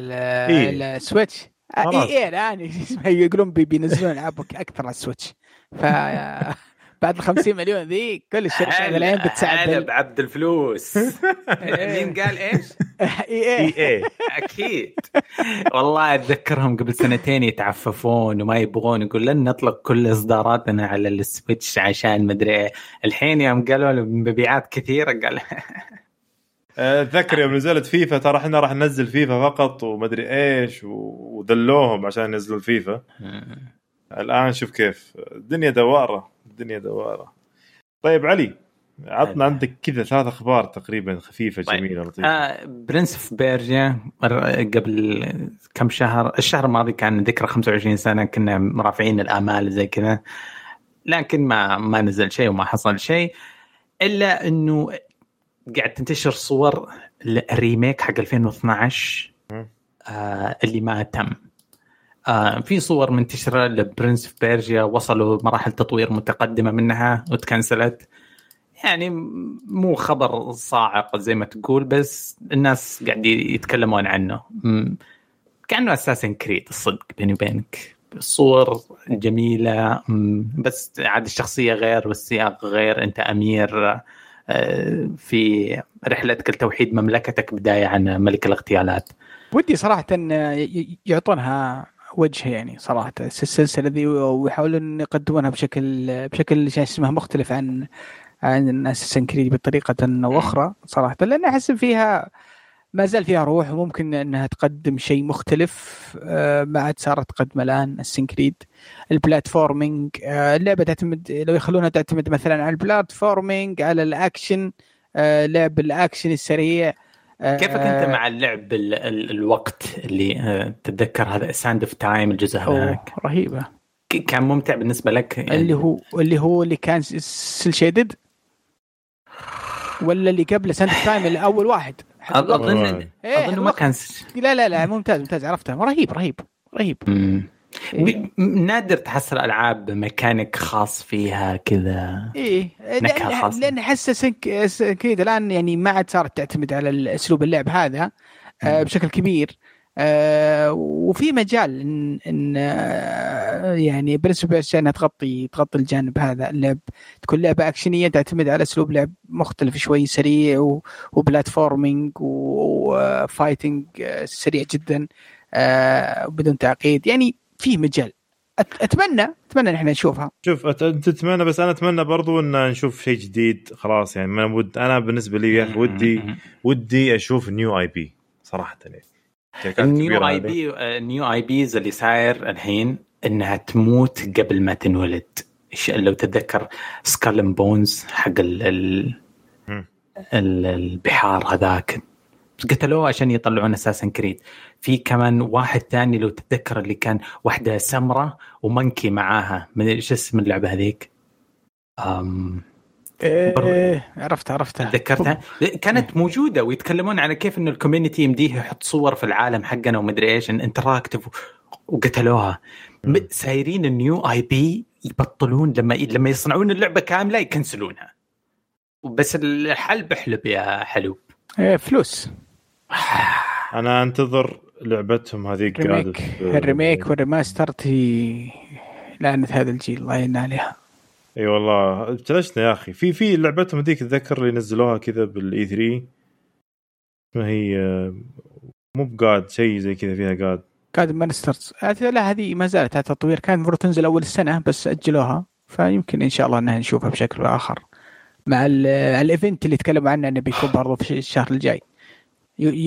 إيه. السويتش. اي اي الآن يقولون بي- بينزلون ألعاب أكثر على السويتش. ف بعد ال 50 مليون ذي كل الشركات الحين بتساعد بال- بعبد الفلوس. مين قال إيش؟ اي إي إي. أكيد. والله أتذكرهم قبل سنتين يتعففون وما يبغون يقول لن نطلق كل إصداراتنا على السويتش عشان مدري إيه. الحين يوم قالوا له مبيعات كثيرة قال أتذكر يوم نزلت فيفا ترى إحنا راح ننزل فيفا فقط ومدري إيش و- ودلوهم عشان ينزلون فيفا. الآن شوف كيف. الدنيا دوارة الدنيا دوارة. طيب علي عطنا عندك كذا ثلاث أخبار تقريبا خفيفة طيب. جميلة لطيفة. آه Prince of Persia قبل كم شهر الشهر الماضي كان ذكرى 25 سنة كنا رافعين الآمال زي كذا. لكن ما ما نزل شيء وما حصل شيء إلا إنه قاعد تنتشر صور ال remake حق 2012 مم. آه اللي ما تم. آه في صور منتشره ل Prince of Persia وصلوا مراحل تطوير متقدمة منها وت cancel ت. يعني مو خبر صاعق زي ما تقول بس الناس قاعد يتكلمون عنه. كأنه Assassin's Creed الصدق بيني وبينك. الصور جميلة بس عاد الشخصية غير والسياق غير. أنت أمير آه، في رحلتك لتوحيد مملكتك بداية عن ملك الاغتيالات. ودي صراحة ي- يعطونها وجه يعني صراحة. السلسلة ذي ويحاولون يقدمونها بشكل بشكل شو اسمه مختلف عن عن اساسن كريد بطريقة أو أخرى صراحة. لأن أحس فيها ما زال فيها روح وممكن أنها تقدم شيء مختلف آه، ما عاد صارت تقدم الآن اساسن كريد ال platforming آه، اللعبة تعتمد لو يخلونها تعتمد مثلا على ال platforming على الأكشن آه، لعب الأكشن السريع كيفك أنت مع اللعب ال- ال- الوقت اللي آه، تتذكر هذا Sands of Time الجزء هذاك؟ رهيبة. كان ممتع بالنسبة لك؟ يعني اللي هو اللي هو اللي كان cel shaded ولا اللي قبله Sands of Time اللي أول واحد؟ أظن إيه، أظن ما كان لا لا لا ممتاز ممتاز عرفته. رهيب رهيب رهيب. مم. إيه. نادر تحصل العاب ميكانيك خاص فيها كذا إيه نكهة لأن خاصة. لأن أحس كذا الآن يعني ما عاد صارت تعتمد على أسلوب اللعب هذا آه،. بشكل كبير آه، وفي مجال ان إن آه، يعني بالنسبة انها تغطي تغطي الجانب هذا اللعب تكون لعبة أكشنية تعتمد على أسلوب لعب مختلف شوي سريع و platforming و fighting سريع جدا بدون تعقيد يعني في مجال. أت- أتمنى أتمنى إن إحنا نشوفها. شوف أت- أنت تتمنى بس أنا أتمنى برضو إن نشوف شيء جديد. خلاص يعني أنا ود أنا بالنسبة لي يا أخي ودي ودي أشوف new IP صراحة. يعني ال new كبيرة IP ال new IPs اللي صاير الحين إنها تموت قبل ما تنولد. لو تتذكر Skull and Bones حق. ال- البحار هذاك. قتلوه عشان يطلعون Assassin's Creed. في كمان واحد ثاني لو تتذكر اللي كان واحدة سمراء و monkey معاها. من إيش اسم اللعبة هذيك؟ أم إيه عرفت عرفتها تذكرتها؟ كانت موجودة ويتكلمون على كيف إنه ال community يمديه يحط صور في العالم حقنا ومدري إيش interactive وقتلوها. سايرين ال new IP يبطلون لما لما يصنعون اللعبة كاملة يكنسلونها. بس الحل بحلب يا حلو إيه فلوس. أنا أنتظر لعبتهم هذيك ال remake ال remake وال remaster تي لعنة هذا الجيل الله يعين عليها. إي والله ابتلشنا يا أخي. في في لعبتهم هذيك اتذكر اللي نزلوها كذا بال E3 ما هي آه، مو ب Gods شيء زي كذا فيها Gods قاعد مانسترز لا هذه ما زالت على تطوير كان المفروض تنزل أول السنة بس أجلوها. فيمكن إن شاء الله إنها نشوفها بشكل آخر. مع ال- ال event اللي تكلموا عنه انه بيكون برضه في الشهر الجاي.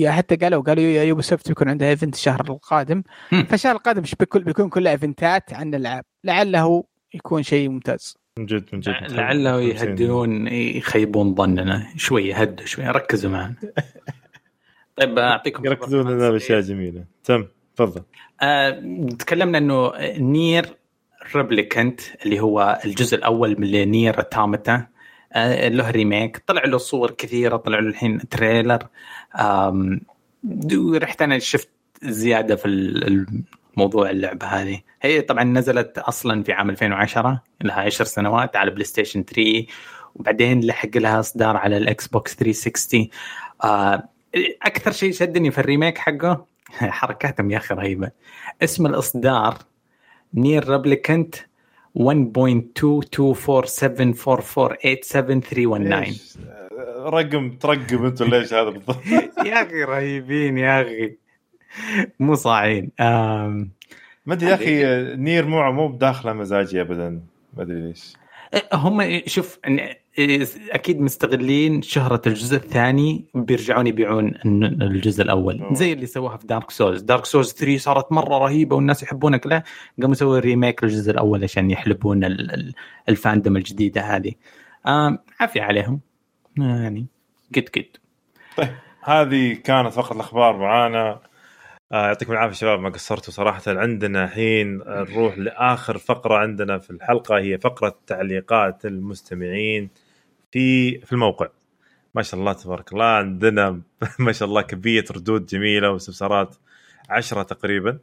حتى قالوا قالوا Ubisoft بيكون عندها event الشهر القادم. فالشهر القادم مش بيكون بيكون كله ايفنتات عن الألعاب. لعله يكون شيء ممتاز. من جد من جد. لعله يهدئون يخيبون ظننا. شوية هدوا شوية ركزوا معنا. طيب أعطيكم يركزون لنا بأشياء جميلة. تم تفضل. آه، تكلمنا إنه NieR Replicant اللي هو الجزء الأول من NieR Automata. آه، له remake. طلع له صور كثيرة. طلع له الحين trailer. رحت أنا شفت زيادة في الموضوع اللعبة هذه. هي طبعا نزلت أصلا في عام 2010 لها 10 سنوات على PlayStation 3 وبعدين لحق لها إصدار على ال Xbox 360 آه، أكثر شيء شدني في ال remake حقه حركاتهم يا أخي رهيبة. اسم الإصدار NieR Replicant 1.22474487319 إيش؟ رقم ترقم أنتم ليش هذا بالضبط؟ يا أخي رهيبين يا أخي. مو صاحين. ما أدري يا أخي NieR مو مو بداخله مزاجي ابدا. ما أدري ليش. هم شوف إن- أكيد مستغلين شهرة الجزء الثاني بيرجعون يبيعون الجزء الأول. أوه. زي اللي سووها في Dark Souls Dark Souls 3 صارت مرة رهيبة والناس يحبونها كلها قاموا يسووا remake للجزء الأول عشان يحلبون ال- ال- ال fandom الجديدة هذه. عافية عليهم. يعني. قد قد هذه كانت فقط الأخبار معانا. آه، يعطيكم العافية شباب ما قصرتوا صراحة. عندنا الحين نروح لآخر فقرة عندنا في الحلقة هي فقرة تعليقات المستمعين في في الموقع. ما شاء الله تبارك الله عندنا ما شاء الله كمية ردود جميلة واستفسارات عشرة تقريبا.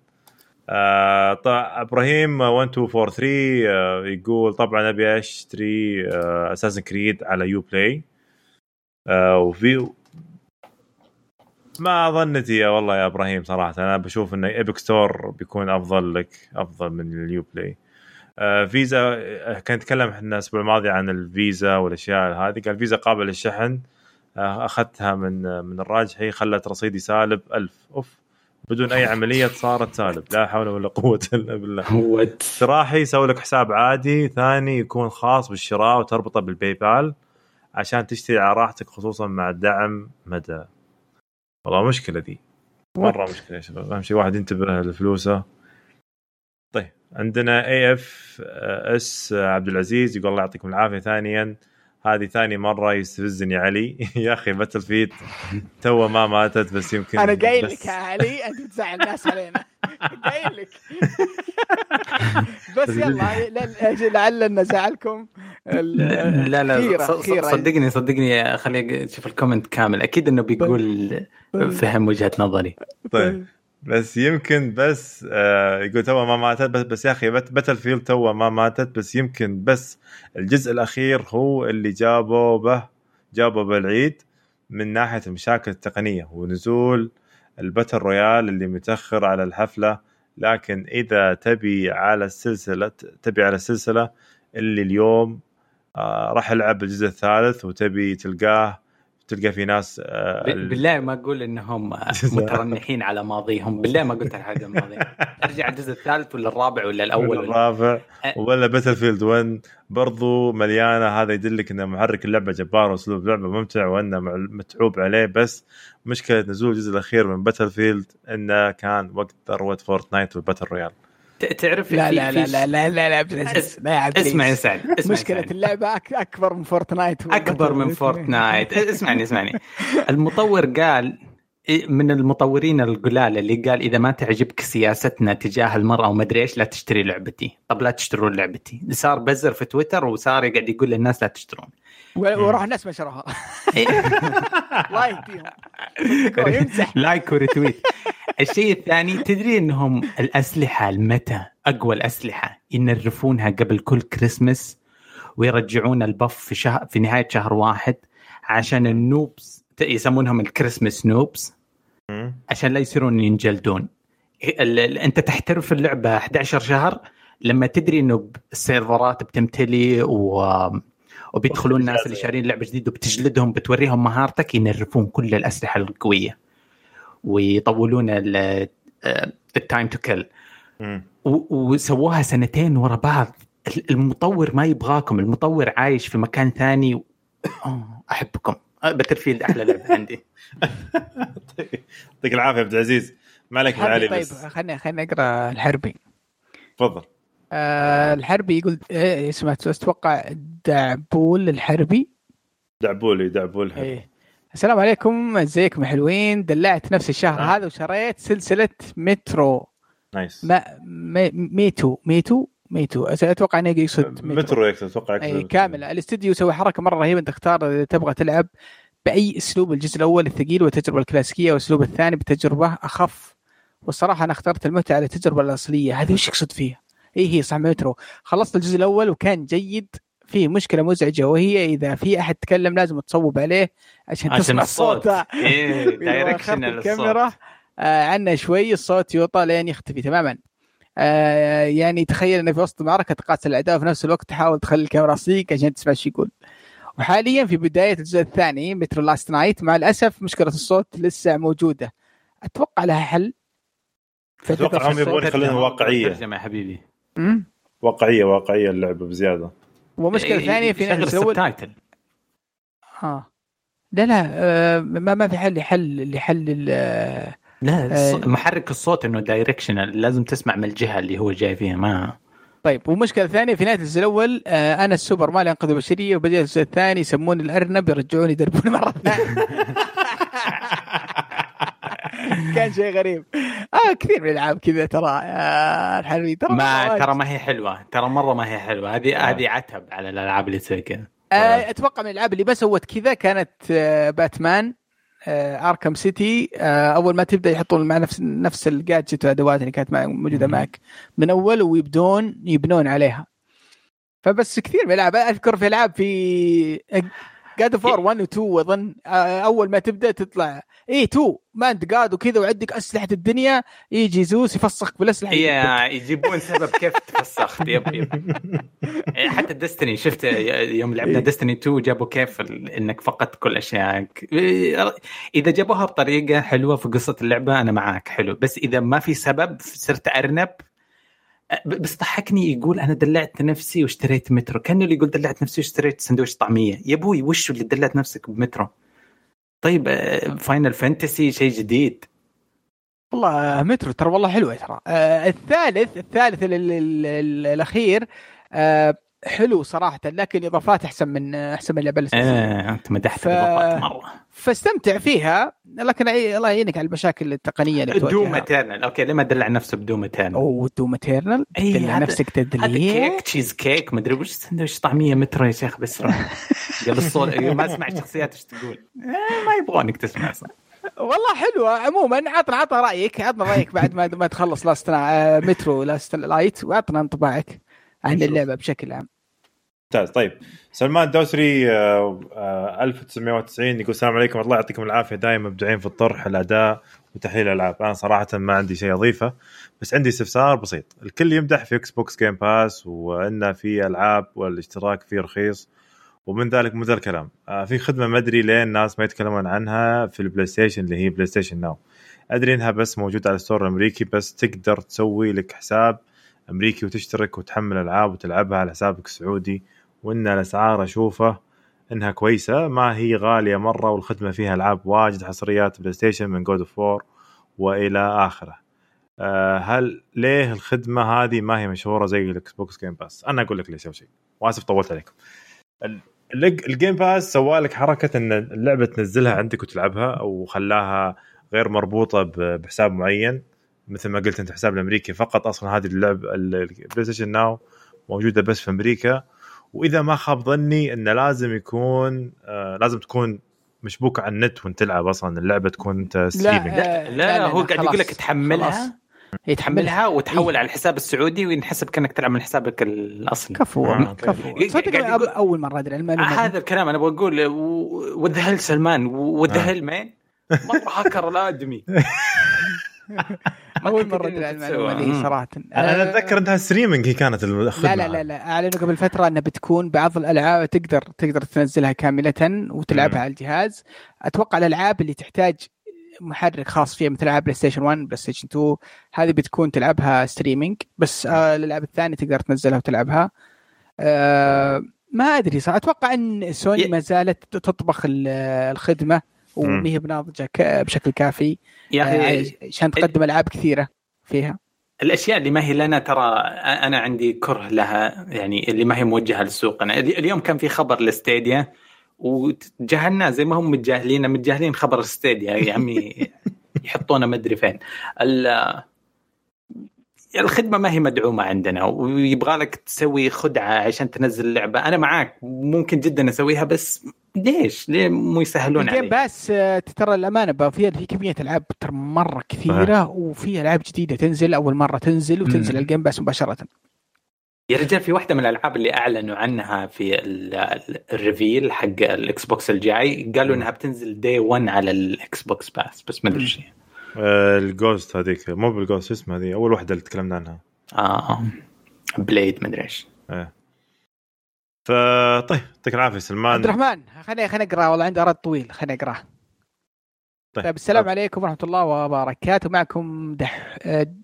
آه طبعا إبراهيم 1243 آه يقول طبعا أبي أشتري آه Assassin's Creed على Uplay آه وفي ما ظنتي يا والله يا إبراهيم صراحة. أنا بشوف إن Epic Store بيكون أفضل لك أفضل من ال Uplay. آه فيزا آه، كان نتكلم إحنا الأسبوع الماضي عن الفيزا والأشياء هذه. قال فيزا قابله للشحن. آه أخذتها من آه، من الراجحي خلت رصيدي سالب ألف. أوف. بدون أي عملية صارت سالب. لا حول ولا قوة إلا بالله. استراحي يسوي لك حساب عادي. ثاني يكون خاص بالشراء وتربطه بالباي بال عشان تشتري على راحتك خصوصا مع دعم مدى. والله مشكلة دي مرة مشكلة يا شباب. أهم شيء واحد ينتبه لفلوسه. طيب عندنا AFS عبد العزيز يقول الله يعطيكم العافية. ثانيا هذه ثاني مرة يستفزني علي. يا أخي Battlefield تو ما ماتت بس يمكن أنا قايل لك يا علي أنت تزعل الناس علينا. قايل لك. بس يلا لعل نزعلكم ال- لا لا. صدقني صدقني خليني أشوف ال comment كامل. أكيد إنه بيقول فهم وجهة نظري. طيب. بس يمكن بس آه يقول تو ما ماتت بس, بس يا أخي Battlefield تو ما ماتت بس يمكن بس الجزء الأخير هو اللي جابوا به جابوا بالعيد من ناحية المشاكل التقنية ونزول ال battle royale اللي متأخر على الحفلة. لكن إذا تبي على السلسلة تبي على السلسلة اللي اليوم آه راح ألعب الجزء الثالث وتبي تلقاه تلقى في ناس آه بالله ما أقول إنهم مترنحين على ماضيهم. بالله ما قلت الحاجة الماضيه أرجع الجزء الثالث ولا الرابع ولا الأول؟ الرابع. ولا Battlefield 1 برضو مليانة. هذا يدلك إن محرك اللعبة جبار وأسلوب لعبه ممتع وأنه متعوب عليه. بس مشكلة نزول الجزء الأخير من Battlefield إنه كان وقت ذروه Fortnite وال battle royale تعرف لا لا لا لا لا لا لا لا يا اسمع يا سعد. مشكلة. اللعبة أك- أكبر من Fortnite. أكبر من Fortnite. اسمعني اسمعني. المطور قال من المطورين القلال اللي قال إذا ما تعجبك سياستنا تجاه المرأة وما أدري إيش لا تشتري لعبتي. طب لا تشترون لعبتي. صار بزر في تويتر وصار يقعد يقول للناس لا تشترون. وراح الناس ما شروها الله يهديهم يمزح like و retweet. الشيء الثاني تدري إنهم الأسلحة المتى أقوى الأسلحة ينرفونها قبل كل كريسماس ويرجعون البف في شهر في نهاية شهر واحد عشان النوبس يسمونهم الكريسماس نوبس. عشان لا يصيرون ينجلدون. ال- ال- أنت تحترف اللعبة 11 شهر لما تدري إنه السيرفرات بتمتلي و وبيدخلون الناس اللي شارين لعبة جديده وبتجلدهم بتوريهم مهارتك ينرفون كل الأسلحة القوية ويطولون ال time to kill. وسووها سنتين ورا بعض. ال- المطور ما يبغاكم المطور عايش في مكان ثاني. أحبكم. Battlefield أحلى لعبة عندي. يعطيك العافية عبد العزيز. ما عليك يا علي طيب بس. خليني خليني أقرأ الحربي. تفضل. آه الحربي يقول إيه اسمه أتوقع دعبول الحربي. دعبولي دعبول حلو. إيه. السلام عليكم أزيكم حلوين؟ دلعت نفسي هالشهر آه. هذا وشريت سلسلة Metro. nice. ما مي- ميتو ميتو ميتو. أتوقع إنه يقصد مترو يكتب أتوقع اي كامل. الاستديو سوى حركة مرة رهيبة أنت تختار إذا تبغى تلعب بأي أسلوب الجزء الأول الثقيل والتجربة الكلاسيكية والأسلوب الثاني بتجربة أخف. والصراحة أنا اخترت المتعة على التجربه الأصلية. هذه وش يقصد فيها؟ اي هي صح مترو خلصت الجزء الأول وكان جيد فيه مشكلة مزعجة وهي إذا في أحد تكلم لازم تصوب عليه عشان, عشان تسمع الصوت. إيه أخرت directional الكاميرا آه عنه شوي الصوت يوطى لين يختفي تماما. آه يعني تخيل إنه في وسط معركه تقاتل الأعداء وفي نفس الوقت تحاول تخلي الكاميرا صيك عشان تسمع إيش يقول. وحاليا في بداية الجزء الثاني Metro Last Light مع الأسف مشكلة الصوت لسه موجودة. أتوقع لها حل. أتوقع هم يبغون يخلونها واقعية. ترجمة يا حبيبي. واقعية واقعية اللعبة بزيادة. ومشكلة إيه، ثانية في شغل نفس الأول ال subtitle آه. لا لا آه ما ما في حل لحل لحل ال- لا آه. محرك الصوت إنه directional لازم تسمع من الجهة اللي هو جاي فيها ما طيب ومشكلة ثانية في نهاية الجزء الأول آه أنا السوبر مان ينقذ البشرية وبدأ الجزء الثاني يسموني الأرنب يرجعوني يدربوني مرة ثانية. كان شيء غريب. آه كثير من الألعاب كذا ترى آه الحلوي ترى ما. ترى ما هي حلوة. ترى مرة ما هي حلوة. هذه آه. هذه عتب على الألعاب اللي زي كذا. آه أتوقع من الألعاب اللي بس سوت كذا كانت آه باتمان أركم سيتي. أول ما تبدأ يحطون مع نفس نفس الجادجت والأدوات اللي كانت موجودة. معك. من أول ويبدون يبنون عليها. فبس كثير من الألعاب أذكر في ألعاب في God of War 1 و 2 اظن أول ما تبدأ تطلع. اي 2 ما أنت قاعد وكذا وعندك أسلحة الدنيا. يجي زوس يفسخك بالأسلحة هي يجيبون سبب كيف تفسخت yep yep. إيه، حتى Destiny شفت يوم لعبنا إيه. Destiny 2 جابوا كيف إنك فقدت كل اشيائك إيه، إذا جابوها بطريقة حلوة في قصة اللعبة أنا معاك. حلو. بس إذا ما في سبب صرت أرنب. بس ضحكني يقول أنا دلعت نفسي واشتريت مترو. كأنه اللي يقول دلعت نفسي واشتريت سندويش طعمية. يا أبوي وش اللي دلعت نفسك بمترو؟ طيب Final Fantasy شيء جديد. والله مترو ترى والله حلوة ترى. آه الثالث الثالث ال ال ال ال الاخير آه حلو صراحة لكن إضافات أحسن من أحسن من اللعبه آه، أنت مدحت ف- الإضافات مرة. فاستمتع فيها لكن الله يعينك على المشاكل التقنية اللي Doom Eternal. okay ليه ما دلع نفسه ب Doom Eternal؟ أوه Doom Eternal؟ أي تدلع هذا- نفسك هذا تدليع؟ كيك تشيز كيك مدري وش سندويش طعمية مترو يا شيخ بس. قال الصوت ما أسمع الشخصيات إيش تقول. آه، ما يبغونك تسمع أصلاً. والله حلوة. عموما عطنا عطنا رأيك عطنا رأيك بعد ما ما تخلص Last آه، Metro Last Light واعطنا انطباعك. عن. اللعبة بشكل عام. ممتاز. طيب سلمان الدوسري آه، آه، 1990 يقول السلام عليكم. الله يعطيكم العافية. دائما مبدعين في الطرح الأداء وتحليل الألعاب. أنا صراحة ما عندي شيء أضيفه بس عندي استفسار بسيط. الكل يمدح في Xbox Game Pass وانه في ألعاب والاشتراك فيه رخيص ومن ذلك من ذا الكلام. آه، في خدمة ما أدري ليه الناس ما يتكلمون عنها في ال PlayStation اللي هي PlayStation Now أدري إنها بس موجودة على ال store الأمريكي بس تقدر تسوي لك حساب أمريكي وتشترك وتحمل ألعاب وتلعبها على حسابك السعودي وإن الأسعار اشوفه إنها كويسة ما هي غالية مرة والخدمة فيها ألعاب واجد حصريات PlayStation من God of War 4 وإلى آخره. أه هل ليه الخدمة هذه ما هي مشهورة زي ال Xbox Game Pass؟ أنا أقول لك ليش أول شيء وآسف طولت عليكم. ال- ال- ال Game Pass سوى لك حركة إن اللعبة تنزلها عندك وتلعبها أو خلاها غير مربوطة بحساب معين مثل ما قلت أنت حساب الأمريكي فقط أصلا هذه اللعب ال- ال PlayStation Now موجودة بس في أمريكا وإذا ما خاب ظني انه لازم يكون آه لازم تكون مشبوك على النت وأنت تلعب أصلا اللعبة تكون أنت streaming لا, آه، لا, هو قاعد يقول لك. تحملها خلاص. هي تحملها تحملها وتحول إيه. على الحساب السعودي وينحسب كأنك تلعب من حسابك الأصلي كفو آه،. كفو صدق أول مرة أدري آه. هذا الكلام أنا بقول what the hell سلمان what the آه. man مره هكر الآدمي أول مرة إنه المعلومة. دي. صراحة أنا آه، أتذكر إنها streaming هي كانت الخدمه لا لا لا لا أعلنوا قبل فترة إنها بتكون بعض الألعاب تقدر تقدر تنزلها كاملة وتلعبها. على الجهاز أتوقع الألعاب اللي تحتاج محرك خاص فيها مثل ألعاب PlayStation 1 PlayStation 2 هذه بتكون تلعبها streaming بس آه الألعاب الثانية تقدر تنزلها وتلعبها آه ما أدري صراحة أتوقع إن سوني ما زالت تطبخ ال- الخدمة. وما هي بناضجه بشكل كافي. يا آه، أخي عشان تقدم ألعاب كثيرة فيها. الأشياء اللي ما هي لنا ترى أنا عندي كره لها يعني اللي ما هي موجهة للسوق. أنا اليوم كان في خبر ل Stadia وتجاهلنا زي ما هم متجاهلين متجاهلين خبر Stadia يا عمي. يحطونا ما أدري فين. الخدمة ما هي مدعومة عندنا ويبغى لك تسوي خدعة عشان تنزل اللعبة أنا معاك ممكن جدا أسويها بس ليش؟ ليه مو يسهلون علي؟ بس آه، ترى الأمانة فيها في كمية ألعاب ترى مرة كثيرة آه. وفي ألعاب جديدة تنزل أول مرة تنزل وتنزل مم. ال Game Pass مباشرة يا رجال في واحدة من الألعاب اللي أعلنوا عنها في ال reveal حق ال Xbox الجاي قالوا إنها بتنزل day 1 على ال Xbox Pass بس ما آه، ال Ghost هذيك مو بال Ghost اسمها هذه أول واحدة اللي تكلمنا عنها. آه. Blade مدري إيش. إيه فطيب يعطيك العافية سلمان. عبد الرحمن خليني خليني أقرأ والله عندي رد طويل خليني اقراه طيب, طيب السلام طيب. عليكم ورحمة الله وبركاته. معكم دح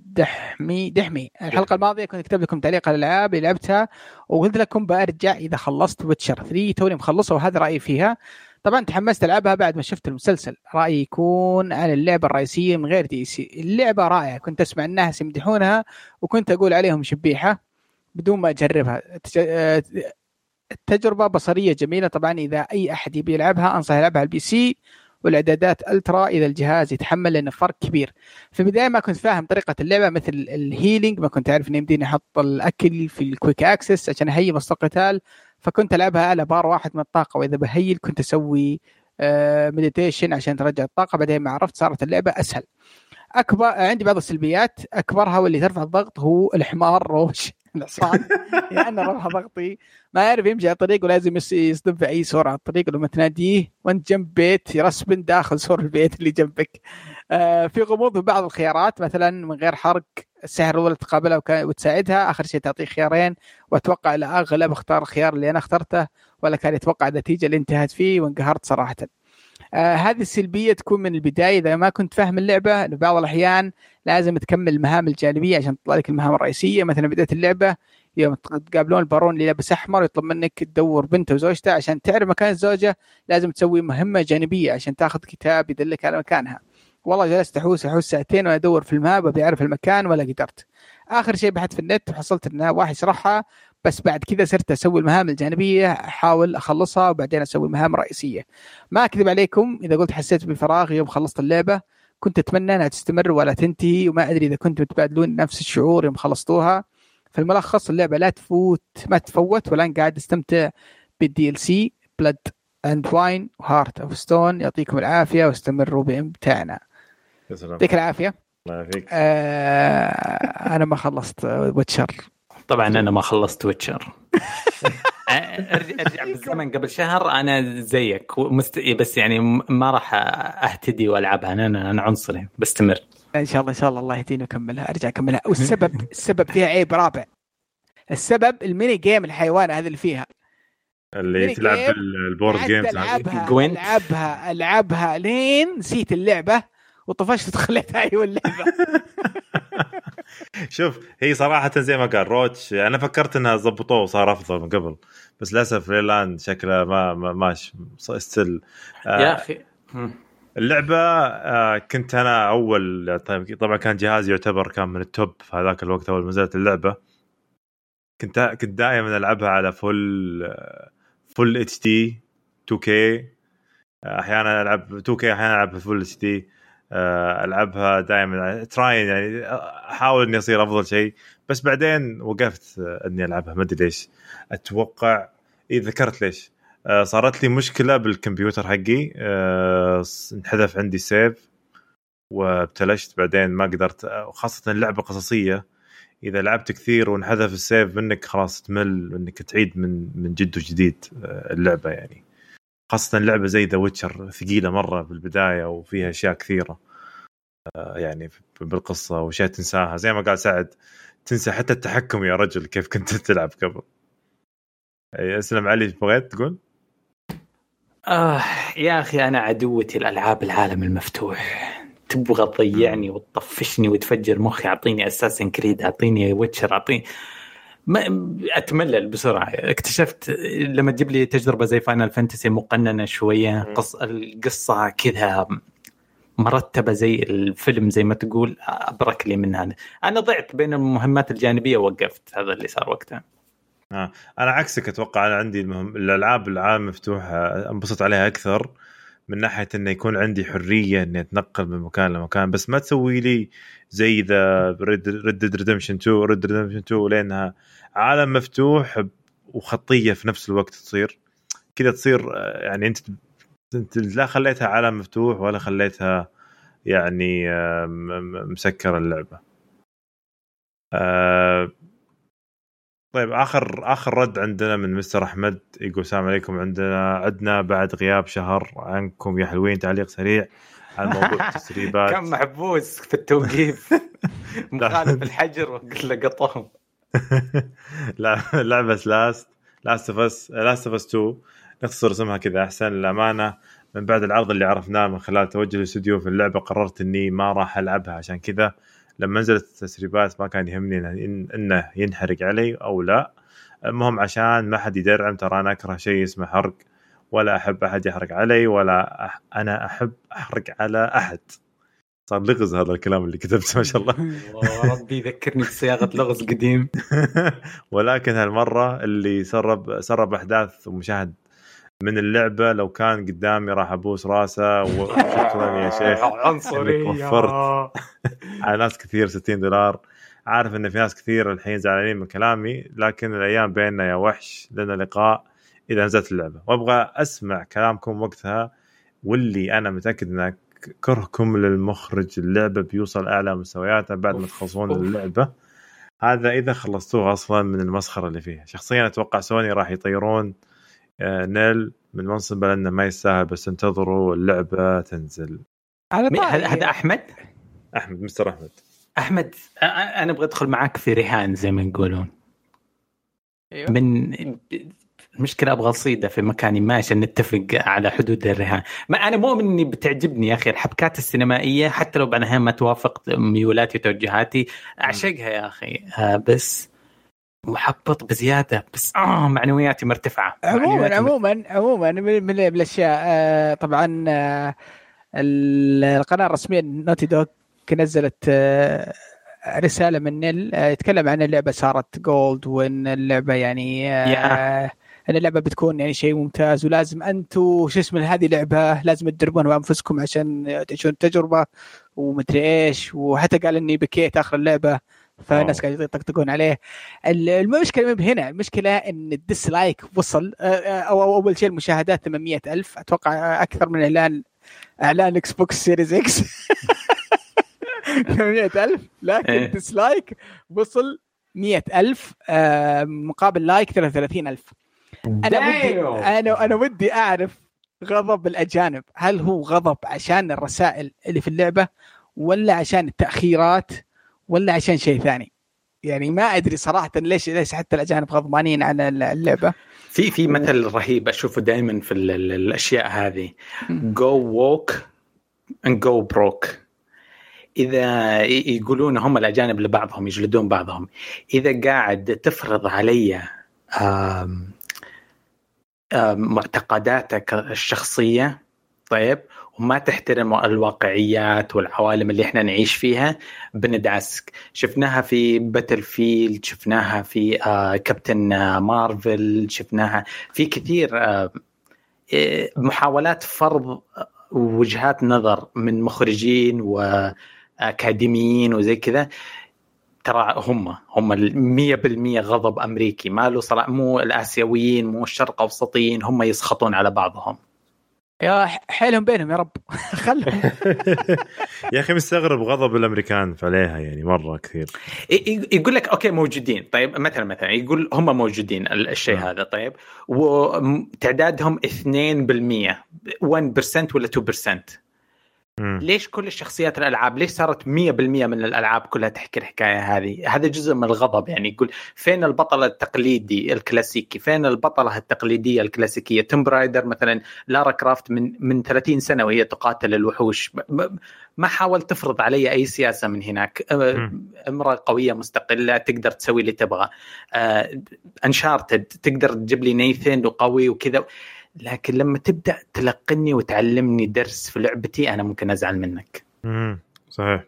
دحمي دحمي. الحلقة الماضية كنت كتبت لكم تعليق على الألعاب اللي لعبتها وقلت لكم برجع إذا خلصت Witcher 3 توني مخلصة وهذا رأيي فيها. طبعا تحمست ألعبها بعد ما شفت المسلسل. رأيي يكون عن اللعبة الرئيسية من غير DLC اللعبة رائعة. كنت أسمع الناس يمدحونها وكنت أقول عليهم شبيحة بدون ما أجربها. التجربة بصرية جميلة. طبعا إذا أي أحد يبي يلعبها أنصح يلعبها على ال PC والإعدادات ultra. إذا الجهاز يتحمل لأنه فرق كبير. في البداية ما كنت فاهم طريقة اللعبة مثل ال healing ما كنت أعرف اني يمديني أحط الأكل في ال quick access عشان أهيئ وسط القتال. فكنت ألعبها على بار واحد من الطاقة وإذا ب heal كنت أسوي meditation آه، عشان ترجع الطاقة. بعدين ما عرفت صارت اللعبة أسهل. أكبر عندي بعض السلبيات أكبرها واللي ترفع الضغط هو الحمار Roach. الحصان يعني رفع ضغطي. ما يعرف يمشي على الطريق ولازم يصدم في أي سور على الطريق. لما تناديه وأنت جنب بيت ي respawn داخل سور البيت اللي جنبك. آه في غموض في بعض الخيارات مثلا من غير حرق السحر ولا تقابلها وتساعدها. آخر شيء تعطيه خيارين. وأتوقع الاغلب اختار الخيار اللي أنا اخترته ولا كان يتوقع النتيجه اللي انتهت فيه وانقهرت صراحة. آه هذه السلبية تكون من البداية. إذا ما كنت فاهم اللعبة في بعض الأحيان لازم تكمل المهام الجانبية عشان تطلع لك المهام الرئيسية. مثلا بدايه اللعبة يوم تقابلون البارون اللي لابس أحمر يطلب منك تدور بنته وزوجته. عشان تعرف مكان الزوجة لازم تسوي مهمة جانبية عشان تاخذ كتاب يدلك على مكانها. والله جلست أحوس أحوس ساعتين وأنا أدور في الماب ابي أعرف المكان ولا قدرت. آخر شيء بحثت في النت وحصلت إن واحد يشرحها بس بعد كذا صرت أسوي المهام الجانبية أحاول أخلصها وبعدين أسوي المهام الرئيسيه ما أكذب عليكم إذا قلت حسيت بفراغ يوم خلصت اللعبة كنت أتمنى إنها تستمر ولا تنتهي وما أدري إذا كنتم تبادلون نفس الشعور يوم خلصتوها. في الملخص اللعبة لا تفوت ما تفوت والآن قاعد أستمتع بال DLC Blood and Wine و Heart of Stone يعطيكم العافية واستمروا بامتاعنا يعطيك العافية. الله يعافيك. آه أنا ما خلصت Witcher. طبعا أنا ما خلصت Witcher. ارجع بالزمن قبل شهر أنا زيك. مست... بس يعني ما راح أهتدي وألعبها. أنا أنا عنصري. بستمر. إن شاء الله إن شاء الله الله يهديني واكملها أرجع أكملها. والسبب السبب فيها عيب رابع. السبب ال mini game الحيوان هذا اللي فيها. اللي تلعب بال board games العبها العبها ألعبها لين نسيت اللعبة. وطفشت وخليتها أيوه اللعبه شوف هي صراحة زي ما قال Roach أنا فكرت إنها ضبطوه وصار أفضل من قبل بس للأسف ليلاند شكله ما ماشي still آه يا أخي. اللعبة آه كنت أنا أول طيب، طبعا كان جهازي يعتبر كان من ال top في هذاك الوقت أول ما نزلت اللعبة. كنت كنت دائما ألعبها على full full HD 2K أحيانا ألعب 2K أحيانا العب full HD آه، ألعبها دائما trying يعني احاول إني أصير أفضل شيء. بس بعدين وقفت إني ألعبها. ما أدري ليش. أتوقع اي ذكرت ليش. آه، صارت لي مشكلة بالكمبيوتر حقي. آه، انحذف عندي save وابتلشت. بعدين ما قدرت. خاصه اللعبة قصصية. إذا لعبت كثير وانحذف ال save منك خلاص تمل انك تعيد من من جد وجديد اللعبة يعني. خاصة لعبة زي The Witcher ثقيلة مرة بالبدايه وفيها أشياء كثيرة. آه، يعني بالقصة وأشياء تنساها. زي ما قال سعد تنسى حتى التحكم يا رجل كيف كنت تلعب قبل. أسلم علي بغيت تقول؟ آه يا أخي أنا عدوتي الألعاب العالم المفتوح. تبغى تضيعني وتطفشني وتفجر مخي أعطيني Assassin's Creed أعطيني Witcher أعطيني ما أتملل بسرعة. اكتشفت لما تجيب لي تجربة زي Final Fantasy مقننة شوية قص القصة كذا مرتبة زي الفيلم زي ما تقول أبرك لي من هذا. أنا ضعت بين المهمات الجانبية ووقفت هذا اللي صار وقتها. آه. أنا عكسك أتوقع أنا عندي المهم الألعاب العالم مفتوحة أنبسط عليها أكثر. من ناحية إنه يكون عندي حرية إني أتنقل من مكان لمكان بس ما تسوي لي زي ذا Red Dead Redemption 2 Red Redemption 2 لأنها عالم مفتوح وخطية في نفس الوقت تصير. كذا تصير آه، يعني أنت أنت لا خليتها عالم مفتوح ولا خليتها يعني آه، مسكر اللعبة. آه، طيب آخر آخر رد عندنا من Mr. أحمد يقول السلام عليكم. عندنا عدنا بعد غياب شهر عنكم يا حلوين تعليق سريع على موضوع التسريبات. كان محبوس في التوقيف. مخالف الحجر وقلت له قطهم لا لعبه Last Last of Us Last of Us 2 نختصر اسمها كذا أحسن للامانه من بعد العرض اللي عرفناه من خلال توجه الاستوديو في اللعبة قررت إني ما راح ألعبها عشان كذا لما نزلت التسريبات ما كان يهمني إنه ينحرق علي أو لا. المهم عشان ما حد يدرعم ترى أنا أكره شيء اسمه حرق. ولا أحب أحد يحرق علي ولا أح أنا أحب أحرق على أحد. صار لغز هذا الكلام اللي كتبته ما شاء الله. ربي يذكرني بصياغة لغز قديم. ولكن هالمرة اللي سرب سرب أحداث ومشاهد من اللعبة لو كان قدامي راح أبوس راسه وشكرا يا شيخ. عنصريه وفرت على ناس كثير 60 دولار. عارف إن في ناس كثير الحين زعلانين من كلامي لكن الأيام بيننا يا وحش. لنا لقاء إذا نزلت اللعبة. وأبغى أسمع كلامكم وقتها واللي أنا متأكد ان كرهكم للمخرج. اللعبة بيوصل أعلى مستوياتها بعد ما تخلصون اللعبة. هذا إذا خلصتوه أصلا من المسخرة اللي فيها. شخصيا أتوقع سوني راح يطيرون. نيل من منصبه لأنه ما يستاهل بس انتظروا اللعبة تنزل. هذا أحمد؟ أحمد مستر أحمد. أحمد أنا أبغى أدخل معاك في رهان زي ما يقولون. أيوة. من المشكلة أبغى أصيده في مكاني ما عشان نتفق على حدود الرهان. ما أنا مؤمن اني بتعجبني يا أخي الحبكات السينمائية حتى لو بعدها ما توافق ميولاتي وتوجهاتي أعشقها يا أخي. آه بس محبط بزيادة بس آه معنوياتي مرتفعة. عموما عموما عموما من الأشياء آه طبعا آه القناة الرسمية نوتي دوك نزلت آه رسالة من نيل آه يتكلم عن اللعبة صارت gold وإن اللعبة يعني آه إن اللعبة بتكون يعني شيء ممتاز ولازم أنتم شو اسمه هذه لعبه لازم تدربون بأنفسكم عشان تعيشون التجربه ومدري إيش وحتى قال إني بكيت آخر اللعبة. فالناس قاعدين يطقطقون عليه. المشكلة من هنا المشكلة إن ال dislike وصل أو أول شيء المشاهدات 800 ألف أتوقع أكثر من إعلان إعلان Xbox Series X 800 ألف لكن dislike وصل 100 ألف مقابل like 33 ألف. أنا ودي أنا أنا ودي أعرف غضب الأجانب. هل هو غضب عشان الرسائل اللي في اللعبة ولا عشان التأخيرات؟ ولا عشان شيء ثاني. يعني ما أدري صراحة ليش ليش حتى الأجانب غضبانين على اللعبة. في في مثل رهيب أشوفه دائما في الأشياء هذه. go woke and go broke إذا يقولون هم الأجانب لبعضهم يجلدون بعضهم. إذا قاعد تفرض علي معتقداتك الشخصية طيب وما تحترم الواقعيات والعوالم اللي إحنا نعيش فيها بندعسك. شفناها في Battlefield شفناها في آه كابتن آه مارفل شفناها في كثير آه محاولات فرض وجهات نظر من مخرجين واكاديميين وزي كذا. ترى هم هم 100% غضب أمريكي. ما له صلاح مو الآسيويين مو الشرق أوسطيين هم يسخطون على بعضهم. يا حيلهم بينهم يا رب. خلهم. يا أخي مستغرب غضب الأمريكان عليها يعني مرة كثير. يقول لك okay موجودين. طيب مثلا مثلا يقول هم موجودين الشيء هذا. طيب وتعدادهم 2% 1% ولا 2% مم. ليش كل الشخصيات الألعاب ليش صارت 100% من الألعاب كلها تحكي الحكاية هذه؟ هذا جزء من الغضب يعني يقول فين البطل التقليدي الكلاسيكي؟ فين البطلة التقليدية الكلاسيكية؟ Tomb Raider مثلا Lara Croft من من 30 سنة وهي تقاتل الوحوش. ما حاولت تفرض علي أي سياسة من هناك. امرأة قوية مستقلة تقدر تسوي اللي تبغى. انشارتد تقدر تجيب لي نيثن وقوي وكذا. لكن لما تبدأ تلقني وتعلمني درس في لعبتي أنا ممكن أزعل منك امم صحيح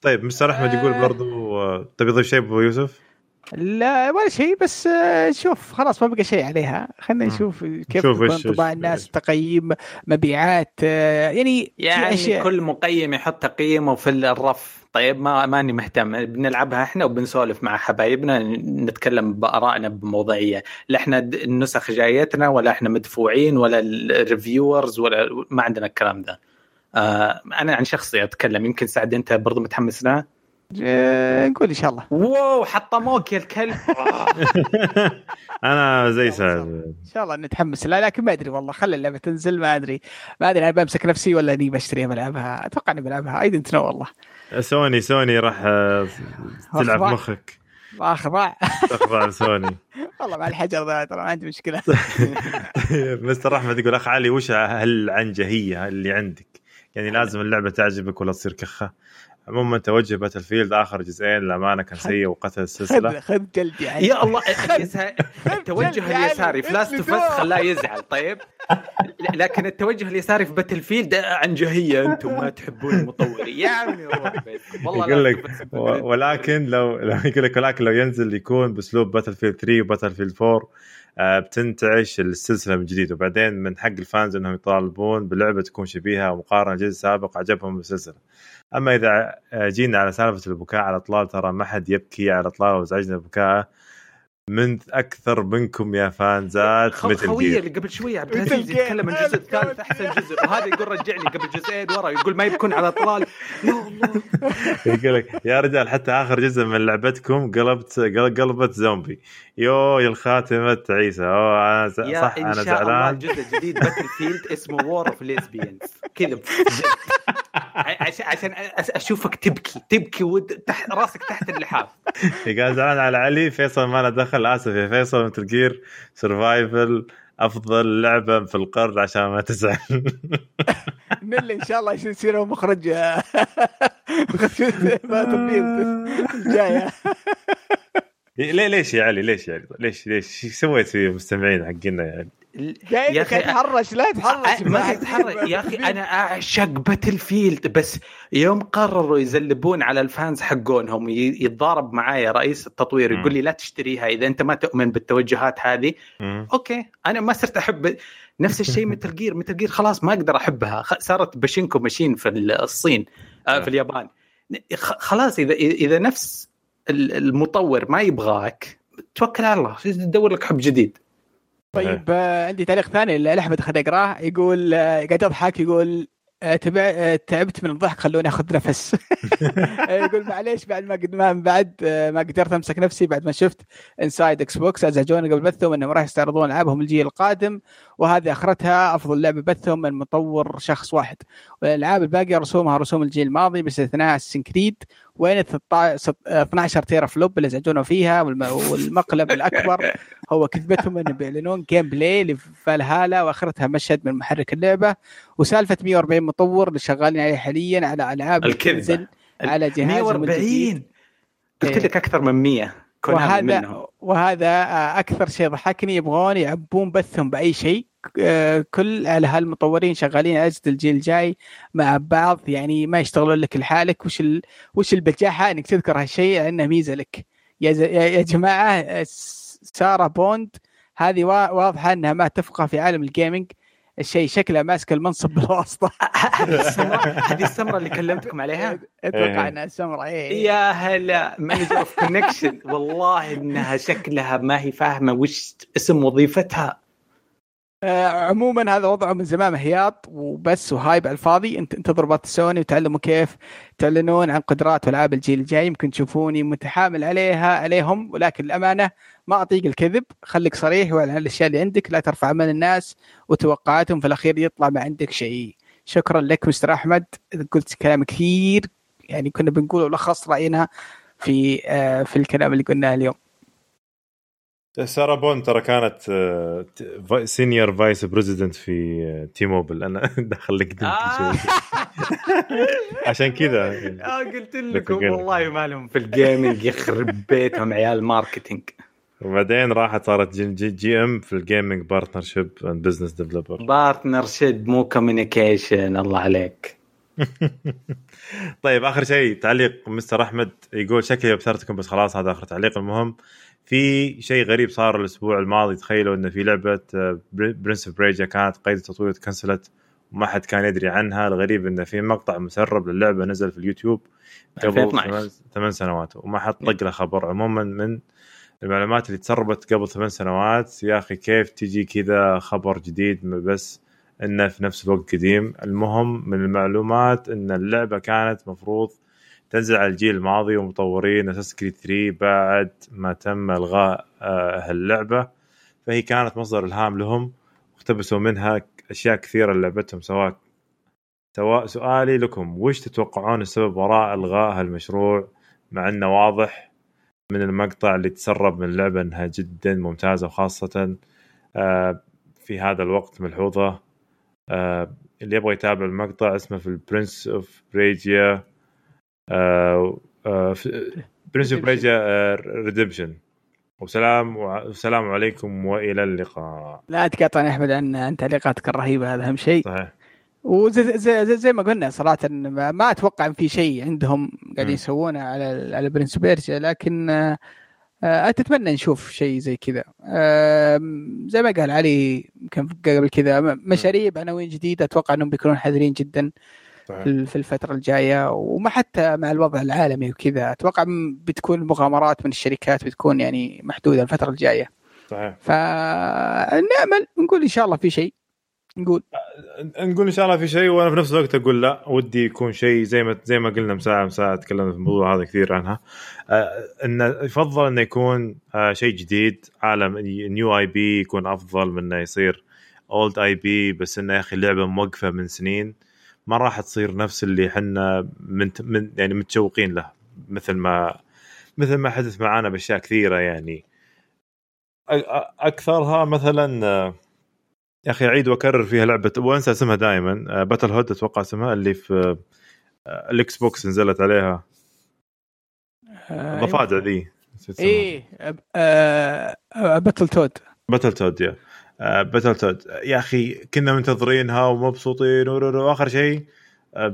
طيب مستر أحمد يقول آه. برضو آه، تبي تضيف شيء أبو يوسف؟ لا ولا شيء بس آه، شوف خلاص ما بقى شيء عليها. خلينا. نشوف كيف انطباع الناس تقييم مبيعات آه، يعني يعني أشياء- كل مقيم يحط تقييمه في الرف. طيب ما ماني مهتم. بنلعبها إحنا وبنسولف مع حبايبنا نتكلم بآرائنا بموضوعية. لا إحنا د- النسخ جايتنا ولا إحنا مدفوعين ولا ال reviewers ولا ما عندنا الكلام ده. آه أنا عن شخصي أتكلم. يمكن سعد أنت برضو متحمس لها؟ نقول إن شاء الله. wow حطموك يا الكلب. آه. أنا زي. سعد. إن شاء الله نتحمس. لا لكن ما أدري والله خلي اللعبة تنزل. ما أدري ما أدري أنا بمسك نفسي ولا إني بشتريها بلعبها. أتوقع إني بلعبها. I don't know والله. سوني سوني راح آه، تلعب. مخك. اخ ضاع تخضع لسوني والله مع الحجر ذا ترى ما عندي مشكلة. طيب، مستر أحمد يقول أخ علي وش هالعنجهيه اللي عندك؟ يعني لازم اللعبة تعجبك ولا تصير كخة. عموما توجه Battlefield آخر جزئين للامانه كان سيء وقتل السلسلة. خذ جلدي يا الله التوجه اليساري في Last of خلاه يزعل طيب؟ لكن التوجه اليساري في Battlefield عنجهيه أنتم ما تحبون المطورين يا عمي. والله يقول لك ولكن لو يقول لك ولكن لو ينزل يكون بأسلوب Battlefield 3 و Battlefield 4 آه، بتنتعش السلسلة من جديد. وبعدين من حق ال fans إنهم يطالبون بلعبة تكون شبيهة ومقارنة الجزء السابق عجبهم بالسلسله. أما إذا جينا على سالفة البكاء على اطلال ترى ما حد يبكي على اطلال وازعجنا بكاءه من أكثر منكم يا فانزات مثل خويه اللي قبل شوية عبد العزيز. يتكلم عن الجزء الثالث أحسن جزء وهذا يقول رجعني قبل جزئين ورا يقول ما يبكون على اطلال يا الله يقول لك يا رجال حتى آخر جزء من لعبتكم قلبت قل- قلبت زومبي. يو يا الخاتمة تعيسه أوه أنا ز- يا صح ان أنا شاء الله زعلان. الجزء الجديد Battlefield اسمه War of Lesbians كذا عشان عشان أشوفك تبكي تبكي ود... تحت راسك تحت اللحاف. قاعد زعلان على علي فيصل ما له دخل. اسف يا فيصل Metal Gear Survive أفضل لعبة في القرن عشان ما تزعل. نل إن شاء الله يصير- مخرج Battlefield الجايه ليه ليش يا علي؟ ليش يعني ليش ليش؟ إيش سويت في المستمعين حقنا يعني يا أخي- تحرش لا تحرش ما تتحرك يا أخي أنا أعشق Battlefield بس يوم قرروا يزلبون على ال fans حقونهم ي- يتضارب معايا رئيس التطوير. يقول لي لا تشتريها إذا أنت ما تؤمن بالتوجهات هذه. okay. أنا ما صرت أحب نفس الشيء Metal Gear Metal Gear خلاص ما أقدر أحبها. صارت pachinko machine في الصين آه في اليابان. خ- خلاص اذا إذا نفس المطور ما يبغاك توكل على الله دور لك حب جديد. طيب آه، عندي تعليق ثاني لأحمد خليني اقراه يقول آه، قاعد يضحك يقول آه، تبع تعبت من الضحك خلوني آخذ نفس. يقول معليش بعد ما قد ما بعد ما قدرت أمسك نفسي بعد ما شفت Inside Xbox أزعجوني قبل بثهم إنهم راح يستعرضون ألعابهم الجيل القادم وهذه أخرتها أفضل لعبة بثهم من مطور شخص واحد. والألعاب الباقية رسومها رسوم الجيل الماضي باستثناء Assassin's Creed وين 13 12 teraflop اللي زعجونا فيها والم- والمقلب الأكبر. هو كذبتهم إنهم بيعلنون gameplay ل Valhalla وآخرتها مشهد من محرك اللعبة. وسالفة 140 مطور اللي شغالين عليه حاليا على ألعاب. تنزل على الجديد 140 قلت إيه. لك أكثر من 100 كونامي وهذا منهم. وهذا آه، أكثر شيء ضحكني يبغون يعبون بثهم بأي شيء. آه، كل على هالمطورين شغالين أجهزة الجيل الجاي مع بعض يعني ما يشتغلون لك لحالك. وش ال... وش البجاحة؟ إنك تذكر هالشيء لأنه ميزة لك. يا, ز... يا يا جماعة آه، سارة بوند هذه وا- واضحة إنها ما تفقه في عالم ال gaming الشيء شكله ماسك المنصب بالواسطة. هذه السمراء اللي كلمتكم عليها؟ أتوقع إيه. إنها سمراء إيه يا هلا. manager of connection والله إنها شكلها ما هي فاهمة وش اسم وظيفتها. آه، عموما هذا وضعه من زمان هياط وبس وهايب على الفاضي. انت انتظروا بات سوني وتعلموا كيف تعلنون عن قدرات والعاب الجيل الجاي. يمكن تشوفوني متحامل عليها عليهم ولكن الامانه ما أطيق الكذب. خليك صريح واعلن عن الأشياء اللي عندك. لا ترفع أمل الناس وتوقعاتهم. في الأخير يطلع ما عندك شيء. شكرا لك مستر أحمد. قلت كلام كثير. يعني كنا بنقول ولخص رأينا في آه، في الكلام اللي قلناه اليوم. سارة بوند ترى كانت senior vice president في آه، T-Mobile أنا دخل لك آه. عشان كذا. آه قلت لكم والله ما لهم في ال gaming يخرب بيتهم عيال marketing وبعدين راحت صارت G, G, GM في ال gaming partnership and business developer partnership مو communication الله عليك. طيب آخر شيء تعليق مستر أحمد. يقول شكلي ابصرتكم بس خلاص هذا آخر تعليق. المهم في شيء غريب صار الأسبوع الماضي تخيلوا إنه في لعبة Prince of Persia كانت قيد التطوير تكنسلت وما حد كان يدري عنها. الغريب إنه في مقطع مسرب للعبة نزل في اليوتيوب قبل ثمان سنوات وما حد طق له خبر. عموما من المعلومات اللي تسربت قبل ثمان سنوات يا أخي كيف تجي كذا خبر جديد بس إنه في نفس الوقت قديم. المهم من المعلومات إن اللعبة كانت مفروض تنزل على الجيل الماضي ومطورين أساس كريد 3 بعد ما تم إلغاء آه، اللعبه فهي كانت مصدر إلهام لهم واقتبسوا منها أشياء كثيرة لعبتهم سواء سواء سؤالي لكم وش تتوقعون السبب وراء إلغاء هالمشروع؟ مع إنه واضح من المقطع اللي تسرب من اللعبه إنها جدا ممتازة وخاصة آه، في هذا الوقت ملحوظة. آه، اللي يبغى يتابع المقطع اسمه في ال Prince of Persia Prince of Persia Redemption وسلام والسلام عليكم وإلى اللقاء. لا تقاطعني أحمد عن تعليقاتك الرهيبة هذا أهم شيء. صحيح. وزي زي, زي, زي ما قلنا صراحة ما أتوقع إن في شيء عندهم قاعدين يسوونه على على Prince Persia لكن أه أتمنى نشوف شيء زي كذا. زي ما قال علي يمكن قبل كذا مشاريع بعناوين جديدة أتوقع إنهم بيكونون حذرين جدا. في الفترة الجاية وما حتى مع الوضع العالمي وكذا. أتوقع بتكون المغامرات من الشركات بتكون يعني محدودة الفترة الجاية. صحيح. فنامل نقول إن شاء الله في شيء. نقول. نقول إن شاء الله في شيء وأنا في نفس الوقت أقول لا ودي يكون شيء زي ما زي ما قلنا مساء مساء تكلمنا في الموضوع هذا كثير عنها. آه إنه يفضل إنه يكون آه شيء جديد. عالم new IP يكون أفضل من إنه يصير old IP بس إنه يا أخي اللعبة موقفة من سنين. ما راح تصير نفس اللي إحنا من, يعني متشوقين له مثل ما مثل ما حدث معانا بأشياء كثيرة يعني. أكثرها مثلا يا أخي أعيد وأكرر فيها لعبة وأنسى اسمها دائما Battletoad أتوقع اسمها اللي في ال Xbox نزلت عليها. ضفادع أيوة. ذي إيه Battletoad Battletoad يا Battletoad يا أخي كنا منتظرينها ومبسوطين واخر شيء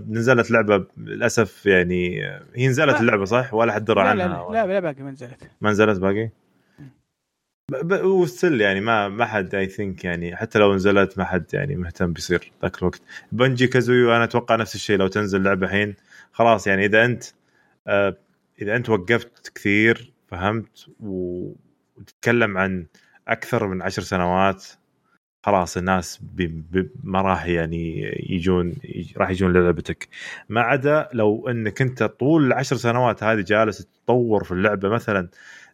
نزلت لعبة للأسف يعني هي نزلت اللعبة صح؟ ولا حد درى عنها لا لا, لا باقي ما نزلت. ما نزلت باقي؟ و still يعني ما ما حد I think يعني حتى لو نزلت ما حد يعني مهتم بيصير ذاك الوقت. Banjo Kazooie أنا أتوقع نفس الشيء لو تنزل لعبة الحين خلاص يعني إذا أنت آه إذا أنت وقفت كثير فهمت وتتكلم عن أكثر من عشر سنوات خلاص الناس بي بي ما راح يعني يجون راح يجون لعبتك ما عدا لو إنك أنت طول العشر سنوات هذه جالس تطور في اللعبة مثلا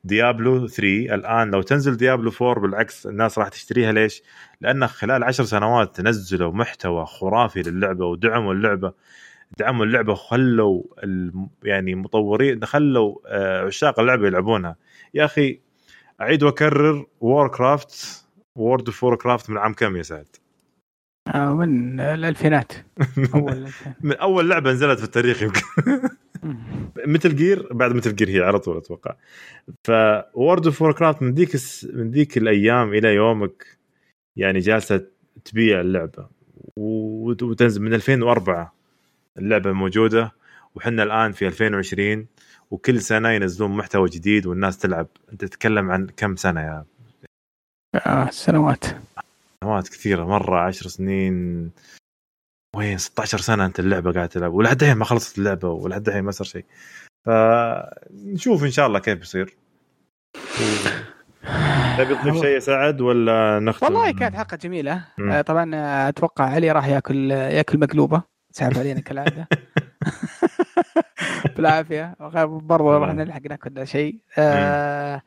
Diablo 3 الآن لو تنزل Diablo 4 بالعكس الناس راح تشتريها. ليش؟ لأن خلال عشر سنوات نزلوا محتوى خرافي للعبة ودعموا اللعبة. دعموا اللعبة وخلوا يعني مطورين خلوا آه، عشاق اللعبة يلعبونها. يا أخي أعيد وأكرر Warcraft World of Warcraft من عام كم يا سعد؟ آه من الألفينات. أول من أول لعبة نزلت في التاريخ يمكن. Metal Gear بعد Metal Gear هي على طول أتوقع. World of Warcraft من ذيك من ذيك الأيام إلى يومك يعني جالسة تبيع اللعبة. وتنزل من 2004 اللعبة موجودة. وحنا الآن في 2020 وكل سنة ينزلون محتوى جديد والناس تلعب. أنت تتكلم عن كم سنة يا؟ آه سنوات. سنوات كثيرة. مرة 10 سنين. وين؟ 16 سنة أنت اللعبة قاعد تلعب. ولحد الحين ما خلصت اللعبة ولحد الحين ما صار شيء. فنشوف إن شاء الله كيف بيصير. تبي تضيف شيء يا سعد ولا نختم؟ والله كانت حلقة جميلة. مم. طبعا أتوقع علي راح ياكل ياكل مقلوبة. سحب علينا كالعادة. بالعافية. برضو راح نلحق ناكل شيء. آه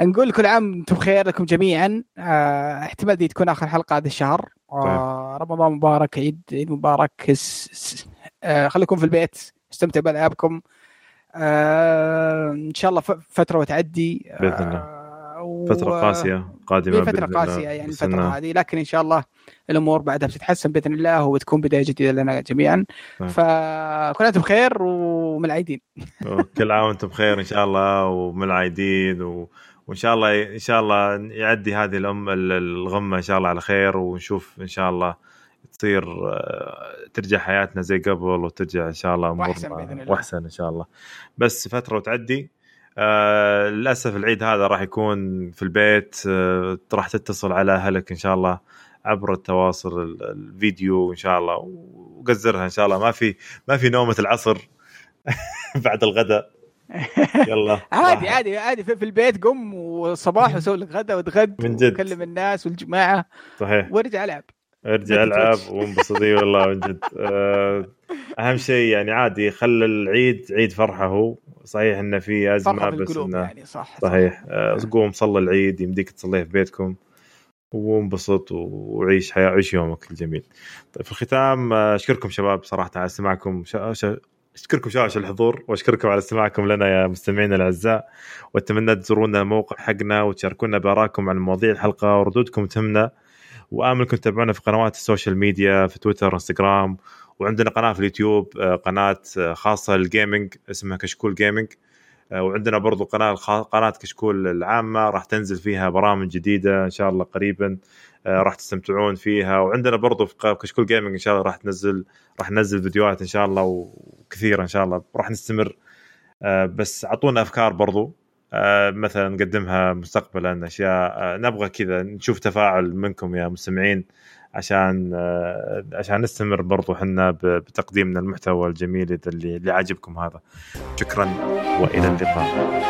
نقول كل عام أنتم بخير لكم جميعا. آه احتمال دي تكون آخر حلقة هذا الشهر. آه طيب. رمضان مبارك عيد عيد مبارك. آه خليكم في البيت. استمتعوا بألعابكم. آه إن شاء الله فترة وتعدي. بإذن الله. آه فترة قاسية قادمة فترة قاسية يعني الفترة هذه. لكن إن شاء الله الأمور بعدها بتتحسن بإذن الله وبتكون بداية جديدة لنا جميعا. طيب. فكل عام بخير ومن العيدين كل عام وأنتم بخير إن شاء الله ومن العيدين و... وإن شاء الله إن شاء الله يعدي هذه الام الغمة إن شاء الله على خير ونشوف إن شاء الله تصير آه، ترجع حياتنا زي قبل وترجع إن شاء الله وأحسن بإذن الله. وأحسن إن شاء الله. بس فترة وتعدي آه للأسف العيد هذا راح يكون في البيت آه راح تتصل على أهلك إن شاء الله عبر التواصل الفيديو إن شاء الله وقزرها إن شاء الله. ما في ما في نومة العصر بعد الغداء. يلا. عادي عادي عادي. في, البيت قم والصباح وسوي لك غدا وتغد من جد. وكلم الناس والجماعة. صحيح. وارجع ألعب. ارجع ألعب وانبسط. إي والله من جد. آه، أهم شيء يعني عادي خلى العيد عيد فرحه هو. صحيح إنه في أزمة بس إنه يعني صح صحيح. آه، قوم صلى العيد يمديك تصليه في بيتكم وانبسط وعيش حياة عيش يومك الجميل. طيب في الختام آه، أشكركم شباب صراحة على استماعكم. أشكركم شباب على الحضور وأشكركم على استماعكم لنا يا مستمعينا الأعزاء. وأتمنى تزورونا الموقع حقنا وتشاركونا بآرائكم عن مواضيع الحلقة وردودكم تهمنا. واملكم تتابعونا في قنوات ال social media في تويتر إنستغرام وعندنا قناة في اليوتيوب آه، قناة آه، خاصة لل gaming اسمها كشكول gaming آه، وعندنا برضو قناة قناة كشكول العامة راح تنزل فيها برامج جديدة إن شاء الله قريبا راح تستمتعون فيها وعندنا برضو في كشكول gaming إن شاء الله راح تنزل راح ننزل فيديوهات إن شاء الله وكثيرة إن شاء الله راح نستمر بس أعطونا أفكار برضو. مثلا نقدمها مستقبلا أشياء آه، نبغى كذا نشوف تفاعل منكم يا مستمعين عشان آه، عشان نستمر برضو إحنا بتقديمنا المحتوى الجميل اللي اللي عاجبكم هذا. شكرا وإلى اللقاء.